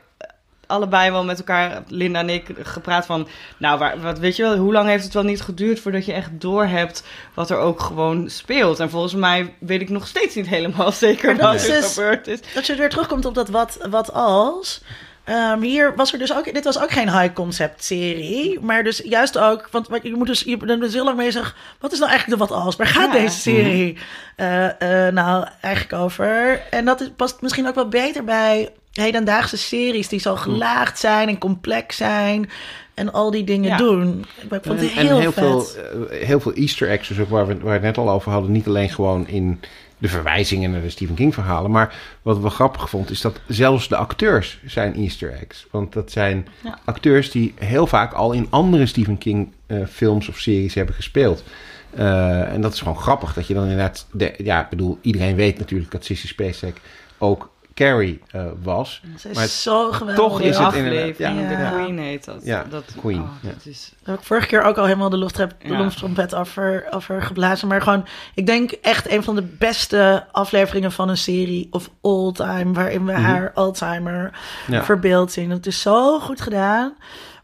allebei wel met elkaar, Linda en ik, gepraat van... Nou, waar, wat, weet je wel, hoe lang heeft het wel niet geduurd voordat je echt doorhebt wat er ook gewoon speelt? En volgens mij weet ik nog steeds niet helemaal <laughs> zeker wat er dus- gebeurd is. Dat je weer terugkomt op dat wat, wat als. Ehm, hier was er dus ook, dit was ook geen high concept serie, maar dus juist ook, want je moet dus, je bent dus heel lang bezig, wat is nou eigenlijk de wat als? Waar gaat Ja. deze serie eh, eh, nou eigenlijk over? En dat is, past misschien ook wel beter bij hedendaagse series die zo gelaagd zijn en complex zijn en al die dingen Ja. doen. Ik vond het En- heel, en heel vet. veel, eh, heel veel easter eggs, dus ook waar we, waar we het net al over hadden. Niet alleen gewoon in de verwijzingen naar de Stephen King verhalen. Maar wat we grappig vond, is dat zelfs de acteurs zijn easter eggs. Want dat zijn Ja. acteurs die heel vaak al in andere Stephen King eh, films of series hebben gespeeld. Eh, en dat is gewoon grappig, dat je dan inderdaad... De, ja, ik bedoel, iedereen weet natuurlijk dat Sissy Spacek ook Carrie eh, was. Ze is maar zo geweldig. toch is het aflevering, inderdaad- ja. de Queen heet dat. Ja, dat Queen, oh, ja. dat is, Daar heb ik vorige keer ook al helemaal de de Ja. luchttrompet over, over geblazen. Maar gewoon, ik denk echt een van de beste afleveringen van een serie of all time. Waarin we haar Alzheimer Mhm. Ja. verbeeld zien. Het is zo goed gedaan.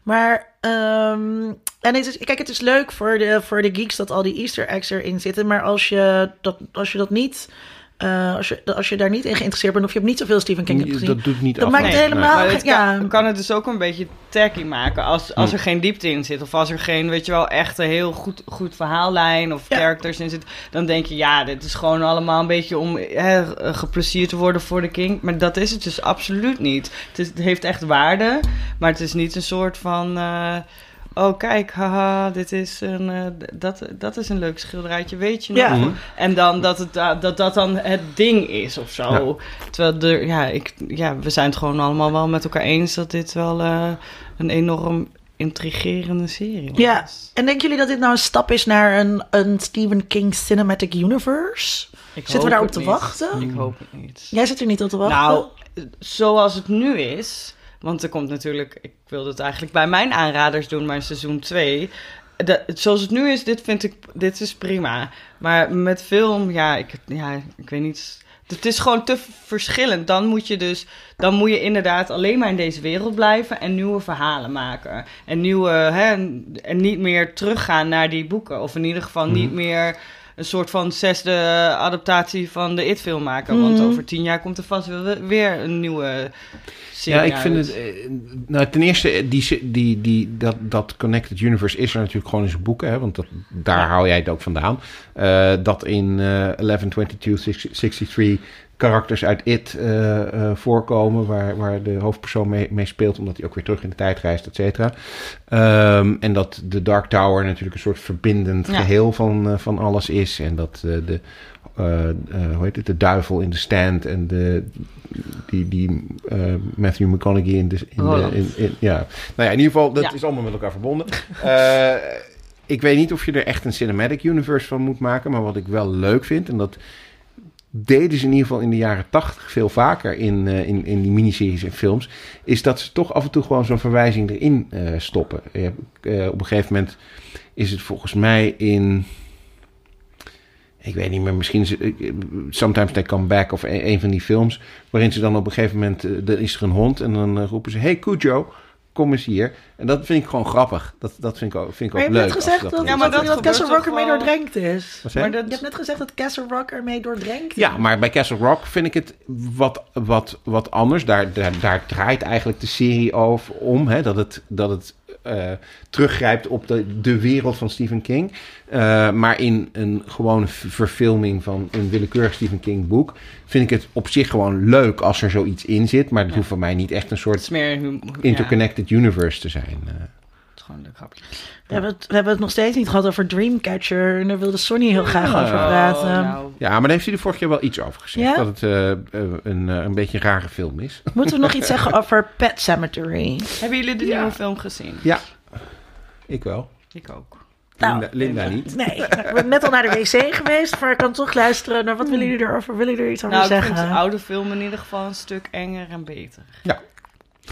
Maar, ehm, en het is, kijk, het is leuk voor de, voor de geeks dat al die Easter eggs erin zitten. Maar als je dat, als je dat niet, eh, als, je, als je daar niet in geïnteresseerd bent of je hebt niet zoveel Stephen King hebt gezien. Dat doet niet Dat af. maakt Nee, het helemaal- het ja. kan, kan het dus ook een beetje tacky maken als, als er geen diepte in zit. Of als er geen, weet je wel, echt een heel goed, goed verhaallijn of Ja. characters in zit. Dan denk je, ja, dit is gewoon allemaal een beetje om hè, geplezierd te worden voor de king. Maar dat is het dus absoluut niet. Het, is, het heeft echt waarde, maar het is niet een soort van... eh, Oh, kijk, haha, dit is een, eh, dat, dat is een leuk schilderijtje, weet je nog? Ja. Mhm. En dan dat, het, da- dat dat dan het ding is of zo. Terwijl er, ja, ik, ja, we zijn het gewoon allemaal wel met elkaar eens dat dit wel eh, een enorm intrigerende serie was. Ja, en denken jullie dat dit nou een stap is naar een, een Stephen King Cinematic Universe? Ik Zitten we daarop te niet. wachten? Ik hoop het niet. Jij zit er niet op te wachten? Nou, zoals het nu is, want er komt natuurlijk, ik wilde het eigenlijk bij mijn aanraders doen, maar in seizoen 2. zoals het nu is, dit vind ik, dit is prima. Maar met film, ja, ik, ja, ik weet niet. Het is gewoon te verschillend. Dan moet je dus, dan moet je inderdaad alleen maar in deze wereld blijven en nieuwe verhalen maken. En nieuwe, hè, en niet meer teruggaan naar die boeken. Of in ieder geval niet meer een soort van zesde adaptatie van de It-film maken. Want Mhm. over tien jaar komt er vast weer een nieuwe serie Ja, ik vind uit. het. eh, nou, ten eerste, eh, die, die, die, dat, dat Connected Universe is er natuurlijk gewoon in zijn boeken, hè, want dat, daar Ja. hou jij het ook vandaan. Eh, dat in eh 112263 karakters uit It eh, eh, voorkomen, waar, waar de hoofdpersoon mee, mee speelt, omdat hij ook weer terug in de tijd reist, et cetera. Ehm, en dat de Dark Tower natuurlijk een soort verbindend Ja. geheel van, eh, van alles is. En dat de, hoe heet het, de duivel in de stand en de, die, die Matthew McConaughey in de... In de Roland. in, in- ja. Nou ja, in ieder geval, dat Ja. is allemaal met elkaar verbonden. <laughs> Ik weet niet of je er echt een cinematic universe van moet maken, maar wat ik wel leuk vind, en dat deden ze in ieder geval in de jaren tachtig veel vaker in, eh, in, in die miniseries en films, is dat ze toch af en toe gewoon zo'n verwijzing erin eh, stoppen. Eh, op een gegeven moment is het volgens mij in. Ik weet niet meer, misschien is Sometimes They Come Back of een, een van die films. Waarin ze dan op een gegeven moment, er is er een hond en dan roepen ze: Hey Cujo, kom eens hier. En dat vind ik gewoon grappig. Dat, dat vind ik ook, vind ik Maar ook je hebt leuk. net gezegd ze dat, doen. Ja, maar dat, dat dat Castle Rock ermee wel- doordrenkt is. Je? Maar Je hebt net gezegd dat Castle Rock ermee doordrenkt Ja, maar bij Castle Rock vind ik het wat, wat, wat anders. Daar, daar, daar draait eigenlijk de serie over om. Hè, dat het, dat het eh, teruggrijpt op de, de wereld van Stephen King. Eh, maar in een gewone verfilming van een willekeurig Stephen King boek... vind ik het op zich gewoon leuk als er zoiets in zit. Maar het Ja. hoeft voor mij niet echt een soort meer... ja, interconnected universe te zijn. Het is gewoon een grapje. We hebben, het, we hebben het nog steeds niet gehad over Dreamcatcher. En daar wilde Sonny heel graag Ja. over praten. Oh, nou. Ja, maar daar heeft hij de vorige keer wel iets over gezegd. Ja? Dat het eh, eh, een, eh, een beetje een rare film is. <laughs> Moeten we nog iets zeggen over Pet Cemetery? Hebben jullie de Ja. nieuwe film gezien? Ja, ik wel. Ik ook. Nou, Linda, Linda niet. Nee, ik ben net al naar de wc <laughs> geweest, maar ik kan toch luisteren naar wat willen jullie erover? Willen jullie er iets over Nou, ik zeggen? vind de oude film in ieder geval een stuk enger en beter. Ja.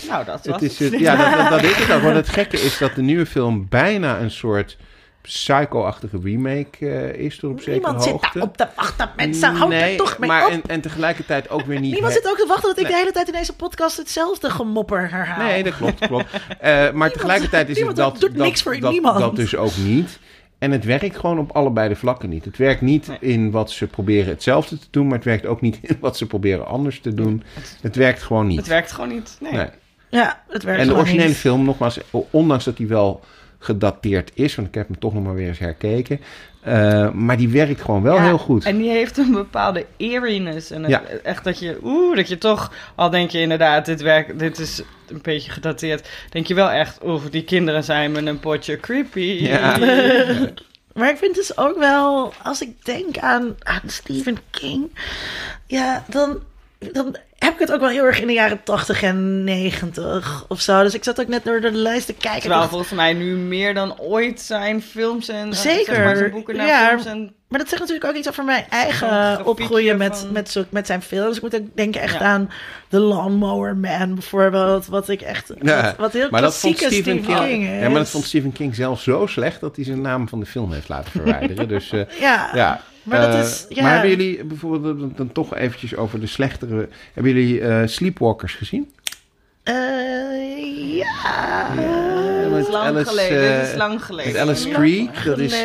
Nou, dat was Het is, het- ja, dat, dat, dat is het ook. Want het <laughs> gekke is dat de nieuwe film bijna een soort psycho-achtige remake eh, is tot op zekere Niemand zit daar op te wachten. Mensen, houd er nee, toch mee maar op. En, en tegelijkertijd ook weer niet... Niemand zit ook te wachten dat ik Nee. de hele tijd in deze podcast hetzelfde gemopper herhaal. Nee, dat klopt, klopt. Eh, maar tegelijkertijd is het dat, doet dat, niks voor dat, niemand. dat dus ook niet. En het werkt gewoon op allebei de vlakken niet. Het werkt niet Nee. in wat ze proberen hetzelfde te doen, maar het werkt ook niet in wat ze proberen anders te doen. Het werkt gewoon niet. Het werkt gewoon niet. Nee. Nee. Ja, het werkt En de originele niet. film, nogmaals, ondanks dat die wel gedateerd is, want ik heb hem toch nog maar weer eens herkeken, eh, maar die werkt gewoon wel Ja, heel goed. En die heeft een bepaalde eeriness. En het- Ja. echt dat je, oeh, dat je toch, al denk je inderdaad, dit, werkt, dit is een beetje gedateerd, denk je wel echt, oeh, die kinderen zijn met een potje creepy. Ja. <laughs> Maar ik vind dus ook wel, als ik denk aan, aan Stephen King, ja, dan, dan heb ik het ook wel heel erg in de jaren 80 en 90 of zo. Dus ik zat ook net door de lijst te kijken. Terwijl dacht- volgens mij nu meer dan ooit zijn films en eh, Zeker. zeg maar, zijn boeken naar Ja. films en Maar dat zegt natuurlijk ook iets over mijn eigen opgroeien met, van- met, zo, met zijn films. Ik moet ook denken echt Ja. aan The Lawnmower Man bijvoorbeeld. Wat ik echt, Ja, wat, wat heel maar dat vond klassieke Stephen Stephen King, King is. ja, maar dat vond Stephen King zelf zo slecht dat hij zijn naam van de film heeft laten verwijderen. <laughs> dus eh, Ja, ja maar dat is... Ja. Maar hebben jullie bijvoorbeeld, dan toch eventjes over de slechtere... Hebben jullie Sleepwalkers gezien? ja. ja lang geleden. Is lang geleden. Alice Creek. Dat, is,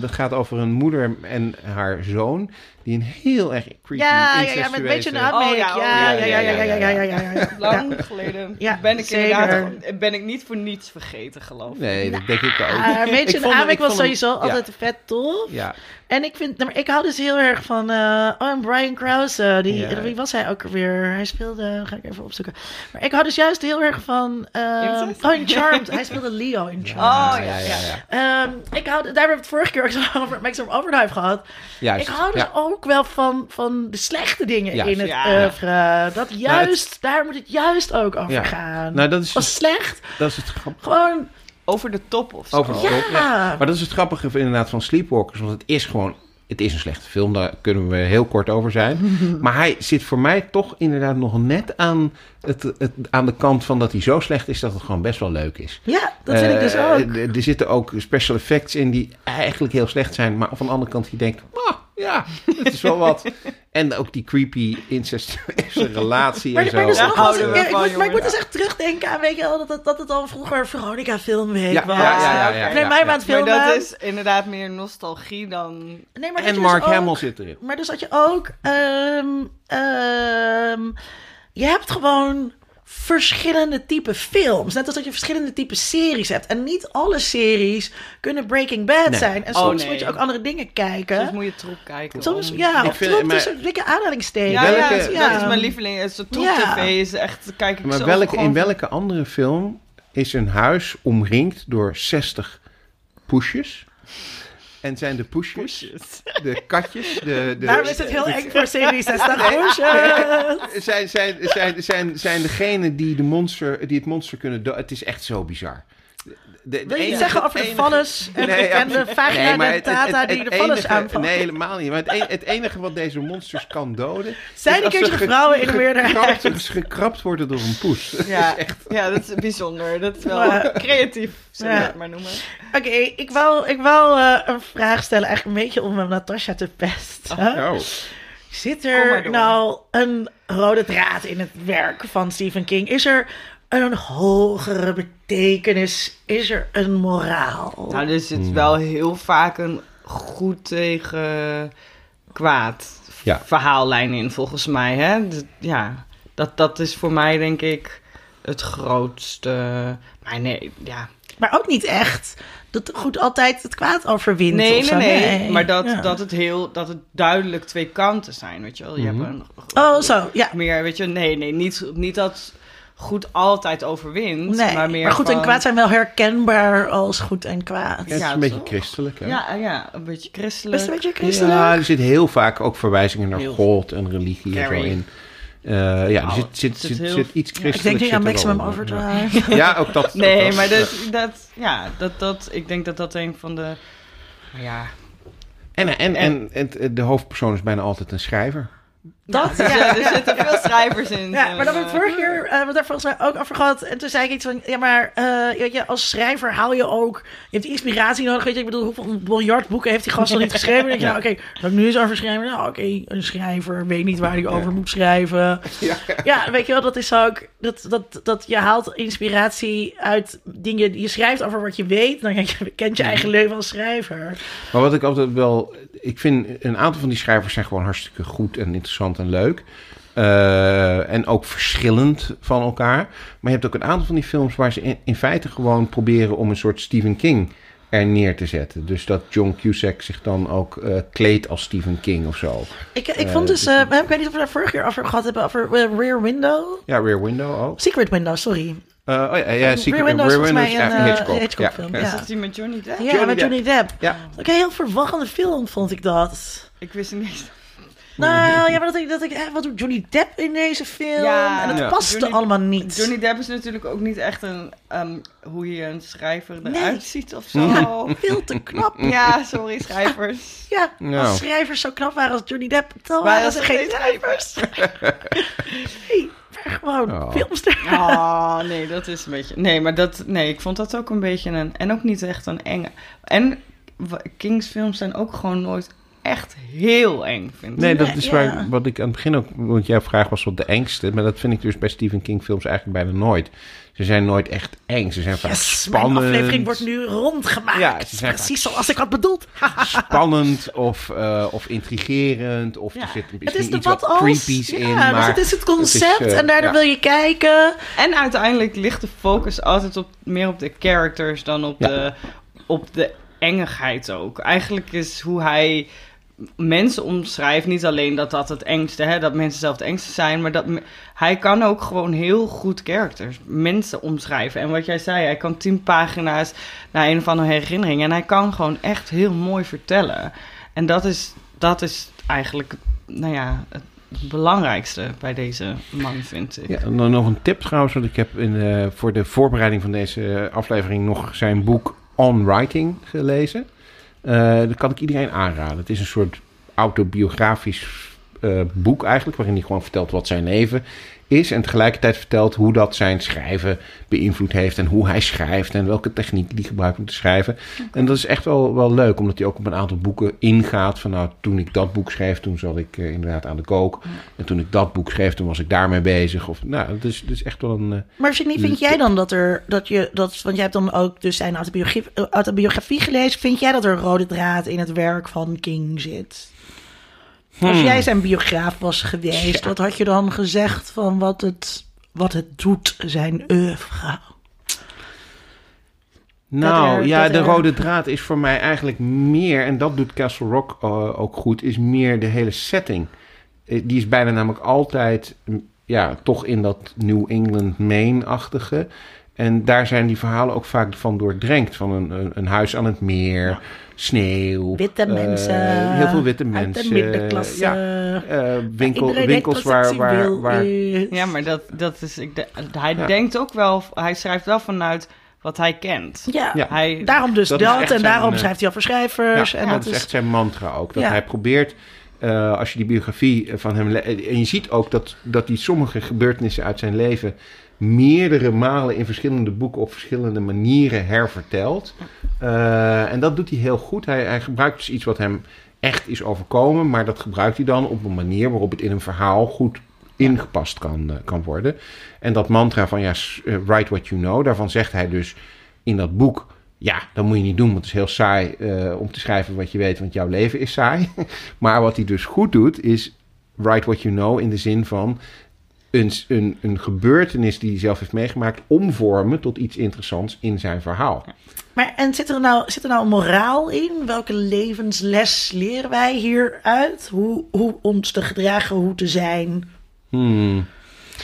dat gaat over een moeder en haar zoon. Die een heel erg creepy ja, ja, ja, met een beetje een oh, ja, ja, ja, ja, ja, ja, ja, ja, Lang geleden ben, ik ben ik niet voor niets vergeten, geloof ik. Nee, dat denk ik ook. Uh, een beetje een was sowieso altijd vet tof. Ja. En ik vind, nou, maar ik hou dus heel erg van, eh, oh, en Brian Krause, die, Ja. wie was hij ook alweer? Hij speelde, ga ik even opzoeken. Maar ik hou dus juist heel erg van, eh, Incest? oh, in Charmed. hij speelde Leo in Charmed. Oh, ja, ja, ja, ja. Ehm, ik hou, daar hebben we het vorige keer ook zo <laughs> over Maximum Overdrive gehad. Juist. Ik hou dus ja. ook wel van, van de slechte dingen Juist. in het Ja. oeuvre. Dat juist, daar moet het juist ook over Ja. gaan. Nou, dat is, was slecht, dat is het grappige. gewoon, Over de top of zo. Over de ja. top, ja. Maar dat is het grappige van- inderdaad van Sleepwalkers. Want het is gewoon... Het is een slechte film, daar kunnen we heel kort over zijn. <laughs> maar hij zit voor mij toch inderdaad nog net aan, het, het, aan de kant van dat hij zo slecht is... dat het gewoon best wel leuk is. Ja, dat vind ik dus Eh, ook. Er er zitten ook special effects in die eigenlijk heel slecht zijn. Maar van de andere kant, je denkt, ah, ja, het is wel wat. En ook die creepy incestueuze <laughs> relatie Maar, en zo. maar, dus Ja, ja, ik van, moet, maar ik moet dus echt terugdenken aan, weet je wel, dat, het- dat het al vroeger Veronica Filmweek Ja, was. ja, ja, ja, ja, Nee, ja, mij Maar filmen. dat is inderdaad meer nostalgie dan... Nee, maar dat En je Mark dus ook- Hamill zit erin. Maar dus had je ook... ehm, ehm, je hebt gewoon verschillende type films. Net als dat je verschillende type series hebt. En niet alle series kunnen Breaking Bad Nee. zijn. En Oh, soms nee. moet je ook andere dingen kijken. Soms moet je troep kijken. Soms, om- ja, Ik of vind- troep maar- tussen dikke aanhalingstekens. Ja, Welke- ja, dat, ja. is mijn lieveling. Het is de troep Ja. tv is echt, kijk ik Maar zo welke, gewoon in welke andere film is een huis omringd door 60 poesjes? En zijn de poesjes, de katjes, de... de Daarom is het heel eng voor staat zijn, zijn, zijn, zijn, zijn degene die, de monster, die het monster kunnen. Het is echt zo bizar. De, de Wil je enige- zeggen over de vallus en, Nee, en de vagina Nee, maar en het- het- tata het- die de vallus enige- aanvallen? Nee, helemaal niet. Maar het, e- het enige wat deze monsters kan doden... <laughs> Zijn een als keertje vrouwen in meerderheid? gekrapt worden door een poes. <laughs> Dat Ja, is echt... ja, dat is bijzonder. Dat is wel Ja. creatief, zullen we Ja. het maar noemen. Oké, ik wou, ik wou eh, een vraag stellen, eigenlijk een beetje om met Natasha te pesten. Oh. Zit Kom maar er nou een rode draad in het werk van Stephen King? Is er een hogere betekenis? Is er een moraal? Nou, er zit wel heel vaak een goed tegen kwaad Ja. verhaallijn in, volgens mij. Hè? D- ja, dat, dat is voor mij denk ik het grootste. Maar nee, ja. Maar ook niet echt dat goed altijd het kwaad overwint. Nee, nee, zo. nee. Maar dat, Ja. dat, het heel, dat het duidelijk twee kanten zijn, weet je wel. Je Mhm. hebt een, Oh, zo, ja. meer, weet je, nee, nee, niet, niet dat goed altijd overwint, Nee, maar meer goed en kwaad zijn wel herkenbaar als goed en kwaad. Ja, het is Ja, een beetje toch? christelijk, hè? Ja, ja, een beetje christelijk. Best een beetje christelijk. Ja, er zit heel vaak ook verwijzingen naar Heel God en religie en zo in. Eh, ja, er Oh, zit, zit, het zit zit, heel- zit iets ik christelijks. denk niet aan Maximum. Overdrive. <laughs> Ja, ook dat. Nee, ook dat. maar dat, dat, ja, dat, dat, ik denk dat dat een van de, ja, En, en, en, en de hoofdpersoon is bijna altijd een schrijver. Dat, ja, ja. er zitten veel schrijvers in. Ja, maar dat hebben we Eh, vorige keer uh, we daar volgens mij ook over gehad. En toen zei ik iets van, ja, maar eh, weet je, als schrijver haal je ook... Je hebt inspiratie nodig, weet je. Ik bedoel, hoeveel miljard boeken heeft die gast nog niet geschreven? Dan denk je, nou, oké, zal ik nu eens over schrijven? Nou, oké, een schrijver weet niet waar hij over moet schrijven. Ja. Ja, weet je wel, dat is ook... Dat, dat, dat je haalt inspiratie uit dingen... Je schrijft over wat je weet, dan kent je, kent je eigen leven als schrijver. Maar wat ik altijd wel... Ik vind een aantal van die schrijvers zijn gewoon hartstikke goed en interessant en leuk. Eh, en ook verschillend van elkaar. Maar je hebt ook een aantal van die films waar ze in, in feite gewoon proberen om een soort Stephen King er neer te zetten. Dus dat John Cusack zich dan ook eh, kleedt als Stephen King of zo. Ik, ik Eh, vond dus... dus- eh, ik weet niet of we daar vorig jaar over gehad hebben, over eh, Rear Window. Ja, Rear Window ook. Secret Window, sorry. Eh, oh ja, ja Secret, Rear Window is volgens mij ja, een eh, Hitchcock. Hitchcock, Ja, film. ja. Ja, Is dat die met Johnny Depp? ja Johnny met Depp. Johnny Depp. Ja. Ook een heel verwachtende film vond ik dat. Ik wist het niet. Nou ja, maar dat ik, dat ik wat doet Johnny Depp in deze film? Ja. en het Ja. paste Johnny- allemaal niet. Johnny Depp is natuurlijk ook niet echt een, ehm, hoe je een schrijver Nee. eruit ziet of zo. Ja, veel te knap. Ja, sorry schrijvers. <laughs> Ja, als schrijvers zo knap waren als Johnny Depp, dan Waren waren ze geen schrijvers. hey, <laughs> maar gewoon Oh. filmster. Oh, nee, dat is een beetje... Nee, maar dat... Nee, ik vond dat ook een beetje een... En ook niet echt een enge... En Kings films zijn ook gewoon nooit echt heel eng, vind ik. Nee, dat is ja. waar, wat ik aan het begin ook... Want jouw vraag was wat de engste. Maar dat vind ik dus bij Stephen King films eigenlijk bijna nooit. Ze zijn nooit echt eng. Ze zijn vaak Yes, mijn spannend. aflevering wordt nu rondgemaakt. Ja, ze zijn Precies zoals ik had bedoeld. <laughs> spannend of, eh, of intrigerend. Of Ja. er zit Het is misschien de iets wat als. creepies ja, in. dus Maar het is het concept het is, eh, en daardoor ja. wil je kijken. En uiteindelijk ligt de focus altijd op, meer op de characters dan op, Ja. de, op de engigheid ook. Eigenlijk is hoe hij mensen omschrijft, niet alleen dat dat het engste, hè, dat mensen zelf het engste zijn, maar dat hij kan ook gewoon heel goed characters, mensen omschrijven. En wat jij zei, hij kan tien pagina's naar een of andere herinnering en hij kan gewoon echt heel mooi vertellen. En dat is, dat is eigenlijk, nou ja, het belangrijkste bij deze man, vind ik. Ja, dan nog een tip trouwens. Want ik heb in, eh, voor de voorbereiding van deze aflevering nog zijn boek On Writing gelezen. Eh, dat kan ik iedereen aanraden. Het is een soort autobiografisch eh, boek eigenlijk, waarin hij gewoon vertelt wat zijn leven is. En tegelijkertijd vertelt hoe dat zijn schrijven beïnvloed heeft. En hoe hij schrijft en welke techniek die gebruikt om te schrijven. En dat is echt wel, wel leuk, omdat hij ook op een aantal boeken ingaat. Van nou, toen ik dat boek schreef, toen zat ik eh, inderdaad aan de kook. En toen ik dat boek schreef, toen was ik daarmee bezig. Of, nou, dat is, dat is echt wel een... eh, Maar Sydney, vind jij dan dat er, dat je, dat, want jij hebt dan ook dus zijn autobiografie, autobiografie gelezen. Vind jij dat er een rode draad in het werk van King zit? Als Hmm. jij zijn biograaf was geweest, wat had je dan gezegd van wat het, wat het doet, zijn oeuvre? Nou er- ja, de er- rode draad is voor mij eigenlijk meer, en dat doet Castle Rock eh, ook goed, is meer de hele setting. Eh, die is bijna namelijk altijd, mm, ja, toch in dat New England Maine-achtige. En daar zijn die verhalen ook vaak van doordrenkt. Van een, een, een huis aan het meer, sneeuw. Witte eh, mensen. heel veel witte Uit mensen. de middenklasse. Ja, eh, winkel, winkels waar... waar, waar. Ja, maar dat, dat is... Ik de- hij Ja. denkt ook wel... Hij schrijft wel vanuit wat hij kent. Ja, Ja. Hij, daarom dus Dat en daarom zijn, eh, schrijft hij over schrijvers. Ja, en dat, dat is echt zijn mantra ook. Dat Ja. hij probeert, eh, als je die biografie van hem... En je ziet ook dat, dat hij sommige gebeurtenissen uit zijn leven... meerdere malen in verschillende boeken op verschillende manieren hervertelt. Eh, en dat doet hij heel goed. Hij, hij gebruikt dus iets wat hem echt is overkomen... maar dat gebruikt hij dan op een manier waarop het in een verhaal goed ingepast kan, eh, kan worden. En dat mantra van ja, eh, write what you know... daarvan zegt hij dus in dat boek... Ja, dat moet je niet doen, want het is heel saai om te schrijven wat je weet, want jouw leven is saai. <laughs> maar wat hij dus goed doet, is write what you know in de zin van een, een, een gebeurtenis die hij zelf heeft meegemaakt, omvormen tot iets interessants in zijn verhaal. Maar en zit er, nou, zit er nou een moraal in? Welke levensles leren wij hieruit? Hoe, hoe ons te gedragen, hoe te zijn? Hmm.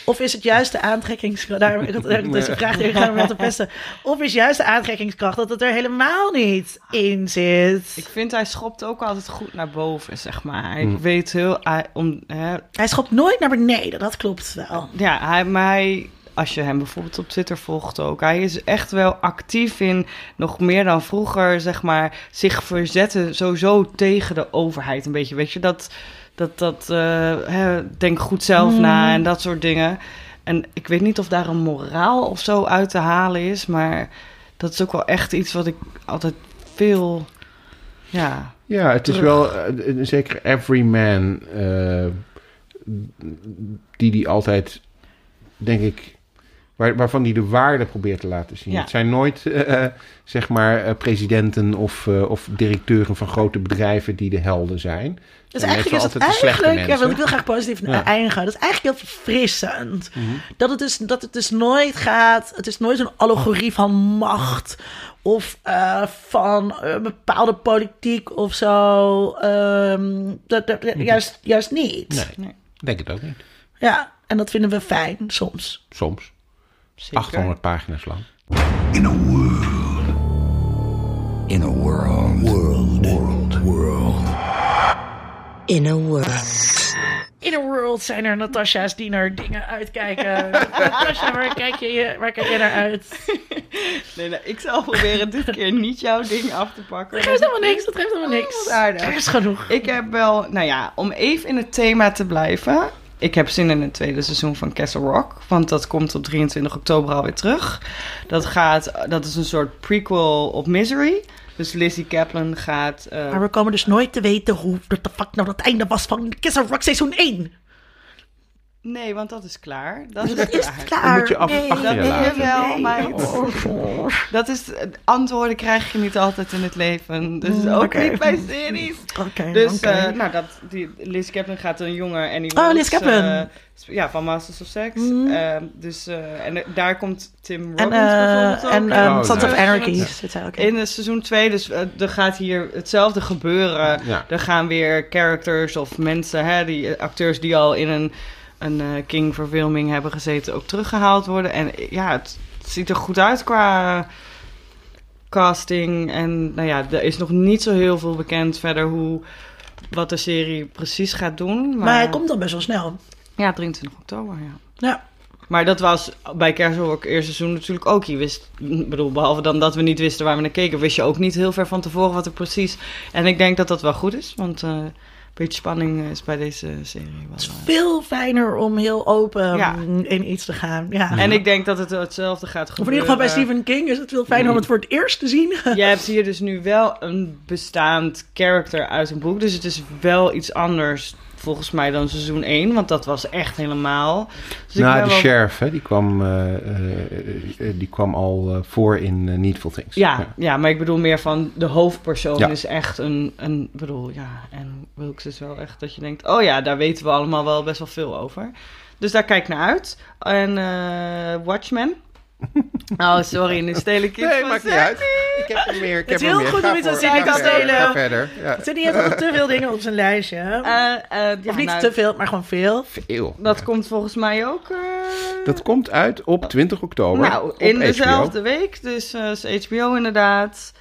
Of is het juist de aantrekkingskracht... Daar, dat, dat is een vraag die ik ga met te pesten. Of is juist de aantrekkingskracht dat het er helemaal niet in zit? ik vind hij schopt ook altijd goed naar boven, zeg maar. Hij Hmm. weet heel... Hij, om, hè, Hij schopt nooit naar beneden, dat klopt wel. Ja, hij, maar hij, als je hem bijvoorbeeld op Twitter volgt ook, hij is echt wel actief in, nog meer dan vroeger, zeg maar, zich verzetten sowieso tegen de overheid een beetje. Weet je, dat, dat, dat eh, hè, denk goed zelf na en dat soort dingen. En ik weet niet of daar een moraal of zo uit te halen is, maar dat is ook wel echt iets wat ik altijd veel, ja... Ja, het is wel eh, een zeker everyman eh die die altijd, denk ik, waar, waarvan die de waarde probeert te laten zien. Ja. Het zijn nooit, eh, zeg maar, eh, presidenten of, eh, of directeuren van grote bedrijven die de helden zijn. Dus zijn eigenlijk is het altijd de slechte eigenlijk, ja, want ik wil graag positief Ja. eindigen. Dat is eigenlijk heel verfrissend. Mhm. Dat, het dus, dat het dus nooit gaat, het is nooit een allegorie van macht of eh, van een bepaalde politiek of zo. Ehm, dat, dat, juist, juist niet. Nee, Nee. denk het ook niet. Ja, en dat vinden we fijn soms. Soms. Zeker. 800 pagina's lang. In a world. In a world. World. World. World. In a world. In a world zijn er Natasha's die naar dingen uitkijken. <laughs> Natasha, waar kijk, je, waar kijk je naar uit? <laughs> Nee, nee, ik zal proberen dit keer niet jouw ding af te pakken. Dat geeft helemaal niks, dat geeft helemaal niks. aardig. Er is genoeg. Ik heb wel, nou ja, om even in het thema te blijven. Ik heb zin in het tweede seizoen van Castle Rock. Want dat komt op 23 oktober alweer terug. Dat, gaat, dat is een soort prequel op Misery. Dus Lizzie Kaplan gaat... eh, Maar we komen dus nooit te weten hoe de fuck nou dat einde was van of Rock seizoen 1. Nee, want dat is klaar. Dat is, Dat is klaar. klaar. Dan moet je af- Nee, achter je nee, laten. Jawel, nee. meid. Oh. Dat is, antwoorden krijg je niet altijd in het leven. Dus Mm, ook niet bij series. <laughs> Oké, Dus eh, nou, dat, die, Liz Kaplan gaat een jongen en die Oh, Liz Kaplan. eh, ja, van Masters of Sex. Mm. Ehm, dus, eh, en daar komt Tim Robbins en bijvoorbeeld ook en ehm, Oh, Sons of. Anarchy zit ook In het seizoen 2, dus er gaat hier hetzelfde gebeuren. Ja. Er gaan weer characters of mensen, hè, die, acteurs die al in een, een eh, King-verfilming hebben gezeten, ook teruggehaald worden. En ja, het, het ziet er goed uit qua casting. En nou ja, er is nog niet zo heel veel bekend verder hoe wat de serie precies gaat doen. Maar, Maar hij komt dan best wel snel. Ja, 23 oktober, ja. Ja. Maar dat was bij Castle Rock eerste seizoen natuurlijk ook. Je wist, bedoel, behalve dan dat we niet wisten waar we naar keken, wist je ook niet heel ver van tevoren wat er precies. En ik denk dat dat wel goed is, want eh, beetje spanning is bij deze serie. Wel, Het is eh. veel fijner om heel open Ja. in iets te gaan. Ja. En ik denk dat het hetzelfde gaat Of in gebeuren. ieder geval bij Stephen King is het veel fijner om het voor het eerst te zien. <laughs> Je hebt hier dus nu wel een bestaand character uit een boek. Dus het is wel iets anders volgens mij dan seizoen 1. Want dat was echt helemaal... Dus nou, de wel- sheriff, hè, die, kwam, eh, eh, eh, die kwam al voor in Needful Things. Ja, ja, maar ik bedoel meer van de hoofdpersoon Ja. is echt een, een... Ik bedoel, ja, en Wilkes is wel echt dat je denkt... Oh ja, daar weten we allemaal wel best wel veel over. Dus daar kijk ik naar uit. En Watchmen. <laughs> Oh, sorry, nu steel ik iets Nee, van maakt niet uit. Ik heb er meer. Ik Het heb is er heel meer. goed om iets aan Cindy te verder, stelen. Ga verder. Ja. <laughs> Cindy heeft nog te veel dingen op zijn lijstje. Eh, eh, ja, of niet nou, te veel, maar gewoon veel. Veel. Dat komt volgens mij ook... eh, Dat komt uit op 20 oktober. Nou, in HBO. dezelfde week, dus eh, is HBO inderdaad,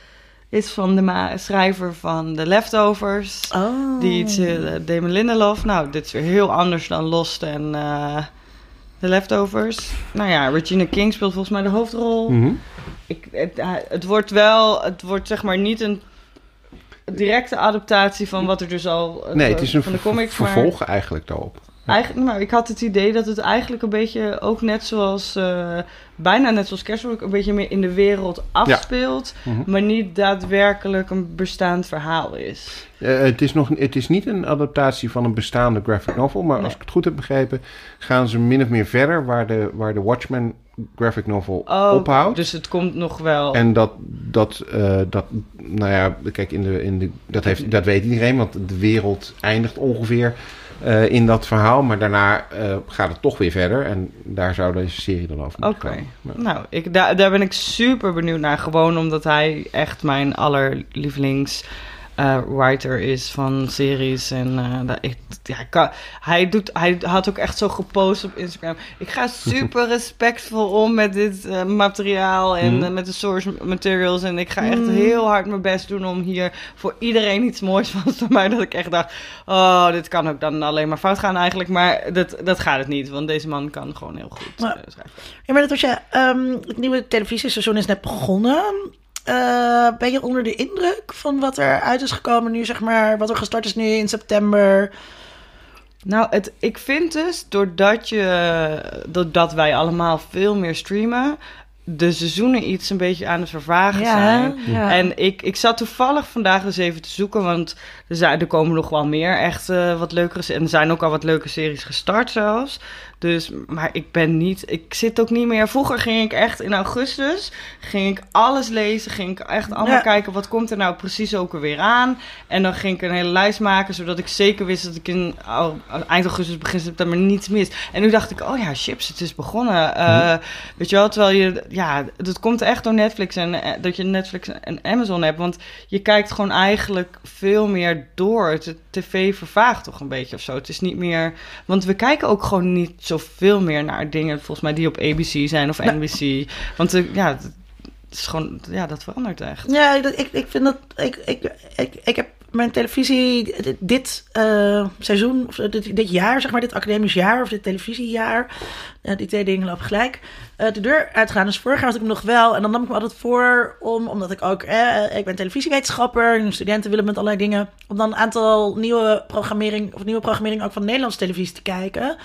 is van de ma- schrijver van The Leftovers. Oh. Die iets, Damon Lindelof. Nou, dit is weer heel anders dan Lost en eh The Leftovers. Nou ja, Regina King speelt volgens mij de hoofdrol. Mhm. Ik, het, eh, het wordt wel, het wordt zeg maar niet een directe adaptatie van wat er dus al eh, Nee, het is een van de comics. maar- vervolg eigenlijk daarop. Eigenlijk, nou, ik had het idee dat het eigenlijk een beetje ook net zoals, eh, bijna net zoals Kerstboek, een beetje meer in de wereld afspeelt, Mhm. maar niet daadwerkelijk een bestaand verhaal is. Eh, het, is nog, het is niet een adaptatie van een bestaande graphic novel, maar als ik het goed heb begrepen, gaan ze min of meer verder waar de, waar de Watchmen graphic novel Oh, ophoudt. Dus het komt nog wel. En dat, dat, eh, dat, nou ja, kijk, in de, in de, dat, heeft, dat weet iedereen, want de wereld eindigt ongeveer eh, in dat verhaal. Maar daarna eh, gaat het toch weer verder en daar zou deze serie dan over moeten. Ja. Nou, ik, daar, daar ben ik super benieuwd naar. Gewoon omdat hij echt mijn allerlievelings eh, writer is van series. En eh, dat, ik, ja, ik kan, hij, doet, hij had ook echt zo gepost op Instagram. Ik ga <laughs> super respectvol om met dit eh, materiaal en Mhm. met de source materials. En ik ga echt Mhm. heel hard mijn best doen om hier voor iedereen iets moois <laughs> van te maken. Dat ik echt dacht, oh, dit kan ook dan alleen maar fout gaan eigenlijk. Maar dat, dat gaat het niet, want deze man kan gewoon heel goed Maar- schrijven. Ja, maar dat was je, ehm, het nieuwe televisieseizoen is net begonnen. Eh, ben je onder de indruk van wat er uit is gekomen nu, zeg maar, wat er gestart is nu in september? Nou, het, ik vind dus, doordat, je, doordat wij allemaal veel meer streamen, de seizoenen iets een beetje aan het vervagen zijn. ja. En ik, ik zat toevallig vandaag eens even te zoeken, want er, zijn, er komen nog wel meer echt eh, wat leukere... En er zijn ook al wat leuke series gestart zelfs. Dus, maar ik ben niet... Ik zit ook niet meer... Vroeger ging ik echt in augustus, ging ik alles lezen, ging ik echt allemaal Ja. kijken, wat komt er nou precies ook weer aan? En dan ging ik een hele lijst maken, zodat ik zeker wist dat ik in oh, eind augustus, begin september niets mis. En nu dacht ik, oh ja, chips, het is begonnen. Eh, Weet je wel, terwijl je, ja, het komt echt door Netflix en eh, dat je Netflix en Amazon hebt. Want je kijkt gewoon eigenlijk veel meer door. Het tv vervaagt toch een beetje of zo. Het is niet meer, want we kijken ook gewoon niet zoveel meer naar dingen, volgens mij, die op ABC zijn of NBC. Want eh, ja, het is gewoon, ja, dat verandert echt. Ja, ik, ik vind dat. Ik, ik, ik, ik heb mijn televisie dit, eh, seizoen, of dit, dit jaar, zeg maar, dit academisch jaar of dit televisiejaar. eh, die twee dingen lopen gelijk. eh, de deur uitgaan. Dus vorig jaar had ik hem nog wel. En dan nam ik me altijd voor om, omdat ik ook, eh, ik ben televisiewetenschapper. En studenten willen met allerlei dingen. Om dan een aantal nieuwe programmering, of nieuwe programmering ook van Nederlandse televisie te kijken.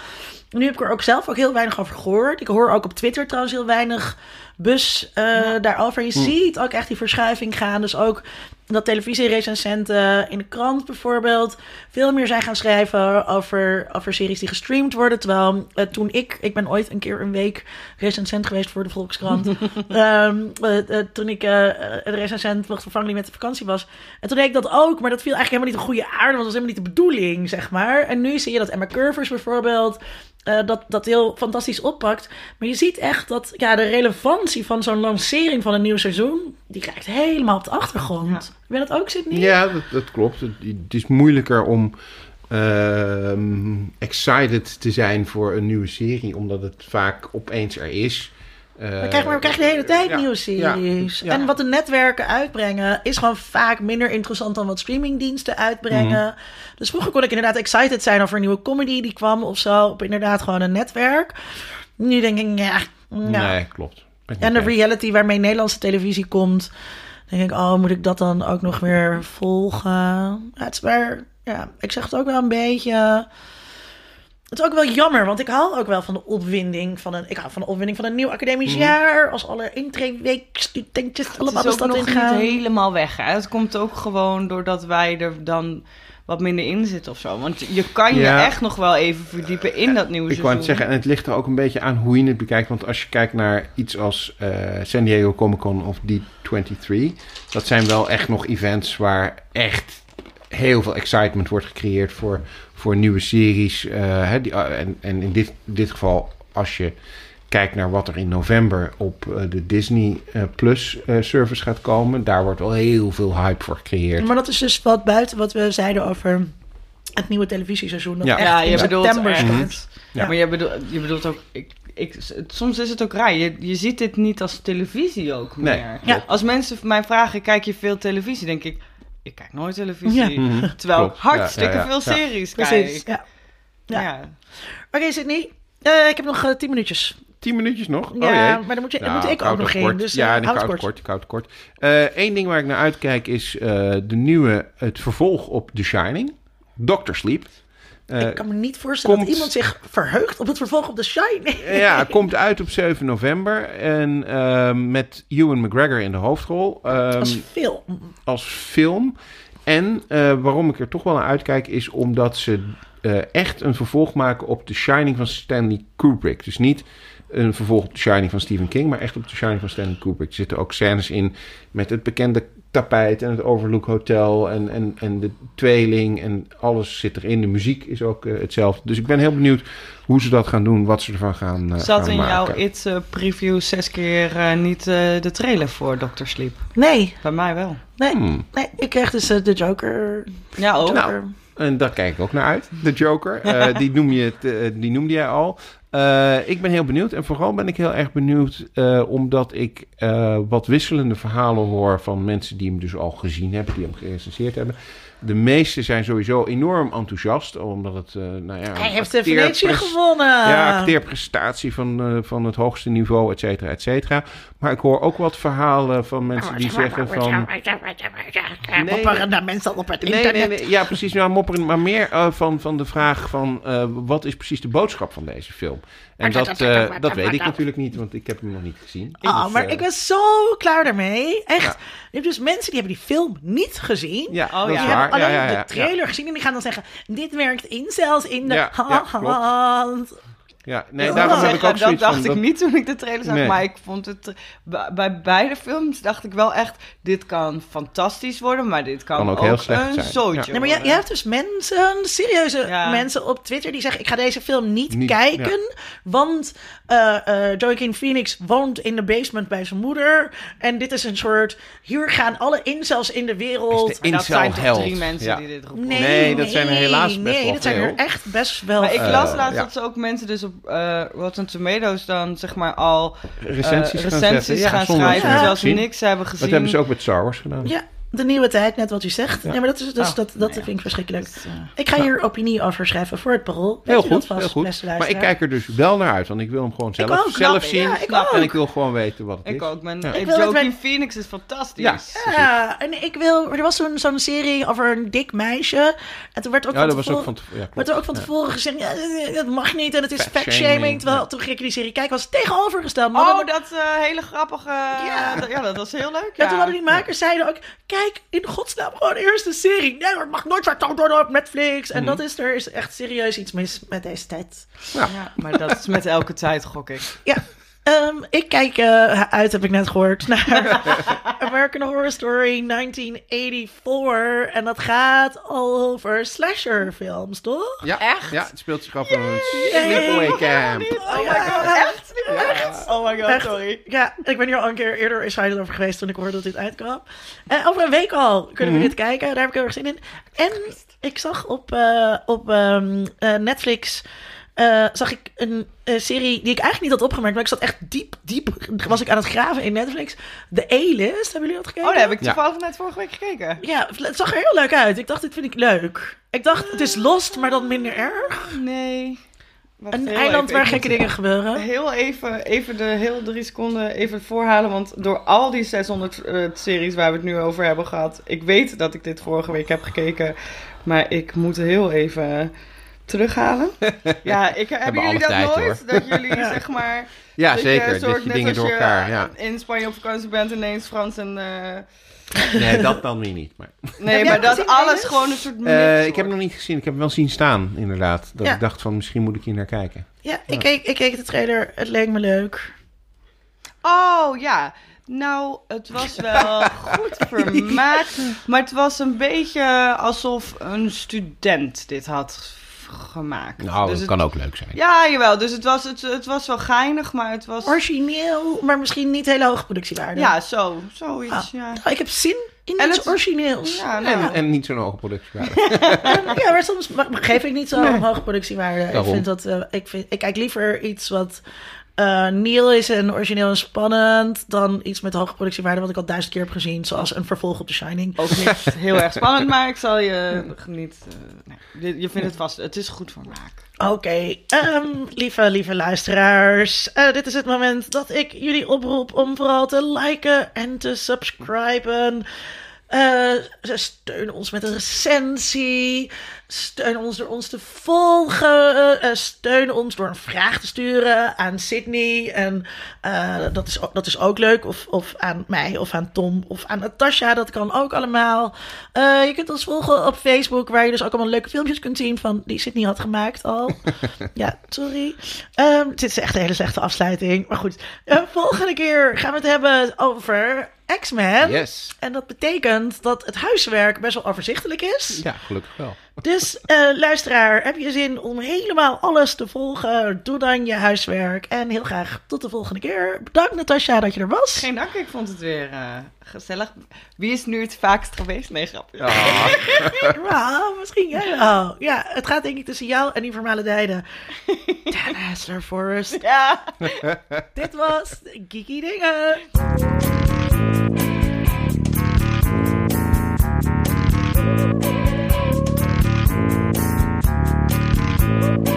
Nu heb ik er ook zelf ook heel weinig over gehoord. Ik hoor ook op Twitter trouwens heel weinig bus eh, daarover. Je ziet ook echt die verschuiving gaan. Dus ook dat televisierecensenten in de krant bijvoorbeeld veel meer zijn gaan schrijven over, over series die gestreamd worden. Terwijl eh, toen ik, ik ben ooit een keer een week recensent geweest voor de Volkskrant. <laughs> Ehm, eh, eh, toen ik eh een recensent mocht vervangen die met de vakantie was. En toen deed ik dat ook, maar dat viel eigenlijk helemaal niet een goede aarde, want dat was helemaal niet de bedoeling, zeg maar. En nu zie je dat Emma Curvers bijvoorbeeld eh, dat, dat heel fantastisch oppakt. Maar je ziet echt dat ja, de relevantie van zo'n lancering van een nieuw seizoen, die krijgt helemaal op de achtergrond. Ja. Ben je dat ook, Sydney? Ja, dat, dat klopt. Het, het is moeilijker om ehm, excited te zijn voor een nieuwe serie, omdat het vaak opeens er is. Eh, We krijgen, maar we krijgen de hele tijd ja, nieuwe series. ja, ja. En wat de netwerken uitbrengen, is gewoon vaak minder interessant dan wat streamingdiensten uitbrengen. Mhm. Dus vroeger kon ik inderdaad excited zijn over een nieuwe comedy die kwam of zo. Op inderdaad gewoon een netwerk. Nu denk ik, ja. ja. Nee, klopt. En de reality waarmee Nederlandse televisie komt. denk ik, oh, moet ik dat dan ook nog weer volgen? Ja, het is maar, ja, ik zeg het ook wel een beetje. Het is ook wel jammer, want ik hou ook wel van de opwinding van een, ik hou van de opwinding van een nieuw academisch jaar. Als alle intreeweekstudentjes allemaal de het stad in gaan. niet helemaal weg. Hè? Het komt ook gewoon doordat wij er dan wat minder in zitten of zo. Want je kan je Ja. echt nog wel even verdiepen in dat nieuwe Ik wou seizoen. het zeggen, en het ligt er ook een beetje aan hoe je het bekijkt. Want als je kijkt naar iets als eh, San Diego Comic Con of D23, dat zijn wel echt nog events waar echt heel veel excitement wordt gecreëerd voor, voor nieuwe series. eh, hè, die, ah, en en in dit, dit geval, als je kijkt naar wat er in november op eh, de Disney eh, Plus eh, service gaat komen, daar wordt wel heel veel hype voor gecreëerd. Maar dat is dus wat buiten wat we zeiden over het nieuwe televisieseizoen. Dat Ja. echt Ja, je in bedoelt september echt. start. Ja. Maar je bedoelt, je bedoelt ook... Ik, ik, soms is het ook raar. Je, je ziet dit niet als televisie ook Nee, meer. Ja. Als mensen mij vragen, kijk je veel televisie? denk ik, ik kijk nooit televisie. Ja. Mhm, Terwijl ik klopt. Ja, hartstikke ja, ja, veel ja. series Precies. kijk. Ja. Ja. Ja. Oké, Sydney. Eh, ik heb nog eh, tien minuutjes. Tien minuutjes nog? Oh ja, jee. maar dan moet, je, dan Nou, moet ik ook nog heen. Dus ja, eh, en ik het het kort. kort. Ik houd het kort. Eén ding waar ik naar uitkijk is eh, de nieuwe, het vervolg op The Shining. Doctor Sleep. Eh, ik kan me niet voorstellen komt- dat iemand zich verheugt op het vervolg op The Shining. ja, <laughs> komt uit op 7 november. En ehm, met Ewan McGregor in de hoofdrol. ehm, Als film. als film. En eh, waarom ik er toch wel naar uitkijk is omdat ze eh, echt een vervolg maken op The Shining van Stanley Kubrick. Dus niet een vervolg op The Shining van Stephen King, maar echt op The Shining van Stanley Kubrick. Er zitten ook scènes in met het bekende tapijt en het Overlook Hotel en, en, en de tweeling en alles zit erin. De muziek is ook eh, hetzelfde. Dus ik ben heel benieuwd hoe ze dat gaan doen, wat ze ervan gaan, eh, Zat gaan in jouw maken. It eh, preview zes keer eh, niet eh, de trailer voor Dr. Sleep? Nee, Bij mij wel. nee, Hmm. nee. Ik kreeg dus de Joker. Ja, ook. Joker. Nou, En daar kijk ik ook naar uit. De Joker. Eh, <laughs> die, noem je het, die noemde jij al. Eh, ik ben heel benieuwd. En vooral ben ik heel erg benieuwd eh, omdat ik eh, wat wisselende verhalen hoor van mensen die hem dus al gezien hebben, die hem gerecenseerd hebben. De meeste zijn sowieso enorm enthousiast, omdat het, nou ja, Hij heeft de Venetië gewonnen. Ja, acteerprestatie van, van het hoogste niveau, et cetera, et cetera. Maar ik hoor ook wat verhalen van mensen die zeggen van... Mopperende mensen op het Nee, internet. nee, nee, ja, precies. Nou, mopperen, maar meer eh, van, van de vraag van uh, wat is precies de boodschap van deze film? En dat, uh, dat weet ik natuurlijk niet, want ik heb hem nog niet gezien. Oh, dus, maar uh, ik ben zo klaar daarmee. Echt. Ja. Je hebt dus mensen die hebben die film niet gezien. Ja, oh, dat ja. is Die hebben alleen ja, ja, ja, de trailer gezien en die gaan dan zeggen... Dit werkt in zelfs in de Ja, ja, hand. Ja, nee, daarom heb ik ook zoiets Dat dacht van... ik niet toen ik de trailer zag, Nee. maar ik vond het... Bij, bij beide films dacht ik wel echt... Dit kan fantastisch worden, maar dit kan, Kan ook ook, heel slecht een zijn. zootje Ja. Nee, maar je, je hebt dus mensen, serieuze Ja. mensen op Twitter die zeggen: Ik ga deze film niet, Niet, kijken. Want eh eh Joaquin Phoenix woont in de basement bij zijn moeder. En dit is een soort. Hier gaan alle incels in de wereld. Is de En dat zijn toch drie mensen Ja. die dit roepen. Nee, Nee, dat zijn er helaas best nee, wel dat zijn er echt best wel. Maar ik Eh, las laatst ja. dat ze ook mensen dus op eh Rotten Tomatoes dan zeg maar al eh, Recensies. Ja, gaan schrijven terwijl ze niks hebben gezien. Dat hebben ze ook met Star Wars gedaan. Ja, de nieuwe tijd, net wat u zegt. Ja, maar dat, is, dus Oh, dat, dat nou ja. vind ik verschrikkelijk. Eh, Ik ga hier opinie over schrijven voor het parool. Weet Heel u dat goed, vast, heel goed. Maar ik kijk er dus wel naar uit, want ik wil hem gewoon zelf, ook, zelf zien. Ja, ik en ik wil gewoon weten wat het ik is. ook. Mijn, Ja. Ik wil Joaquin wij- Phoenix is fantastisch. Ja. Ja, en ik wil. Er was zo'n zo'n serie over een dik meisje. En toen werd ook Ja, van tevoren- ook van tevoren. Ja, werd er ook van tevoren gezegd, ja, dat mag niet en het is Fat fatshaming. shaming, Terwijl toen ging ik die serie kijken, was het tegenovergesteld. Maar Oh, dat eh, hele grappige... Ja. Dat was heel leuk. ja, Ja, toen hadden die makers zeiden ook, kijk, in godsnaam gewoon eerst de serie. Nee, het mag nooit vertoond worden op Netflix. En Mhm. dat is, er is echt serieus iets mis met deze tijd. Ja, maar dat is met elke tijd, gok ik. Ja, ehm, ik kijk eh, uit, heb ik net gehoord, <laughs> naar American Horror Story 1984. En dat gaat over slasherfilms, toch? Ja, Echt? Ja, het speelt zich af in een sleepaway camp. Oh my god, echt? Echt? Oh my god, Echt? sorry. Ja, ik ben hier al een keer eerder excited over geweest toen ik hoorde dat dit uitkwam. En over een week al kunnen we Mhm. dit kijken. Daar heb ik heel erg zin in. En ik zag op, eh, op ehm, eh, Netflix... eh, zag ik een eh, serie die ik eigenlijk niet had opgemerkt, maar ik zat echt diep, diep, was ik aan het graven in Netflix. De A-list, hebben jullie dat gekeken? Oh, daar heb ik Ja. toevallig net vorige week gekeken. Ja, het zag er heel leuk uit. Ik dacht, dit vind ik leuk. Ik dacht, het is Lost, maar dan minder erg. Nee. Wacht, Een eiland even, waar gekke dingen gebeuren. Heel even, even de heel drie seconden even voorhalen. Want door al die 600 eh, series waar we het nu over hebben gehad. Ik weet dat ik dit vorige week heb gekeken. Maar ik moet heel even terughalen. <laughs> Ja, ik, hebben Hebben jullie dat tijd, nooit? Dat jullie <laughs> zeg maar... Ja, dat zeker. Je, soort, dat je dingen door je elkaar... Ja. in Spanje op vakantie bent ineens Frans en... eh, <laughs> Nee, dat dan weer niet. Maar. nee, maar dat gezien, alles gewoon een soort Eh, ik heb hem nog niet gezien. Ik heb hem wel zien staan, inderdaad. Dat Ja. ik dacht van, misschien moet ik hier naar kijken. Ja, ik keek, ik keek de trailer. Het leek me leuk. Oh ja, nou, het was wel goed vermaakt. Maar het was een beetje alsof een student dit had gemaakt. Nou, Dus dat het- kan ook leuk zijn. Ja, jawel. Dus het was, het, het was wel geinig, maar het was... Origineel, maar misschien niet hele hoge productiewaarde. Ja, zo. Zoiets, Ah, ja. nou, ik heb zin in En iets het- origineels. Ja, nou, En, en niet zo'n hoge productiewaarde. <laughs> <laughs> Ja, maar soms geef ik niet zo Nee. een hoge productiewaarde. Ik, vind dat, eh, ik, vind, ik kijk liever iets wat eh nieuw is en origineel en spannend... dan iets met hoge productiewaarde wat ik al duizend keer heb gezien. Zoals een vervolg op The Shining. ook niet <laughs> heel erg spannend, maar ik zal je niet... eh, nee, je, je vindt het vast... Het is goed vermaak. Oké, ehm, lieve, lieve luisteraars. eh, dit is het moment dat ik jullie oproep om vooral te liken en te subscriben. Eh, steun ons met een recensie. Steun ons door ons te volgen. Eh, steun ons door een vraag te sturen aan Sydney. En eh, dat, is, ook- dat is ook leuk. Of, of aan mij, of aan Tom, of aan Natasha. Dat kan ook allemaal. Je kunt ons volgen op Facebook, waar je dus ook allemaal leuke filmpjes kunt zien van die Sydney had gemaakt al. <laughs> ja, sorry. Ehm, dit is echt een hele slechte afsluiting. Maar goed, volgende keer gaan we het hebben over X-Men. Yes. En dat betekent dat het huiswerk best wel overzichtelijk is. Ja, gelukkig wel. Dus uh, luisteraar, heb je zin om helemaal alles te volgen? Doe dan je huiswerk. En heel graag tot de volgende keer. Bedankt Natasja dat je er was. Geen dank, ik vond het weer eh, gezellig. Wie is nu het vaakst geweest? Nee, grapje. <laughs> Ja, misschien jij wel. Ja, het gaat denk ik tussen jou en die Dan <laughs> Dennis Forrest. Ja. <laughs> Dit was Geeky Dingen. Thank you.